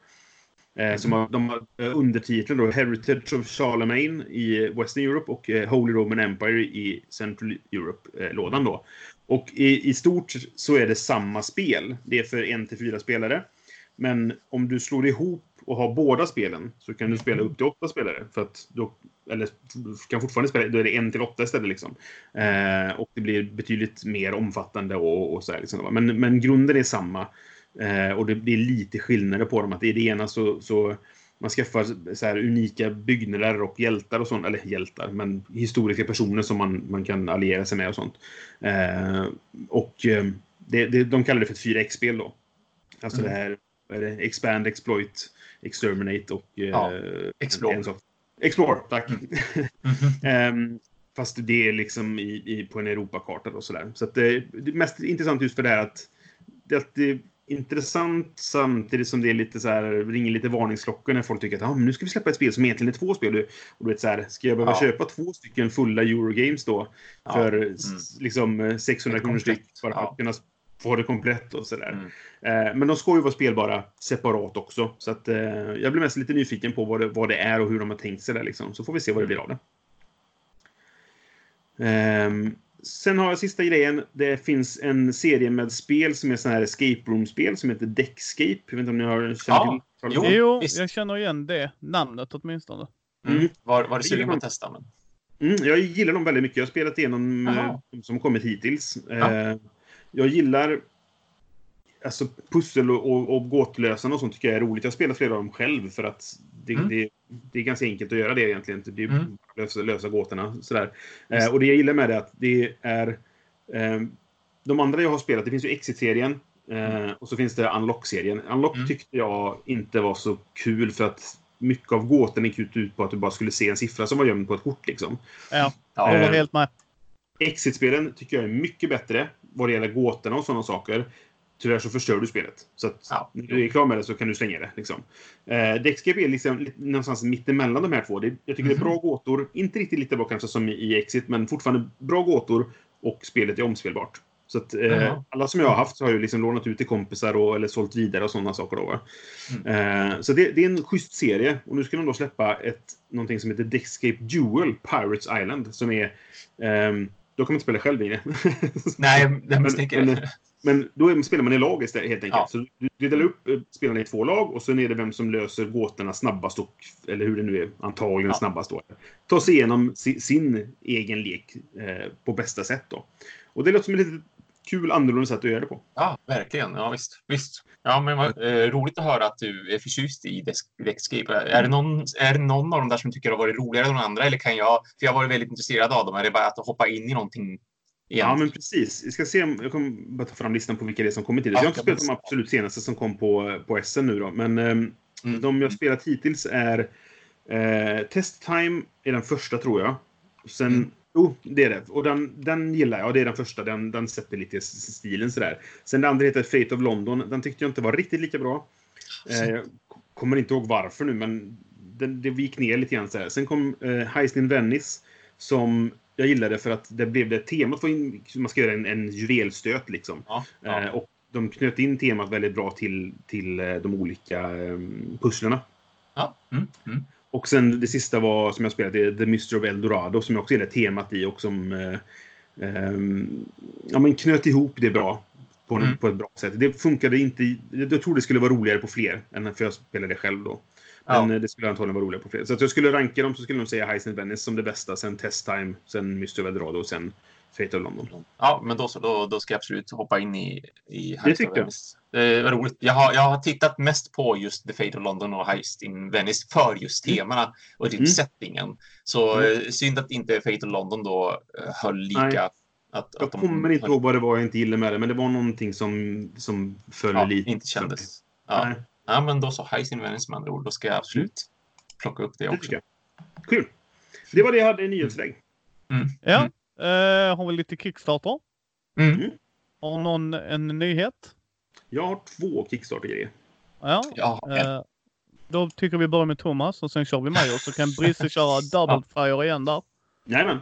Eh, som har, de har eh, undertitlar undertiteln då Heritage of Charlemagne i Western Europe och eh, Holy Roman Empire i Central Europe-lådan eh, då. Och i, i stort så är det samma spel. Det är för en till fyra spelare. Men om du slår ihop och har båda spelen så kan du spela upp till åtta spelare. För att då, eller du kan fortfarande spela, då är det en till åtta istället liksom. Eh, och det blir betydligt mer omfattande och, och så här liksom. Men, men grunden är samma. Eh, och det blir lite skillnader på dem. Att i det ena så, så man skaffar så unika byggnader och hjältar och sånt. Eller hjältar, men historiska personer som man, man kan alliera sig med och sånt. Eh, och eh, det, det, de kallar det för ett 4X-spel då. Alltså Mm. det här, är det? Expand, Exploit, Exterminate och... eh, Ja, Explore. En sak. Explore, tack. Mm. Ehm, fast det är liksom i, i, på en Europakarta och sådär. Så att det, det är mest intressant just för det här att det är alltid intressant samtidigt som det är lite så här, ringer lite varningsklockor när folk tycker att ah, men nu ska vi släppa ett spel som egentligen är två spel. Och du vet så här, ska jag behöva Ja. köpa två stycken fulla Eurogames då Ja. för Mm. liksom eh, 600 Ett kronor styck för ja. att kunna få det komplett och sådär. Mm. Eh, men de ska ju vara spelbara separat också. Så att, eh, jag blir mest lite nyfiken på vad det, vad det är och hur de har tänkt sig det. Liksom. Så får vi se vad det blir av det. Ehm, sen har jag sista grejen. Det finns en serie med spel som är sådana här escape room-spel som heter Deckscape. Jag vet inte om ni har känner Ja, till? jo. Jo, visst. jag känner igen det namnet åtminstone. Mm. Mm. Var, var det sugen på att testa? Men... Mm, jag gillar dem väldigt mycket. Jag har spelat igenom eh, de som kommit hittills. Ja. Eh, jag gillar alltså pussel och, och, och gåtlösande och sånt tycker jag är roligt. Jag spelar flera av dem själv för att det, Mm. det, det är ganska enkelt att göra det egentligen. Det är Mm. Lösa, lösa gåtorna. Sådär. Eh, och det jag gillar med det är att det är... Eh, de andra jag har spelat, det finns ju Exit-serien eh, och så finns det Unlock-serien. Unlock Mm. tyckte jag inte var så kul för att mycket av gåtan gick ut på att du bara skulle se en siffra som var gömd på ett kort. Liksom. Ja, Ja, jag håller Eh, helt med. Exit-spelen tycker jag är mycket bättre vad det gäller gåtorna och sådana saker. Tyvärr så förstör du spelet. Så att Ja. när du är klar med det så kan du slänga det. Liksom. Eh, Dexcape är liksom någonstans mittemellan de här två. Det, jag tycker det är bra gåtor. Inte riktigt lika bra kanske som i, Exit, men fortfarande bra gåtor. Och spelet är omspelbart. Så att, eh, Jaha. alla som jag har haft har ju liksom lånat ut till kompisar och, eller sålt vidare och sådana saker. Då, va? Eh, så det, det är en schysst serie. Och nu ska de då släppa ett, någonting som heter Dexcape Duel Pirates Island. Som är... då kan man inte spela själv i det. Nej, jag Men- misstänker det. Men då spelar man i lag istället, helt enkelt. Ja. Så du, du delar upp eh, spelarna i två lag och sen är det vem som löser gåtorna snabbast och, eller hur det nu är, antagligen Ja. snabbast då. Ta sig igenom si, sin egen lek eh, på bästa sätt då. Och det låter som ett lite kul annorlunda sätt att göra det på. Ja, verkligen. Ja, visst. visst. Ja, men vad eh, roligt att höra att du är förtjust i Dex- Dexcape. Är det, någon, är det någon av dem där som tycker det har varit roligare än de andra? Eller kan jag, för jag har varit väldigt intresserad av dem, är det bara att hoppa in i någonting? Ja, men precis. Vi ska se om, jag kommer bara ta fram listan på vilka det är som det. Så Ja, jag har inte spelat de absolut senaste som kom på, på SN nu då. Men ehm, Mm. de jag spelat hittills är eh, Test Time är den första tror jag. Sen, Mm. Jo, det är det. Och den, den gillar jag. Det är den första. Den, den sätter lite stilen sådär. Sen den andra heter Fate of London. Den tyckte jag inte var riktigt lika bra. Eh, jag kommer inte ihåg varför nu, men den, det gick ner lite grann. Sen kom eh, Heist in Venice. Som jag gillade för att det blev det temat in, man ska göra en, en juvelstöt liksom. Ja, ja. Eh, och de knöt in temat väldigt bra till, till eh, de olika eh, pusslerna. ja. Mm. Mm. Och sen det sista var som jag spelade, det The Mystery of Eldorado som jag också gillar temat i och som eh, ehm, ja, men knöt ihop det bra. På, Mm. på ett bra sätt. Det funkade inte. Jag tror det skulle vara roligare på fler än för jag spelade själv då. Men Ja. eh, det skulle antagligen vara roligare på fler. Så att jag skulle ranka dem så skulle jag nog säga Heist in Venice som det bästa. Sen Test Time, sen Mystery of Eldorado och sen Fate of London. Ja, men då så. Då, då ska jag absolut hoppa in i, i Det Heist tycker of jag. Venice. Det var roligt. Jag har, jag har tittat mest på just The Fate of London och Heist in Venice för just temana och typ Mm. settingen. Så Mm. eh, synd att inte Fate of London då eh, höll lika. Nej. Att, Jag att de kommer inte höll- ihåg vad det var jag inte gillade med det, men det var någonting som, som föll ja, lite. inte kändes. Ja. Nej, ja, men då så. Heist in Venice med andra ord. Då ska jag absolut plocka upp det det också. jag. Kul! Det var det jag hade i nyhetsväg. Ja, Mm. eh, har vi lite Kickstarter. Mm. Har någon en nyhet? Jag har två Kickstarter-grejer. Ja. Ja, Eh, då tycker vi börjar med Thomas och sen kör vi mig och så kan Brisse köra double fire igen där. Jajamän.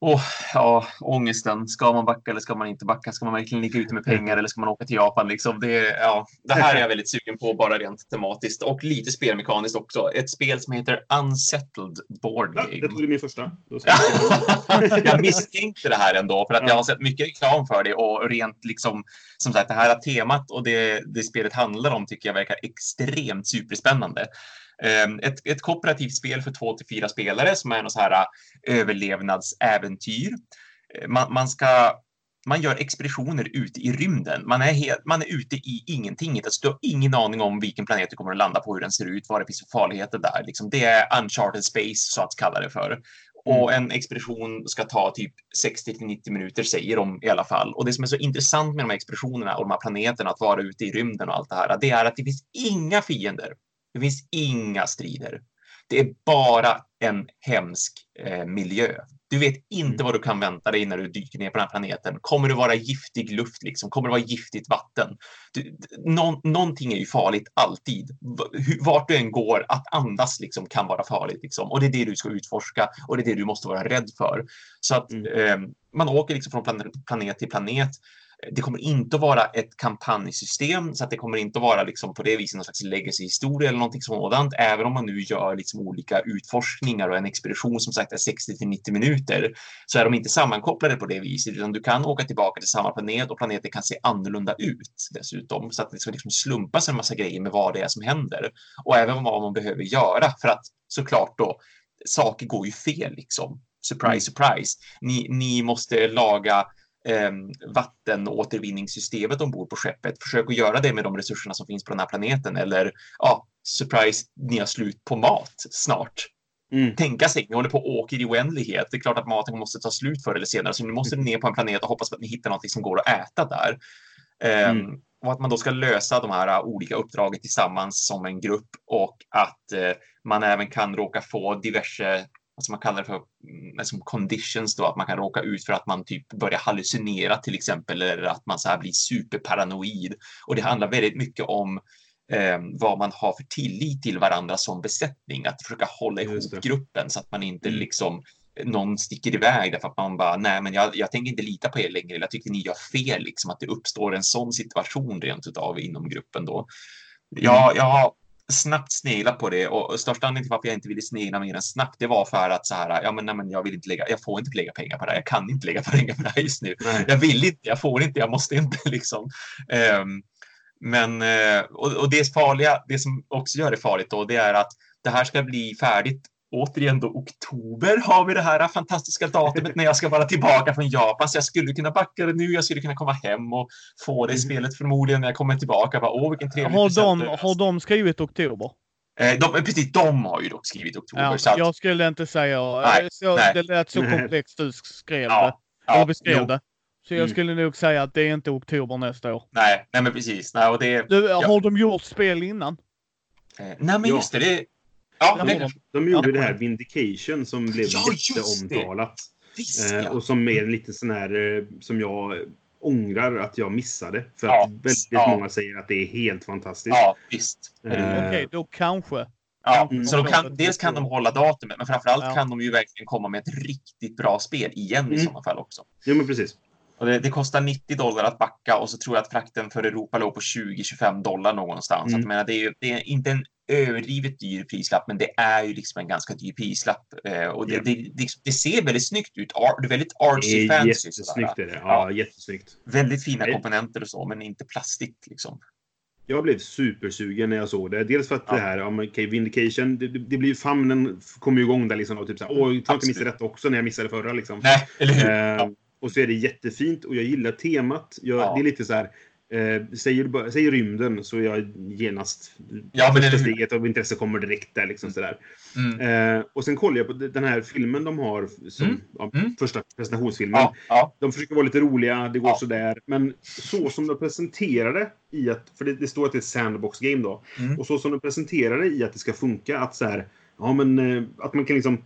Åh, ja, ångesten. Ska man backa eller ska man inte backa? Ska man verkligen ligga ute med pengar eller ska man åka till Japan? Liksom? Det, ja, det här är jag väldigt sugen på, bara rent tematiskt och lite spelmekaniskt också. Ett spel som heter Unsettled Board Ja, Game. det tog du min första. Jag misstänkte det här ändå för att Ja. jag har sett mycket reklam för det och rent liksom som sagt det här temat och det, det spelet handlar om tycker jag verkar extremt superspännande. Ehm, Ett, ett kooperativt spel för två till fyra spelare som är något så här äh, överlevnadsäventyr. Eh, Man, man ska man gör expeditioner ute i rymden. Man är, helt, man är ute i ingenting. Alltså, du har ingen aning om vilken planet du kommer att landa på, hur den ser ut, vad det finns för farligheter där. Liksom, det är uncharted space, så att kalla det för. Och en expedition ska ta typ 60 till 90 minuter, säger de i alla fall. Och det som är så intressant med de här expeditionerna och de här planeterna, att vara ute i rymden och allt det här, det är att det finns inga fiender. Det finns inga strider. Det är bara en hemsk eh, miljö. Du vet inte vad du kan vänta dig när du dyker ner på den här planeten. Kommer det vara giftig luft? Liksom? Kommer det vara giftigt vatten? Du, nå, någonting är ju farligt alltid. Vart du än går, att andas liksom, kan vara farligt. Liksom. Och det är det du ska utforska och det är det du måste vara rädd för. Så att Mm. eh, man åker liksom från plan- planet till planet. Det kommer inte att vara ett kampanjsystem, så att det kommer inte att vara liksom på det viset någon slags legacy-historia eller någonting sådant, även om man nu gör liksom olika utforskningar och en expedition som sagt är 60 till 90 minuter, så är de inte sammankopplade på det viset, utan du kan åka tillbaka till samma planet och planeten kan se annorlunda ut dessutom, så att det ska liksom slumpas en massa grejer med vad det är som händer och även vad man behöver göra för att såklart då, saker går ju fel liksom. Surprise, surprise. Ni, ni måste laga eh, vattenåtervinningssystemet ombord på skeppet. Försök att göra det med de resurserna som finns på den här planeten. Eller ja, surprise, ni har slut på mat snart. mm. tänka sig. Ni håller på och åker i oändlighet. Det är klart att maten måste ta slut förr eller senare, så nu måste ni ner på en planet och hoppas att ni hittar något som går att äta där. Ehm, mm. Och att man då ska lösa de här olika uppdragen tillsammans som en grupp och att uh, man även kan råka få diverse som man kallar det för, mm, som conditions då, att man kan råka ut för att man typ börjar hallucinera till exempel, eller att man så här blir superparanoid. Och det handlar väldigt mycket om eh, vad man har för tillit till varandra som besättning, att försöka hålla ihop gruppen så att man inte mm. liksom någon sticker iväg därför att man bara, nej, men jag, jag tänker inte lita på er längre. Jag tycker ni gör fel, liksom att det uppstår en sån situation rent utav inom gruppen då. Ja, jag har snabbt snegla på det och största anledningen till varför jag inte ville snegla mer än snabbt, det var för att så här, ja men, nej, men jag vill inte lägga, jag får inte lägga pengar på det här, jag kan inte lägga pengar på det här just nu. Nej. Jag vill inte, jag får inte, jag måste inte liksom. Um, men, uh, och, och det farliga, det som också gör det farligt då, det är att det här ska bli färdigt återigen då oktober har vi det här fantastiska datumet när jag ska vara tillbaka från Japan. Så jag skulle kunna backa det nu. Jag skulle kunna komma hem och få det i mm. spelet förmodligen när jag kommer tillbaka. Bara, Åh, vilken trevlig har de, har de skrivit oktober? Eh, de, precis, de har ju dock skrivit oktober. Ja, så att... Jag skulle inte säga... Nej, så, nej. Det lät så komplext du skrev ja, det. Ja, eller beskrev det. Så jag mm. skulle nog säga att det är inte oktober nästa år. Nej, nej men precis. Nej, och det, du, ja. Har de gjort spel innan? Eh, nej, men just det. det Ja, de, de gjorde ja. det här Vindication som blev ja, jätteomtalat. Visst, eh, ja. och som är lite sån här eh, som jag ångrar att jag missade. För ja, att väldigt ja. många säger att det är helt fantastiskt. Ja, visst. Eh, Okej, okay, då kanske. Ja, mm. så de kan, dels kan de hålla datumet, men framförallt ja. kan de ju verkligen komma med ett riktigt bra spel igen mm. i sådana fall också. Ja, men precis. Och det, det, kostar 90 dollar att backa och så tror jag att frakten för Europa låg på 20-25 dollar någonstans. Mm. Att, menar, det, är, det är inte en överdrivet dyr prislapp, men det är ju liksom en ganska dyr prislapp. Eh, och det, yeah. det, det, det, ser väldigt snyggt ut. Det är väldigt artsy fancy. Jättesnyggt är det. Ja, ja, jättesnyggt. Väldigt fina komponenter och så, men inte plastik liksom. Jag blev supersugen när jag såg det. Dels för att ja. det här, ja, okay, Vindication, det, det blir famnen kom ju igång där liksom. Och typ såhär, åh, jag inte missa detta också när jag missade förra liksom. Nej, eller hur? Eh, ja. Och så är det jättefint och jag gillar temat. Jag, ja. Det är lite så här, Eh, säger, säger rymden så är jag genast... Ja, men första steget av intresse kommer direkt där. Liksom, sådär. Mm. Eh, och sen kollar jag på den här filmen de har som mm. Ja, mm. första presentationsfilmen. Ja, ja. De försöker vara lite roliga, det går ja. sådär. Men så som de presenterar det i att... För det, det står att det är ett sandbox game då. Mm. Och så som de presenterar det i att det ska funka att så här, Ja, men eh, att man kan liksom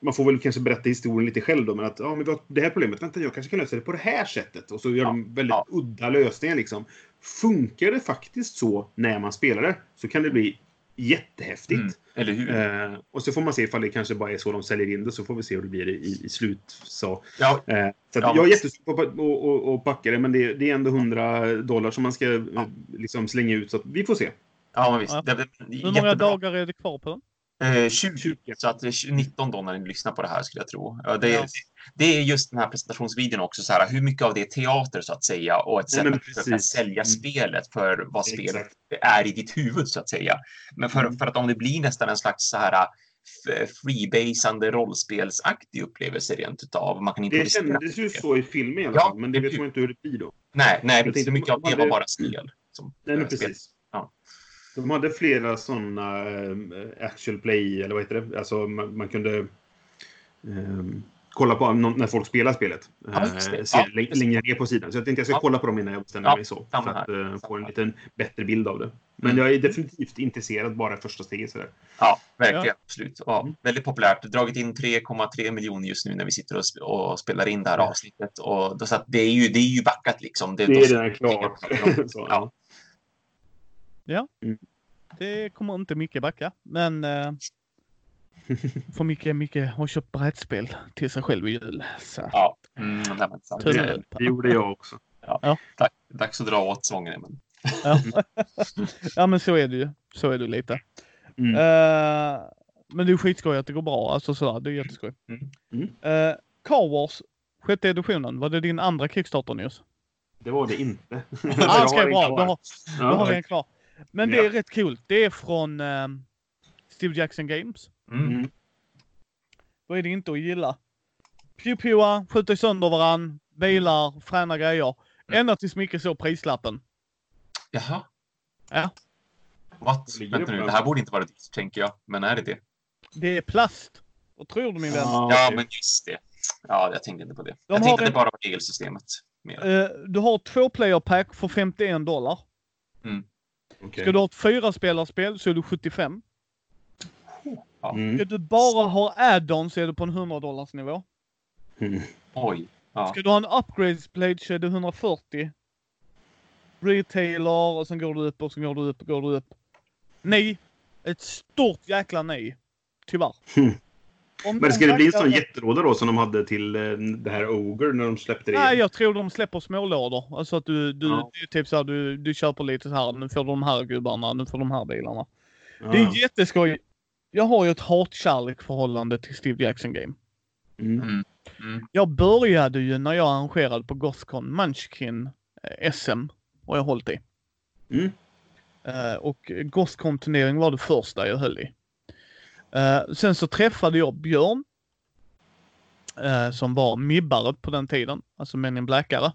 man får väl kanske berätta historien lite själv då, men att ja, men vi har det här problemet, vänta jag kanske kan lösa det på det här sättet. Och så gör ja, de väldigt ja. udda lösningar liksom. Funkar det faktiskt så när man spelar det så kan det bli jättehäftigt. Mm, eller hur? Eh, och så får man se ifall det kanske bara är så de säljer in det, så får vi se hur det blir i, i slut. Så, ja. eh, så ja, jag är jättesugen på att packa det, men det, det, är ändå 100 dollar som man ska ja. liksom slänga ut, så vi får se. Ja, men visst. Det, det, Hur många jättebra. dagar är det kvar på den? Eh, 20, så att det är 19 då när ni lyssnar på det här skulle jag tro. Det, ja. det är just den här presentationsvideon också, så här, hur mycket av det är teater så att säga och ett sätt att försöka sälja mm. spelet för vad spelet Exakt. är i ditt huvud så att säga. Men för, mm. för att om det blir nästan en slags så här freebasande rollspelsaktig upplevelse rent utav. Man kan det kändes ju så i filmen i alla fall, ja, men det vet man inte hur det blir då. Nej, nej, precis. Mycket av det var bara spel. Som, nej, men precis. Ja. De hade flera sådana äh, actual play, eller vad heter det? Alltså man, man kunde äh, kolla på när folk spelar spelet. Ja, äh, ja, längre ner på sidan. Så jag tänkte jag ska ja. kolla på dem innan jag bestämmer ja, mig så. För att äh, få en liten bättre bild av det. Men mm. jag är definitivt intresserad bara första steget. Sådär. Ja, verkligen. Absolut. Ja, mm. väldigt populärt. Dragit in 3,3 miljoner just nu när vi sitter och, och spelar in det här avsnittet. Och så det, är ju, det är ju backat liksom. Det, det är redan klart. ja. Ja. Mm. Det kommer inte mycket backa, men eh, för mycket, mycket har köpt brädspel till sig själv i jul. Så. Ja, mm, nej, det, det gjorde jag också. Ja. Ja. Tack. Dags att dra åt svångremmen. Ja. ja, men så är det ju. Så är det lite. Mm. Uh, men det är skitskoj att det går bra. Alltså sådär, det är jätteskoj. Mm. Mm. Uh, Car Wars, sjätte editionen, var det din andra Kickstarter News? Det var det inte. ah, okay, bra. Då har, då har vi en kvar. Men det är rätt coolt. Det är från um, Steve Jackson Games. Mm. mm. Då är det inte att gilla. Pew-pewa, skjuter sönder varann, bilar, fräna grejer. Mm. Ända tills Micke såg prislappen. Jaha. Ja. What? Vänta nu, det här borde inte vara dyrt, tänker jag. Men är det det? Det är plast. Vad tror du min vän? Ja, men just det. Ja, jag tänkte inte på det. De jag har tänkte en- bara var regelsystemet. Mer. Eh, du har två player pack för 51 dollar. Okej. Ska du ha ett fyra spelarspel så är du 75. Mm. Ska du bara ha add-on så är du på en 100 dollars nivå. Mm. Oj. Ja. Ska du ha en upgrades plate så är det 140. Retailer och sen går du upp och sen går du upp och går du upp. Nej. Ett stort jäkla nej. Tyvärr. Om Men ska det bli en sån jättelåda då som de hade till eh, det här Ogre när de släppte det? Nej, igen? jag tror de släpper smålådor. Alltså att du, du Ja. typ så här, du, du köper lite så här. Nu får du de här gubbarna, nu får de här bilarna. Ja. Det är jätteskoj. Jag har ju ett hat-kärlek förhållande till Steve Jackson Game. Mm. Mm. Mm. Jag började ju när jag arrangerade på Gothcon Munchkin eh, SM. Och jag har hållit i. Mm. Eh, och Gothcon turnering var det första jag höll i. Eh, sen så träffade jag Björn. eh, som var mibbare på den tiden. Alltså Men in Blackare.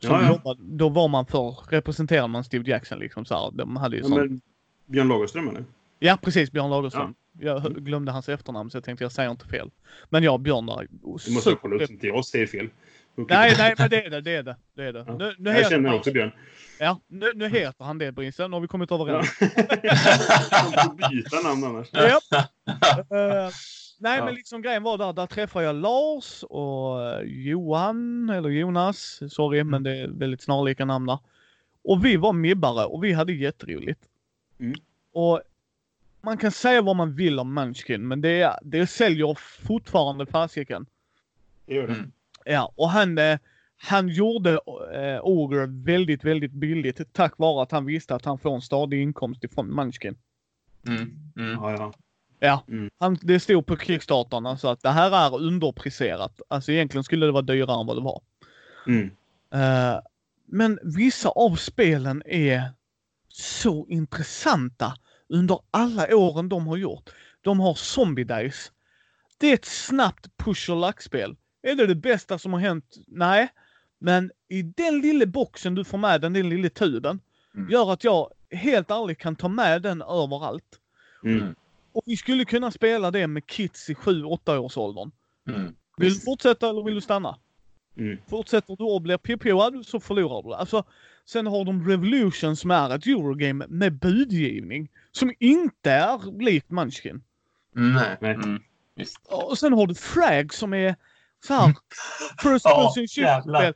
Ja, ja. då var man för, representerade man Steve Jackson liksom så här. De hade ju Ja, sån, men Björn Lagerström eller? Ja, precis. Björn Lagerström. Jag hö- glömde hans efternamn så jag tänkte jag säger inte fel. Men ja, Björn där. Du måste jag kolla upp så inte jag säger fel. Nej, nej, men det är det. Det är det. det, är det. Ja. Nu, nu Jag heter känner han- också Björn. Ja, nu, nu heter han det Brinsen. Nu har vi kommit Ja. överens. Jag får byta namn annars. Japp. Eh, nej, Ja. men liksom grejen var där. Där träffade jag Lars och eh, Johan, eller Jonas. Sorry, men det är väldigt snarlika namn där. Och vi var mibbare och vi hade jätteroligt. Mm. Och man kan säga vad man vill om Munchkin, men det, det säljer fortfarande fasiken. Det gör det. Mm. Ja, och han, eh, han gjorde eh, Ogre väldigt, väldigt billigt tack vare att han visste att han får en stadig inkomst ifrån Munchkin. Mm. Mm. Ja, ja. Ja, Mm. han, det stod på Kickstarten alltså att det här är underpriserat. Alltså egentligen skulle det vara dyrare än vad det var. Mm. Eh, men vissa av spelen är så intressanta under alla åren de har gjort. De har Zombie Days. Det är ett snabbt push och lackspel. Är det det bästa som har hänt? Nej. Men i den lilla boxen du får med den, den lilla tuben, Mm. gör att jag helt ärligt kan ta med den överallt. Mm. Och vi skulle kunna spela det med kids i 7-8 års åldern. Mm. Vill du fortsätta eller vill du stanna? Mm. Fortsätter du och blir pippoad så förlorar du. Alltså, sen har de Revolution som är ett Eurogame med budgivning. Som inte är likt Munchkin. Mm. Nej. Nej. Mm. Och sen har du Frag som är här First Ja, person jävlar. shooter-spel.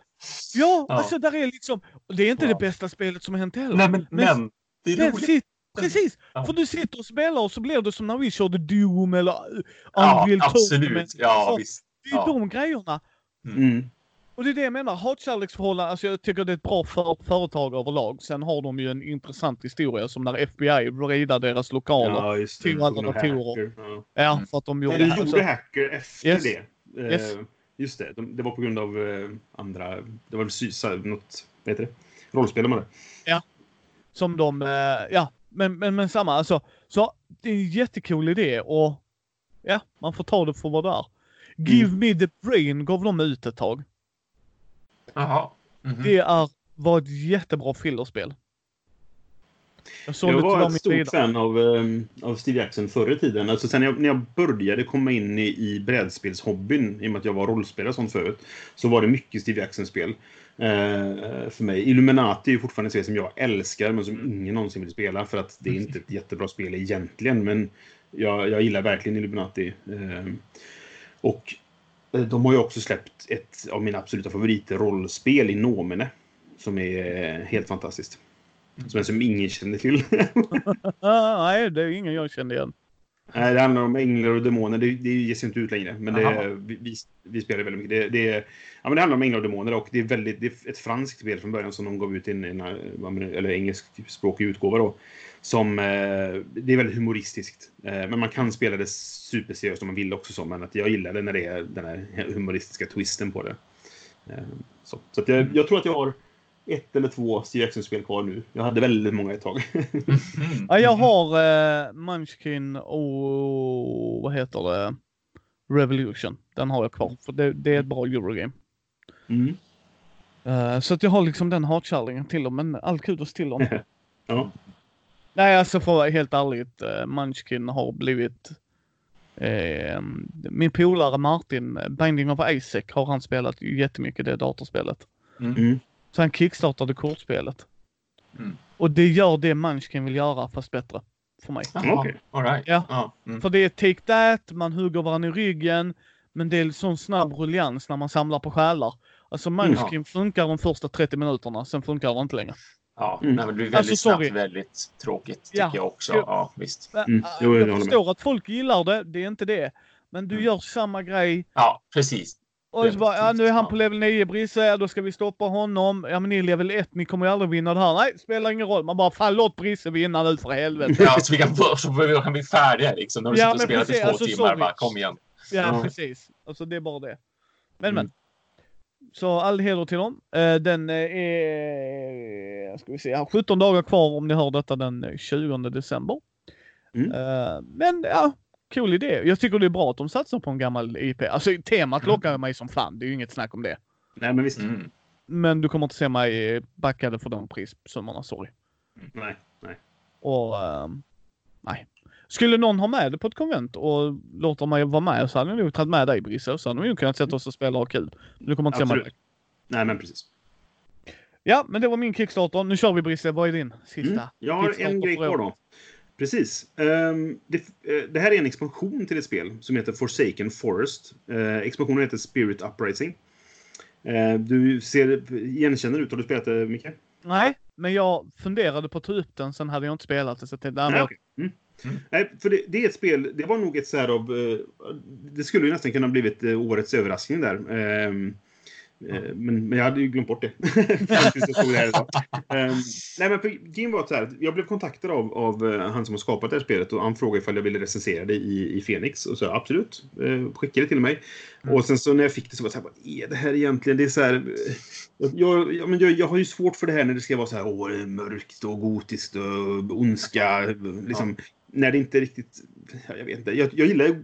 Ja, Ja. alltså där är liksom... Det är inte Ja. det bästa spelet som har hänt heller. Nej, men, Men- men det är Men roligt. sit, precis! Ja. För du sitter och spelar och så blir det som när vi körde Doom eller uh, Ja, Unreal absolut. Tournament. Ja, Så visst. Det är Ja. de grejerna. Mm. Och det är det jag menar. Hatkärleksförhållande, alltså jag tycker det är ett bra för, företag överlag. Sen har de ju en intressant historia som när FBI raidade deras lokaler. Ja, just det. till alla datorer. Ja. Ja, Mm. för att de gjorde Eller gjorde Så, hacker efter Yes. det. Eh, Yes. Just det. De, det var på grund av eh, andra... Det var väl sysa, något... Vad heter det? Rollspel de hade. som de, eh, ja, men, men, men samma alltså. Så det är en jättecool idé och ja, man får ta det för vad det är. Give Mm. me the brain gav de ut ett tag. Jaha. Mhm. Det är, var ett jättebra fillerspel. Jag Jag var ett stort fan av, um, av Steve Jackson förr i tiden. Alltså sen jag, när jag började komma in i, i brädspelshobbyn, i och med att jag var rollspelare och sånt förut, så var det mycket Steve Jackson-spel. eh, för mig. Illuminati är fortfarande ett spel som jag älskar, men som ingen någonsin vill spela, för att det är inte ett jättebra spel egentligen. Men jag, jag gillar verkligen Illuminati. Eh, och de har ju också släppt ett av mina absoluta favoriter, rollspel i Nomine. Som är helt fantastiskt. Som, som ingen känner till. Ah, nej, det är ingen jag kände igen. Nej, det handlar om änglar och demoner. Det, det ges inte ut längre. Men det, vi, vi, spelar väldigt mycket. Det, det, ja, men det handlar om änglar och demoner och det är, väldigt, det är ett franskt spel från början som de gav ut i en, eller engelskspråkig utgåva. Då, som, eh, det är väldigt humoristiskt. Eh, men man kan spela det superseriöst om man vill också. Så, men att jag gillar det när det är den här humoristiska twisten på det. Eh, så så jag, jag tror att jag har ett eller två Steve Jackson-spel kvar nu. Jag hade väldigt många ett tag. Mhm. Ja, jag har eh, Munchkin och vad heter det? Revolution. Den har jag kvar. För det, det är ett bra Eurogame. Mm. Eh, så att jag har liksom den hatkärleken till dem. Men all kudos till dem. Ja. Nej, alltså för att vara helt ärligt. Uh, Munchkin har blivit Eh, min polare Martin, Binding of Isaac, har han spelat jättemycket det datorspelet. Mm. Mm. Så han kickstartade kortspelet. Mm. Och det gör det Munchkin vill göra fast bättre. För mig. Okej. all right. Ja. Ja. Mm. För det är take that, man hugger varandra i ryggen. Men det är sån snabb ruljans när man samlar på själar. Alltså Munchkin funkar de första 30 minuterna, sen funkar det inte längre. Ja, Mm. nej, men det blir väldigt Alltså, sorry. snabbt väldigt tråkigt tycker Ja. jag också. Ja, visst. Mm. Jo, jag jag förstår att folk gillar det, det är inte det. Men du Mm. gör samma grej. Ja, precis. Och så bara, ja, nu är han på level 9 Brisse, ja, då ska vi stoppa honom. Ja men ni är level 1, ni kommer ju aldrig vinna det här. Nej, spelar ingen roll. Man bara, fan låt Brisse vinna nu för helvete. Ja, så vi kan, så vi kan bli färdiga liksom. När du Ja, sitter och spelat i precis, två alltså, timmar. Bara, kom igen. Ja, Ja. precis. Alltså det är bara det. Men Mm. men. Så all heder till dem. Eh, Den eh, är, ska vi se, har 17 dagar kvar om ni hör detta den eh, 20 december. Mm. Eh, Men ja, cool idé. Jag tycker det är bra att de satsar på en gammal IP. Alltså temat Mm. lockar mig som fan. Det är ju inget snack om det. Nej, men visst. Mm. Men du kommer inte se mig eh, backade för de prissummorna, sorry. Nej, nej. Och ehm, nej. Skulle någon ha med det på ett konvent och låter mig vara med så hade vi nog tagit med dig Brisse. Så hade vi nog kunnat sätta oss och spela och ha kul. Men Du kommer inte se mig. Absolut. Nej, men precis. Ja, men det var min Kickstarter. Nu kör vi Brisse. Vad är din sista? Mm. Jag har en grej kvar då. Precis. Ehm, det, eh, det här är en expansion till ett spel som heter Forsaken Forest. Uh, expansionen heter Spirit Uprising. Eh, du ser igenkänner ut. Har du spelat det, Micke? Nej, men jag funderade på att ta upp den. Sen hade jag inte spelat det. Så jag tänkte, nej, okej. Mm. Mm. Nej, för det, det är ett spel, det var nog ett så här av... eh, det skulle ju nästan kunna blivit eh, årets överraskning där. Eh, men, men jag hade ju glömt bort det. Fram tills jag stod här idag. Ehm, nej, men för grejen var att så här, jag blev kontaktad av, av eh, han som har skapat det här spelet och han frågade ifall jag ville recensera det i, i Phoenix. Och så absolut, eh, skickade det till mig. Mm. Och sen så när jag fick det så var det så här, vad är det här egentligen? Det är så här... Jag, jag, men jag, jag har ju svårt för det här när det ska vara så här åh, mörkt och gotiskt och ondska. Liksom, När det inte riktigt... ja, Jag vet inte. Jag, jag gillar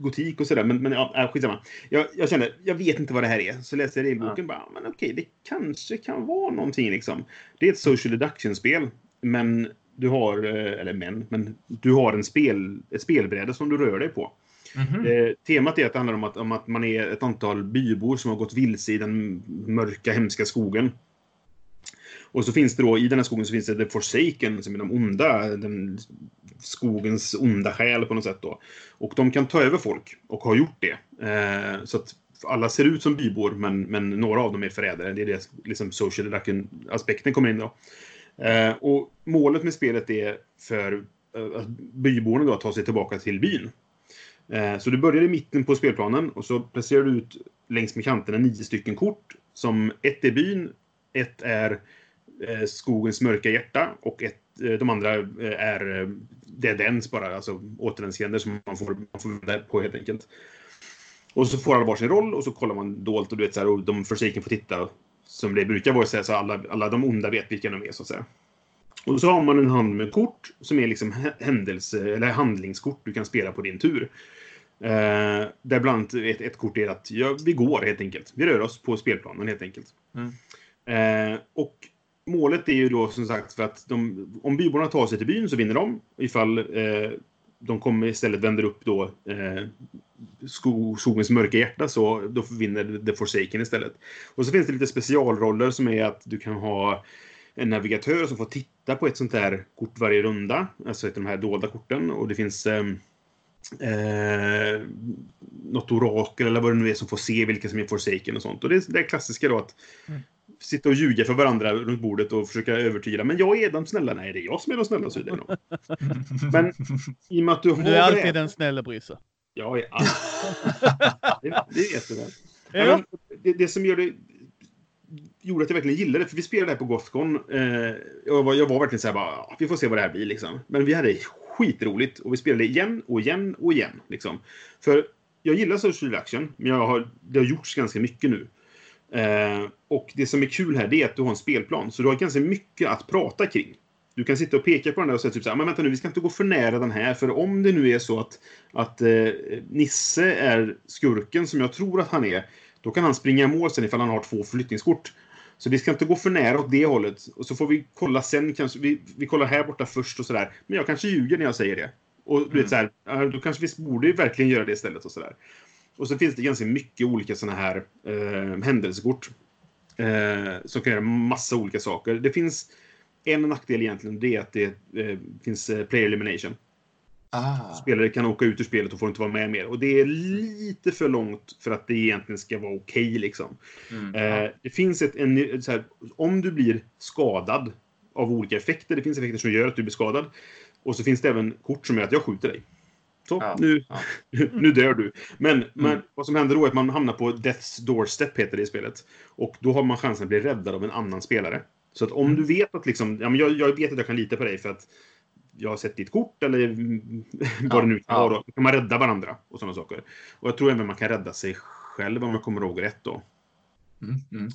gotik och sådär, men, men ja, äh, skitsamma. Jag, jag kände, jag vet inte vad det här är. Så läste jag regelboken bara, men okej, det kanske kan vara någonting liksom. Det är ett social deduction-spel, men du har, eh, eller men, men du har en spel, ett spelbräde som du rör dig på. Mhm. Eh, temat är att det handlar om att, om att man är ett antal bybor som har gått vilse i den mörka, hemska skogen. Och så finns det då, i den här skogen så finns det The Forsaken, som är de onda, den skogens onda själ på något sätt då. Och de kan ta över folk, och har gjort det. Eh, så att alla ser ut som bybor, men, men några av dem är förrädare. Det är det liksom social aspekten kommer in då. Eh, och målet med spelet är för eh, att byborna då att ta sig tillbaka till byn. Eh, så du börjar i mitten på spelplanen och så placerar du ut längs med kanterna nio stycken kort. Som ett är byn, ett är eh, skogens mörka hjärta och ett, de andra eh, är eh, dead ends bara, alltså återvändsgränder som man får, man får vända på helt enkelt. Och så får alla varsin roll och så kollar man dolt och du vet så här, och de Forsaken får titta som det brukar vara så, så alla, alla de onda vet vilka de är så att säga. Och så har man en hand med kort som är liksom hä- händelse eller handlingskort du kan spela på din tur. Eh, där bland annat ett, ett kort är att ja, vi går helt enkelt. Vi rör oss på spelplanen helt enkelt. Mm. Eh, och målet är ju då som sagt för att de, om byborna tar sig till byn så vinner de. Ifall eh, de kommer istället vänder upp då eh, skogens mörka hjärta så då vinner The Forsaken istället. Och så finns det lite specialroller som är att du kan ha en navigatör som får titta på ett sånt här kort varje runda. Alltså ett av de här dolda korten. Och det finns eh, eh, något orakel eller vad det nu är som får se vilka som är Forsaken och sånt. Och det är det klassiska då att Mm sitta och ljuga för varandra runt bordet och försöka övertyga. Men jag är de snälla. Nej, det är jag som är de snälla. Det nog. Men i och med att du har du är alltid den snälla Brisse. Jag är all... det, det. Ja. Ja. men det, det som gör det gjorde att jag verkligen gillade det, för vi spelade här på Gothcon. Eh, jag, var, jag var verkligen så här bara, "Ah, vi får se vad det här blir liksom. Men vi hade skitroligt och vi spelade igen och igen och igen. Liksom. För jag gillar social action, men jag har, det har gjorts ganska mycket nu. Eh, och det som är kul här, det är att du har en spelplan, så du har ganska mycket att prata kring. Du kan sitta och peka på den där och säga typ så här, men vänta nu, vi ska inte gå för nära den här, för om det nu är så att, att eh, Nisse är skurken som jag tror att han är, då kan han springa i mål sen ifall han har två flyttningskort. Så vi ska inte gå för nära åt det hållet. Och så får vi kolla sen, kanske, vi, vi kollar här borta först och sådär. Men jag kanske ljuger när jag säger det. Och du Mm. vet så här, då kanske vi borde verkligen göra det istället och sådär. Och så finns det ganska mycket olika sådana här eh, händelsekort. Eh, som kan göra massa olika saker. Det finns en nackdel egentligen, det är att det eh, finns eh, player elimination. Ah. Spelare kan åka ut ur spelet och får inte vara med mer. Och det är lite för långt för att det egentligen ska vara okej liksom. Mm. Eh, det finns ett, en, här, om du blir skadad av olika effekter, det finns effekter som gör att du blir skadad. Och så finns det även kort som gör att jag skjuter dig. Så, Ja, nu, ja. nu dör du. Men, men Mm. vad som händer då är att man hamnar på Death's Doorstep, heter det i spelet. Och då har man chansen att bli räddad av en annan spelare. Så att om Mm. du vet att liksom, ja, men jag, jag vet att jag kan lita på dig för att jag har sett ditt kort eller vad det nu kan ja. vara. Då kan man rädda varandra och sådana saker. Och jag tror även man kan rädda sig själv om jag kommer ihåg rätt då. Mm. Mm.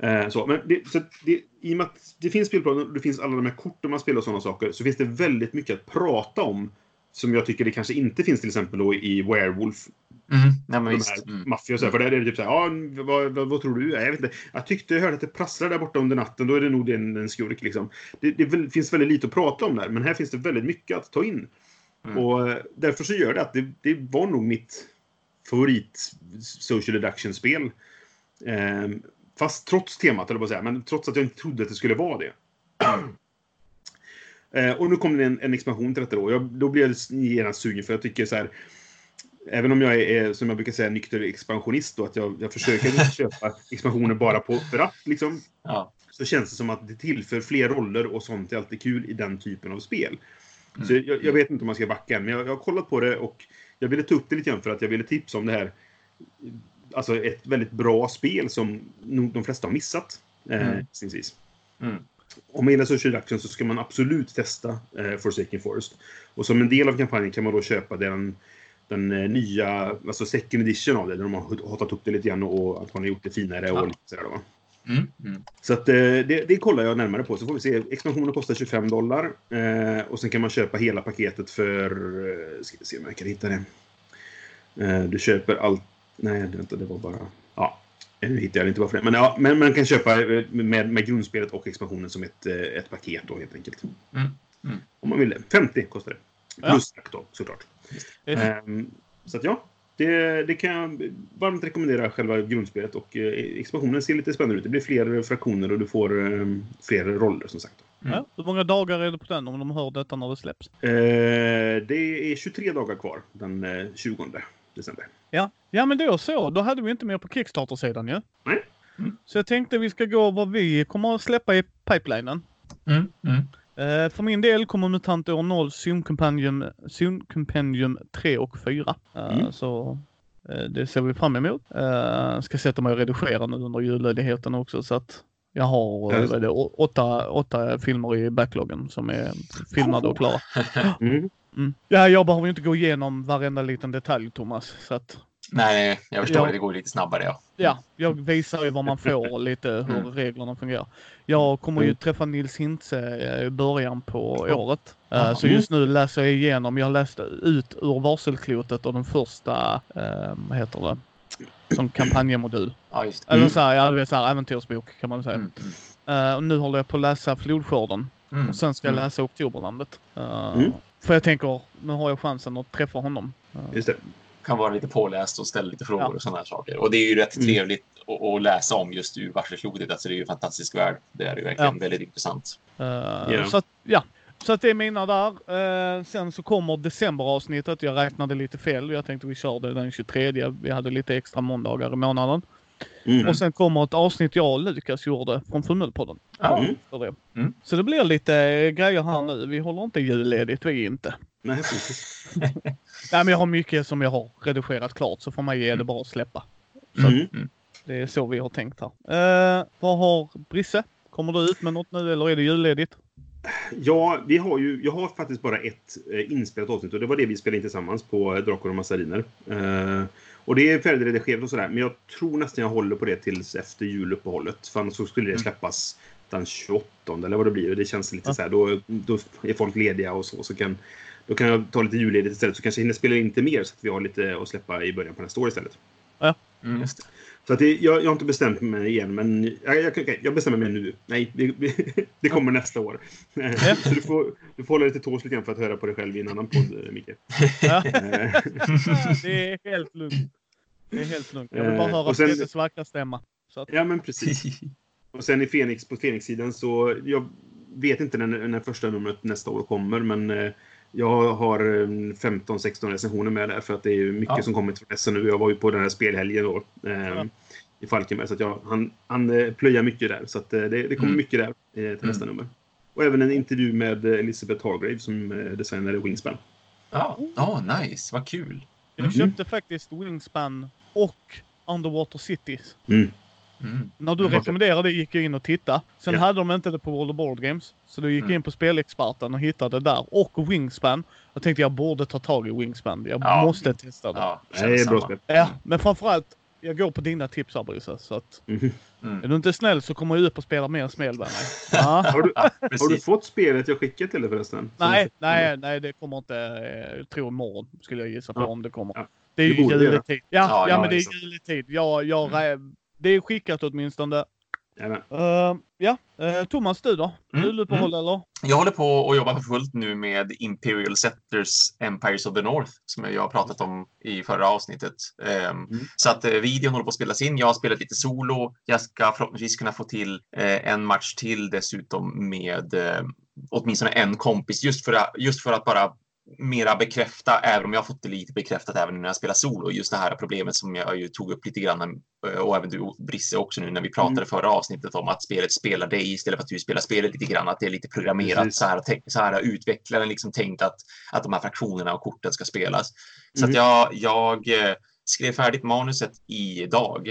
Mm. Eh, så, men det, så det, I och med att det finns spelplaner det finns alla de här korten man spelar och sådana saker så finns det väldigt mycket att prata om som jag tycker det kanske inte finns till exempel då i Werewolf. Mm. Nej, men visst. Mm. maffia och så här, För där är det typ så här, ja, vad, vad, vad tror du? Jag vet inte. Jag tyckte jag hörde att det prasslar där borta under natten. Då är det nog en, en skurk liksom. Det, det finns väldigt lite att prata om där. Men här finns det väldigt mycket att ta in. Mm. Och eh, därför så gör det att det, det var nog mitt favorit social deduction-spel. Ehm, fast trots temat, eller vad säga, men trots att jag inte trodde att det skulle vara det. Eh, och nu kom det en, en expansion till detta då. Jag, då blev jag genast sugen för jag tycker så här. Även om jag är, som jag brukar säga, nykter expansionist då, att jag, jag försöker köpa expansioner bara på, för att liksom. Ja. Så känns det som att det tillför fler roller och sånt är alltid kul i den typen av spel. Mm. Så jag, jag vet inte om man ska backa än, men jag, jag har kollat på det och jag ville ta upp det lite grann för att jag ville tipsa om det här. Alltså ett väldigt bra spel som nog de flesta har missat. Eh, Mm. Mm. Om man gillar social action så ska man absolut testa eh, Forsaken Forest. Och som en del av kampanjen kan man då köpa den, den eh, nya, alltså second edition av det, där de har hotat upp det lite grann och att man har gjort det finare Ja. och lite sådär då. Mm. Mm. Så att, eh, det, det kollar jag närmare på. Så får vi se. Expansionen kostar 25 dollar. Eh, och sen kan man köpa hela paketet för... Eh, ska vi se om jag kan hitta det. Eh, du köper allt... Nej, vänta, det var bara... Ja, nu hittar jag inte varför det. Men, ja, men man kan köpa eh, med, med grundspelet och expansionen som ett, eh, ett paket då helt enkelt. Mm. Mm. Om man vill det. 50 kostar det. Ja. Plus tack då, såklart. Just. Ehm, så att ja, det, det kan jag varmt rekommendera själva grundspelet och eh, expansionen ser lite spännande ut. Det blir fler fraktioner och du får eh, fler roller som sagt. Ja. Hur många dagar är det på den om de hör detta när det släpps? Eh, det är 23 dagar kvar den eh, 20 december. Ja, ja men då så. Då hade vi inte mer på Kickstarter-sidan ju. Nej. Mm. Så jag tänkte vi ska gå vad vi kommer att släppa i pipelinen. Mm. Mm. Eh, för min del kommer MUTANT år 0, Zoom Compendium, Zoom Compendium 3 och 4. Eh, Mm. Så eh, det ser vi fram emot. Uh, ska sätta mig och redigera nu under julledigheten också så att jag har Ja, det, åtta, åtta filmer i backloggen som är filmade och klara. Mm. Mm. Ja, jag behöver ju inte gå igenom varenda liten detalj Thomas. Så att, Nej, jag förstår Ja. det. Det går lite snabbare. Ja. ja, jag visar ju vad man får lite hur Mm. reglerna fungerar. Jag kommer ju Mm. träffa Nils Hintze eh, i början på året. Ja. Så just nu läser jag igenom. Jag läste ut ur varselklotet och den första, eh, vad heter det, som kampanjemodul. Ja, just det. Eller Mm. så här, ja, det är så här äventyrsbok kan man säga. Mm. Mm. Och nu håller jag på att läsa Flodskörden. Mm. Och sen ska jag Mm. läsa Oktoberlandet. Eh, Mm. För jag tänker, nu har jag chansen att träffa honom. Just det. Kan vara lite påläst och ställa lite frågor Ja. och sådana här saker. Och det är ju rätt Mm. trevligt att, att läsa om just ur varselklotet. Alltså det är ju en fantastisk värld. Det är ju verkligen väldigt intressant. Eh, Ja. Så att, ja. Så att det är mina där. Eh, sen så kommer decemberavsnittet. Jag räknade lite fel. Jag tänkte vi körde den 23. Vi hade lite extra måndagar i månaden. Mm. Och sen kommer ett avsnitt jag och Lukas gjorde från Funnelpodden. Ja. Mm. Mm. Så det blir lite eh, grejer här nu. Vi håller inte julledigt, vi inte. Nej, precis. Nej men jag har mycket som jag har redigerat klart så för mig är det bara att släppa. Så Mm. det är så vi har tänkt här. Eh, vad har Brisse? Kommer du ut med något nu eller är det julledigt? Ja, vi har ju, jag har faktiskt bara ett eh, inspelat avsnitt och det var det vi spelade in tillsammans på eh, Drakar och Massariner. Eh, och det är färdigredigerat och sådär, men jag tror nästan jag håller på det tills efter juluppehållet. För annars så skulle det Mm. släppas den 28 eller vad det blir. Det känns lite Ja. så här, då, då är folk lediga och så. så kan, då kan jag ta lite julledigt istället så kanske jag hinner spela in lite mer så att vi har lite att släppa i början på nästa år istället. Mm, just det. Så att det, jag, jag har inte bestämt mig igen, men jag, jag, okej, jag bestämmer mig nu. Nej, det, det kommer nästa år. Så du får, du får hålla dig till tårs lite grann för att höra på dig själv i en annan podd, eh, Micke. Ja. Eh, det är helt lugnt. Det är helt lugnt. Jag vill bara Eh, höra sen- Petters vackra stämma. Så att, Ja, men precis. Och sen i Phoenix, på Phoenix-sidan så, jag vet inte när, när första numret nästa år kommer, men jag har eh, 15-16 recensioner med där för att det är ju mycket Ja. som kommit från SNU. Jag var ju på den här spelhelgen då. Eh, Ja. I Falkenberg. Så att jag, han, han eh, plöjar mycket där. Så att, eh, det, det kommer Mm. mycket där eh, till nästa nummer. Och även en intervju med Elisabeth Hargrave som designade Wingspan. Ja, oh, nice. Vad kul. jag Mhm. köpte faktiskt Wingspan och Underwater Cities. Mm. Mm. När du Mm. rekommenderade det gick jag in och tittade. Sen Ja. hade de inte det på World of Board Games. Så då gick jag Mm. in på Spelexperten och hittade det där. Och Wingspan. Jag tänkte jag borde ta tag i Wingspan. Jag Ja. måste testa det. Ja, Ja, Det är bra spel. men framförallt, jag går på dina tips här Brisse. Så att. Mm. är du inte snäll så kommer jag upp och spela mer spel med mig. Ja. Har, du, Ja, har du fått spelet jag skickade till dig förresten? Nej, nej, nej, det kommer inte. eh, Jag tror imorgon skulle jag gissa på Ja. om det kommer. Ja. Det är ju juletid. Ja, Ja, ja, ja, men det är juletid. Jag, jag, rä- Det är skickat åtminstone. Jajamän. Uh, ja, uh, Thomas du då? Mm, Juluppehåll eller? Jag håller på och jobbar för fullt nu med Imperial Settlers Empires of the North som jag har pratat om i förra avsnittet. Ehm, Mm. Så att eh, videon håller på att spelas in. Jag har spelat lite solo. Jag ska förhoppningsvis kunna få till eh, en match till dessutom med åtminstone en kompis just för, att, just för att bara mera bekräfta, även om jag har fått det lite bekräftat även när jag spelar solo, just det här problemet som jag ju tog upp lite grann eh, och även du Brisse också nu när vi pratade Mm. förra avsnittet om att spelet spelar dig istället för att du spelar spelet lite grann, att det är lite programmerat Precis. så här, så här har utvecklaren liksom tänkt att, att de här fraktionerna och korten ska spelas. Så Mm. att jag, jag eh, skrev färdigt manuset idag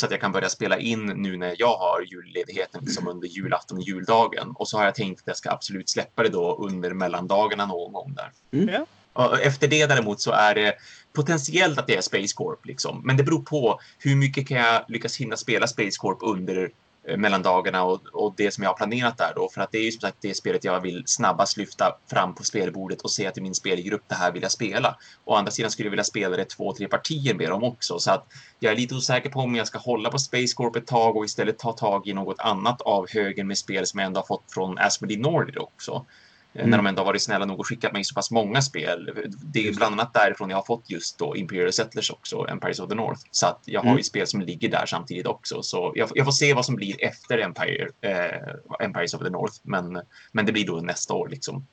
så att jag kan börja spela in nu när jag har julledigheten liksom under julafton och juldagen. Och så har jag tänkt att jag ska absolut släppa det då under mellandagarna någon gång där. Mm. Och efter det däremot så är det potentiellt att det är Space Corp liksom. Men det beror på hur mycket kan jag lyckas hinna spela Space Corp under mellan mellandagarna och, och det som jag har planerat där då. För att det är ju som sagt det spelet jag vill snabbast lyfta fram på spelbordet och säga till min spelgrupp det här vill jag spela. Å andra sidan skulle jag vilja spela det två, tre partier med dem också. Så att jag är lite osäker på om jag ska hålla på Space Corp ett tag och istället ta tag i något annat av högen med spel som jag ändå har fått från Asmodee Nordic också. Mm. När de ändå har varit snälla nog och skickat mig så pass många spel. Det är bland annat därifrån jag har fått just då Imperial Settlers också, Empires of the North. Så att jag har Mm. ju spel som ligger där samtidigt också. Så jag, jag får se vad som blir efter Empire, eh, Empires of the North. Men, men det blir då nästa år liksom.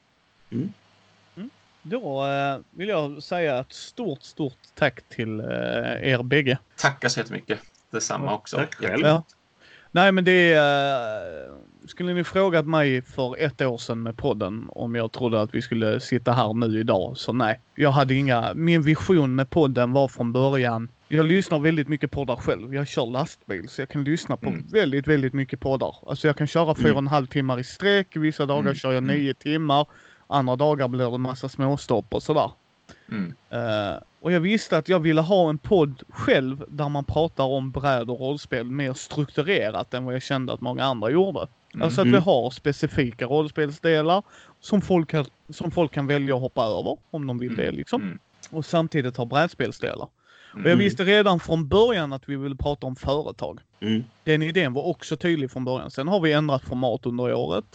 Då eh, vill jag säga ett stort, stort tack till eh, er bägge. Tackar så jättemycket. Detsamma också. Tack själv. Ja. Nej men det är... eh, Skulle ni frågat mig för ett år sedan med podden om jag trodde att vi skulle sitta här nu idag, så nej. Jag hade inga... Min vision med podden var från början... Jag lyssnar väldigt mycket poddar själv. Jag kör lastbil så jag kan lyssna på Mm. väldigt, väldigt mycket poddar. Alltså jag kan köra fyra och en halv timmar i sträck. Vissa dagar Mm. kör jag Mm. nio timmar. Andra dagar blir det massa småstopp och sådär. Mm. Eh, och jag visste att jag ville ha en podd själv där man pratar om bräd och rollspel mer strukturerat än vad jag kände att många andra gjorde. Mm. Alltså att Mm. vi har specifika rollspelsdelar som folk, kan, som folk kan välja att hoppa över om de vill Mm. det liksom. Mm. Och samtidigt ha brädspelsdelar. Och jag Mm. visste redan från början att vi ville prata om företag. Mm. Den idén var också tydlig från början. Sen har vi ändrat format under året.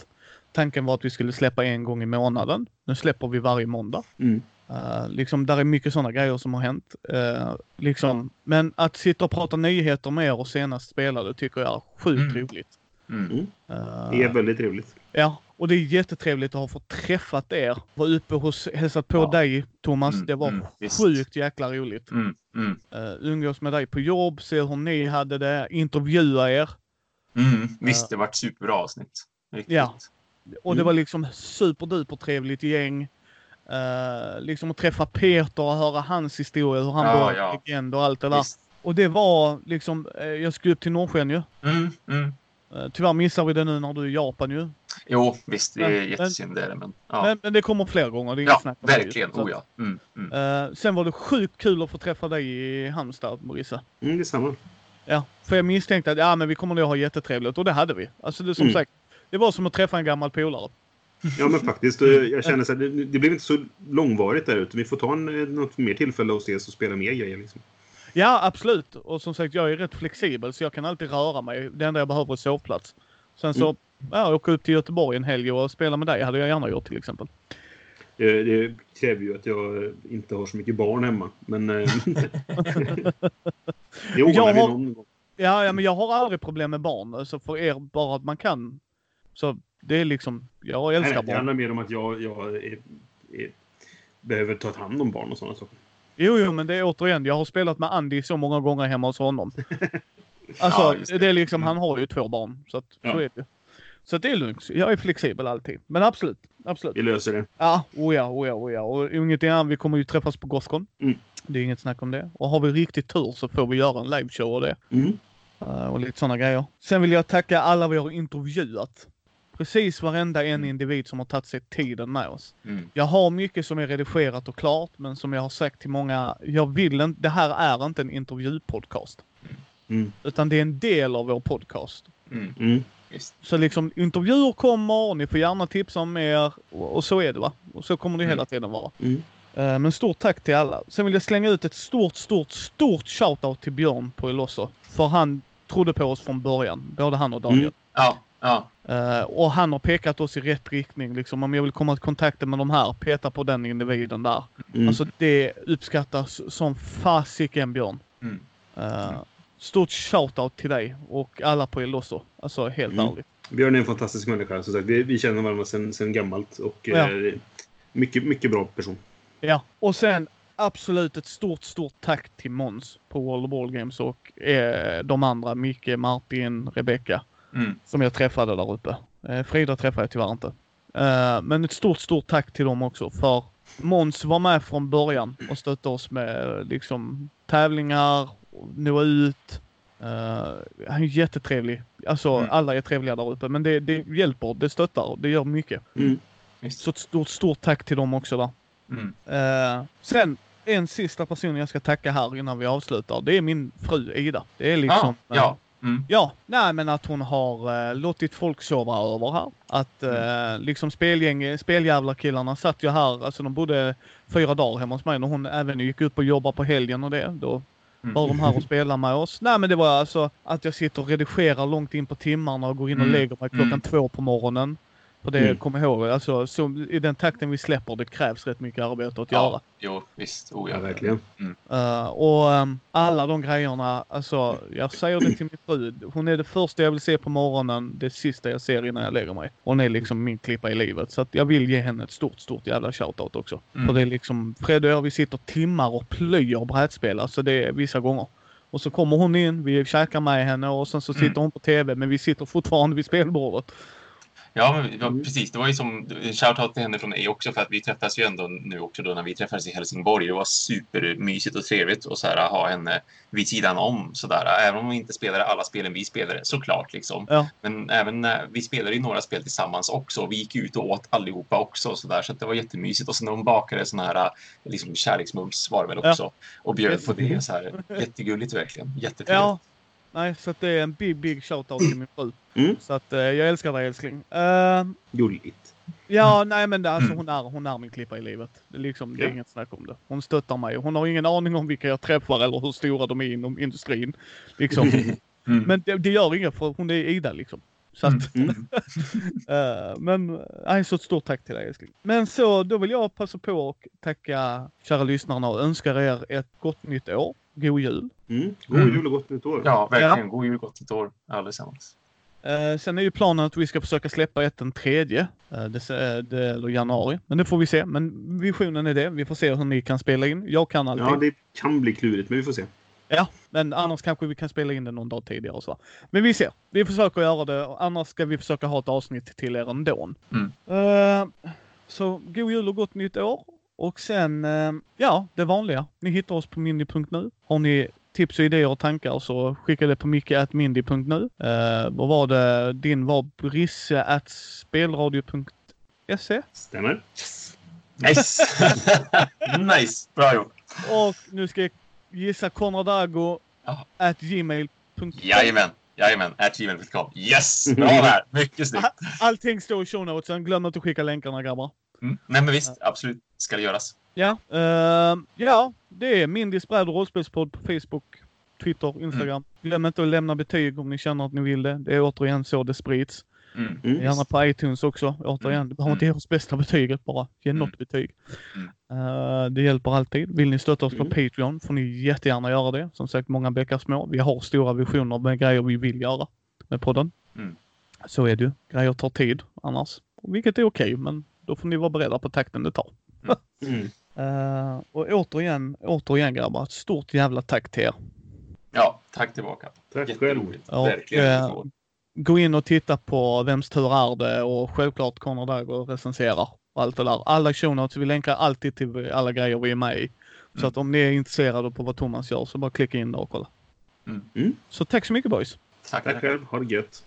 Tanken var att vi skulle släppa en gång i månaden. Nu släpper vi varje måndag. Mm. Uh, liksom, där är mycket sådana grejer som har hänt. Uh, liksom. Men att sitta och prata nyheter med er och senast spelade tycker jag är sjukt Mm. roligt. Mm. Uh, Det är väldigt trevligt. Ja, och det är jättetrevligt att ha fått träffat er. Var uppe hos, hälsat på Ja. dig Thomas. Mm, Det var mm, sjukt jäkla roligt. Mm. Mm. Uh, umgås med dig på jobb, se hur ni hade det, intervjua er. Mm. Visst, det var ett superbra avsnitt. Riktigt. Ja. Och det Mm. var liksom superduper trevligt gäng. Uh, liksom att träffa Peter och höra hans historia, hur han Ja, var ja. legend och allt det där. Visst. Och det var liksom, eh, jag skulle upp till Norrsken ju. Mm. Mm. Eh, Tyvärr missar vi det nu när du är i Japan ju. Jo, visst, det är Men- jättesynd det det, men ja. Men, men det kommer fler gånger, det är Ja, snack om det verkligen. Så Oh ja. Mm. Mm. eh, sen var det sjukt kul att få träffa dig i Halmstad, Marissa. Mm, detsamma. Ja, för jag misstänkte att ja, men vi kommer nog ha jättetrevligt och det hade vi. Alltså det som Mm. sagt, det var som att träffa en gammal polare. Ja, men faktiskt. eh, Jag känner så här, det, det blev inte så långvarigt där ute. Vi får ta en, eh, något mer tillfälle och ses och spela mer grejer. Liksom. Ja, absolut. Och som sagt, jag är rätt flexibel så jag kan alltid röra mig. Det enda jag behöver är sovplats. Sen så, Mm. ja, åka upp till Göteborg en helg och spela med dig hade jag gärna gjort till exempel. Det, det kräver ju att jag eh, inte har så mycket barn hemma. Men... eh, det ordnar Jag vi någon gång. Ja, ja, men jag har aldrig problem med barn. Så för er, bara att man kan. Så det är liksom, jag älskar nej, det barn. handlar mer om att jag, jag är, är, behöver ta hand om barn och sådana saker. Jo, jo, men det är återigen, jag har spelat med Andy så många gånger hemma hos honom. Alltså, Ja, det. det. är liksom, han har ju två barn. Så att, Ja. så är det. Så det är lugnt. Jag är flexibel alltid. Men absolut, absolut. Vi löser det. Ja, oh ja, oh ja, oh ja. Och ingenting annat, vi kommer ju träffas på Gothcon. Mm. Det är inget snack om det. Och har vi riktigt tur så får vi göra en liveshow och det. Mm. Eh, och lite sådana grejer. Sen vill jag tacka alla vi har intervjuat. Precis varenda en individ som har tagit sig tiden med oss. Mm. Jag har mycket som är redigerat och klart, men som jag har sagt till många, jag vill inte, det här är inte en intervjupodcast. Mm. Utan det är en del av vår podcast. Mm. Mm. Så liksom intervjuer kommer och ni får gärna tipsa om mer och, och så är det va. Och så kommer det hela tiden vara. Mm. Eh, Men stort tack till alla. Sen vill jag slänga ut ett stort, stort, stort shoutout till Björn på Elosso. För han trodde på oss från början. Både han och Daniel. Mm. Ja, ja. Eh, och han har pekat oss i rätt riktning. Liksom, om jag vill komma i kontakt med de här, peta på den individen där. Mm. Alltså det uppskattas som fasiken Björn. Mm. Eh, stort shoutout till dig och alla på Elosso. Alltså helt Mm. ärligt. Björn är en fantastisk människa. Som sagt, vi, vi känner varandra sedan sen gammalt. Och Ja. eh, mycket, mycket bra person. Ja, och sen absolut ett stort, stort tack till Måns på World of Ball Games och eh, de andra, Micke, Martin, Rebecca, Mm. som jag träffade där uppe. Eh, Frida träffade jag tyvärr inte. Eh, men ett stort, stort tack till dem också för Måns var med från början och stötte oss med liksom tävlingar, nå ut. Eh, han är jättetrevlig. Alltså Mm. alla är trevliga där uppe men det, det hjälper, det stöttar, det gör mycket. Mm. Så ett stort, stort tack till dem också där. Mm. Sen en sista person jag ska tacka här innan vi avslutar. Det är min fru Ida. Det är liksom... Ja, ja. Mm. Ja, nej men att hon har eh, låtit folk sova över här. Att eh, liksom spelgäng, speljävlarkillarna satt ju här, alltså de bodde fyra dagar hemma hos mig när hon även gick upp och jobbade på helgen och det. Då Mm. var de här och spelade med oss. Nej men det var alltså att jag sitter och redigerar långt in på timmarna och går in och Mm. lägger mig klockan Mm. två på morgonen. För det, Mm. kom ihåg, alltså så, i den takten vi släpper, det krävs rätt mycket arbete att göra. Ja, jo, visst. Oh, Ja, verkligen. Uh, och um, alla de grejerna, alltså jag säger det till min fru. Hon är det första jag vill se på morgonen, det sista jag ser innan jag lägger mig. Hon är liksom min klippa i livet. Så att jag vill ge henne ett stort, stort jävla shoutout också. Mm. För det är liksom, Fred och jag vi sitter timmar och plöjer brädspel, alltså det är vissa gånger. Och så kommer hon in, vi käkar med henne och sen så Mm. sitter hon på TV men vi sitter fortfarande vid spelbordet. Ja, men, ja, Mm. precis. Det var ju som shoutout till henne från mig också för att vi träffas ju ändå nu också då när vi träffades i Helsingborg. Det var supermysigt och trevligt att så här, ha henne vid sidan om sådär. Även om vi inte spelade alla spelen vi spelade såklart liksom. Ja. Men även när vi spelade ju några spel tillsammans också. Vi gick ut och åt allihopa också så där så det var jättemysigt. Och sen när hon bakade såna här liksom kärleksmums var det väl Ja. också och bjöd på det så här. Jättegulligt verkligen. Jättetrevligt. Nej, så det är en big, big shoutout till min fru. Mm. Så att eh, jag älskar dig älskling. Uh, Gulligt. Ja, nej men det, alltså, Mm. hon, är, hon är min klippa i livet. Det är, liksom, det är Ja. inget snack om det. Hon stöttar mig. Hon har ingen aning om vilka jag träffar eller hur stora de är inom industrin. Liksom. Mm. Men det, det gör inget för hon är Ida liksom. Så att, Mm. eh, men nej, så ett stort tack till dig älskling. Men så, då vill jag passa på att tacka kära lyssnarna och önska er ett gott nytt år. God jul. Mm. God Mm. jul och gott nytt år. Ja, verkligen. God jul, gott nytt år allesammans. Eh, sen är ju planen att vi ska försöka släppa ett den tredje, eh, det, eh, det, eller januari. Men det får vi se. Men visionen är det. Vi får se hur ni kan spela in. Jag kan alltid. Ja, det kan bli klurigt, men vi får se. Ja, men annars kanske vi kan spela in det någon dag tidigare och så. Men vi ser. Vi försöker göra det. och Annars ska vi försöka ha ett avsnitt till er ändå. Mm. Eh, så god jul och gott nytt år. Och sen, eh, ja, det vanliga. Ni hittar oss på mindy.nu. Har ni tips och idéer och tankar så skicka det på micke.mindy.nu. Uh, vad var det? Din var brisse.spelradio.se. Stämmer. Nice! nice! Bra gjort! Och nu ska jag gissa konradago Ja. at gmail.com. Jajamän! Jajamän! At gmail.com. Yes! Bra där! Mycket snyggt! Allting står i show notesen. Glöm inte att skicka länkarna grabbar. Mm. Nej men visst, absolut ska det göras. Ja, eh, ja, det är Mindys bräd och rollspelspodd på Facebook, Twitter, Instagram. Glöm inte att lämna betyg om ni känner att ni vill det. Det är återigen så det sprids. Mm. Mm. Gärna på iTunes också. Återigen, det behöver inte ge oss bästa betyget bara. Ge Mm. något betyg. Mm. Eh, det hjälper alltid. Vill ni stötta oss på Mm. Patreon får ni jättegärna göra det. Som sagt, många bäckar små. Vi har stora visioner med grejer vi vill göra med podden. Mm. Så är det ju. Grejer tar tid annars. Vilket är okej, men då får ni vara beredda på takten det tar. Mm. Eh, och återigen, återigen grabbar, ett stort jävla tack till er. Ja, tack tillbaka. Tack själv. Jätteroligt. Och, Verkligen. så. Gå in och titta på Vems tur är det och självklart Conor Dagger och recenserar och allt det där. Alla show notes, vi länkar alltid till alla grejer vi är med i. Så Mm. att om ni är intresserade på vad Thomas gör så bara klicka in där och kolla. Mm. Mm. Så tack så mycket boys! Tack, Tack själv. Ha det gött.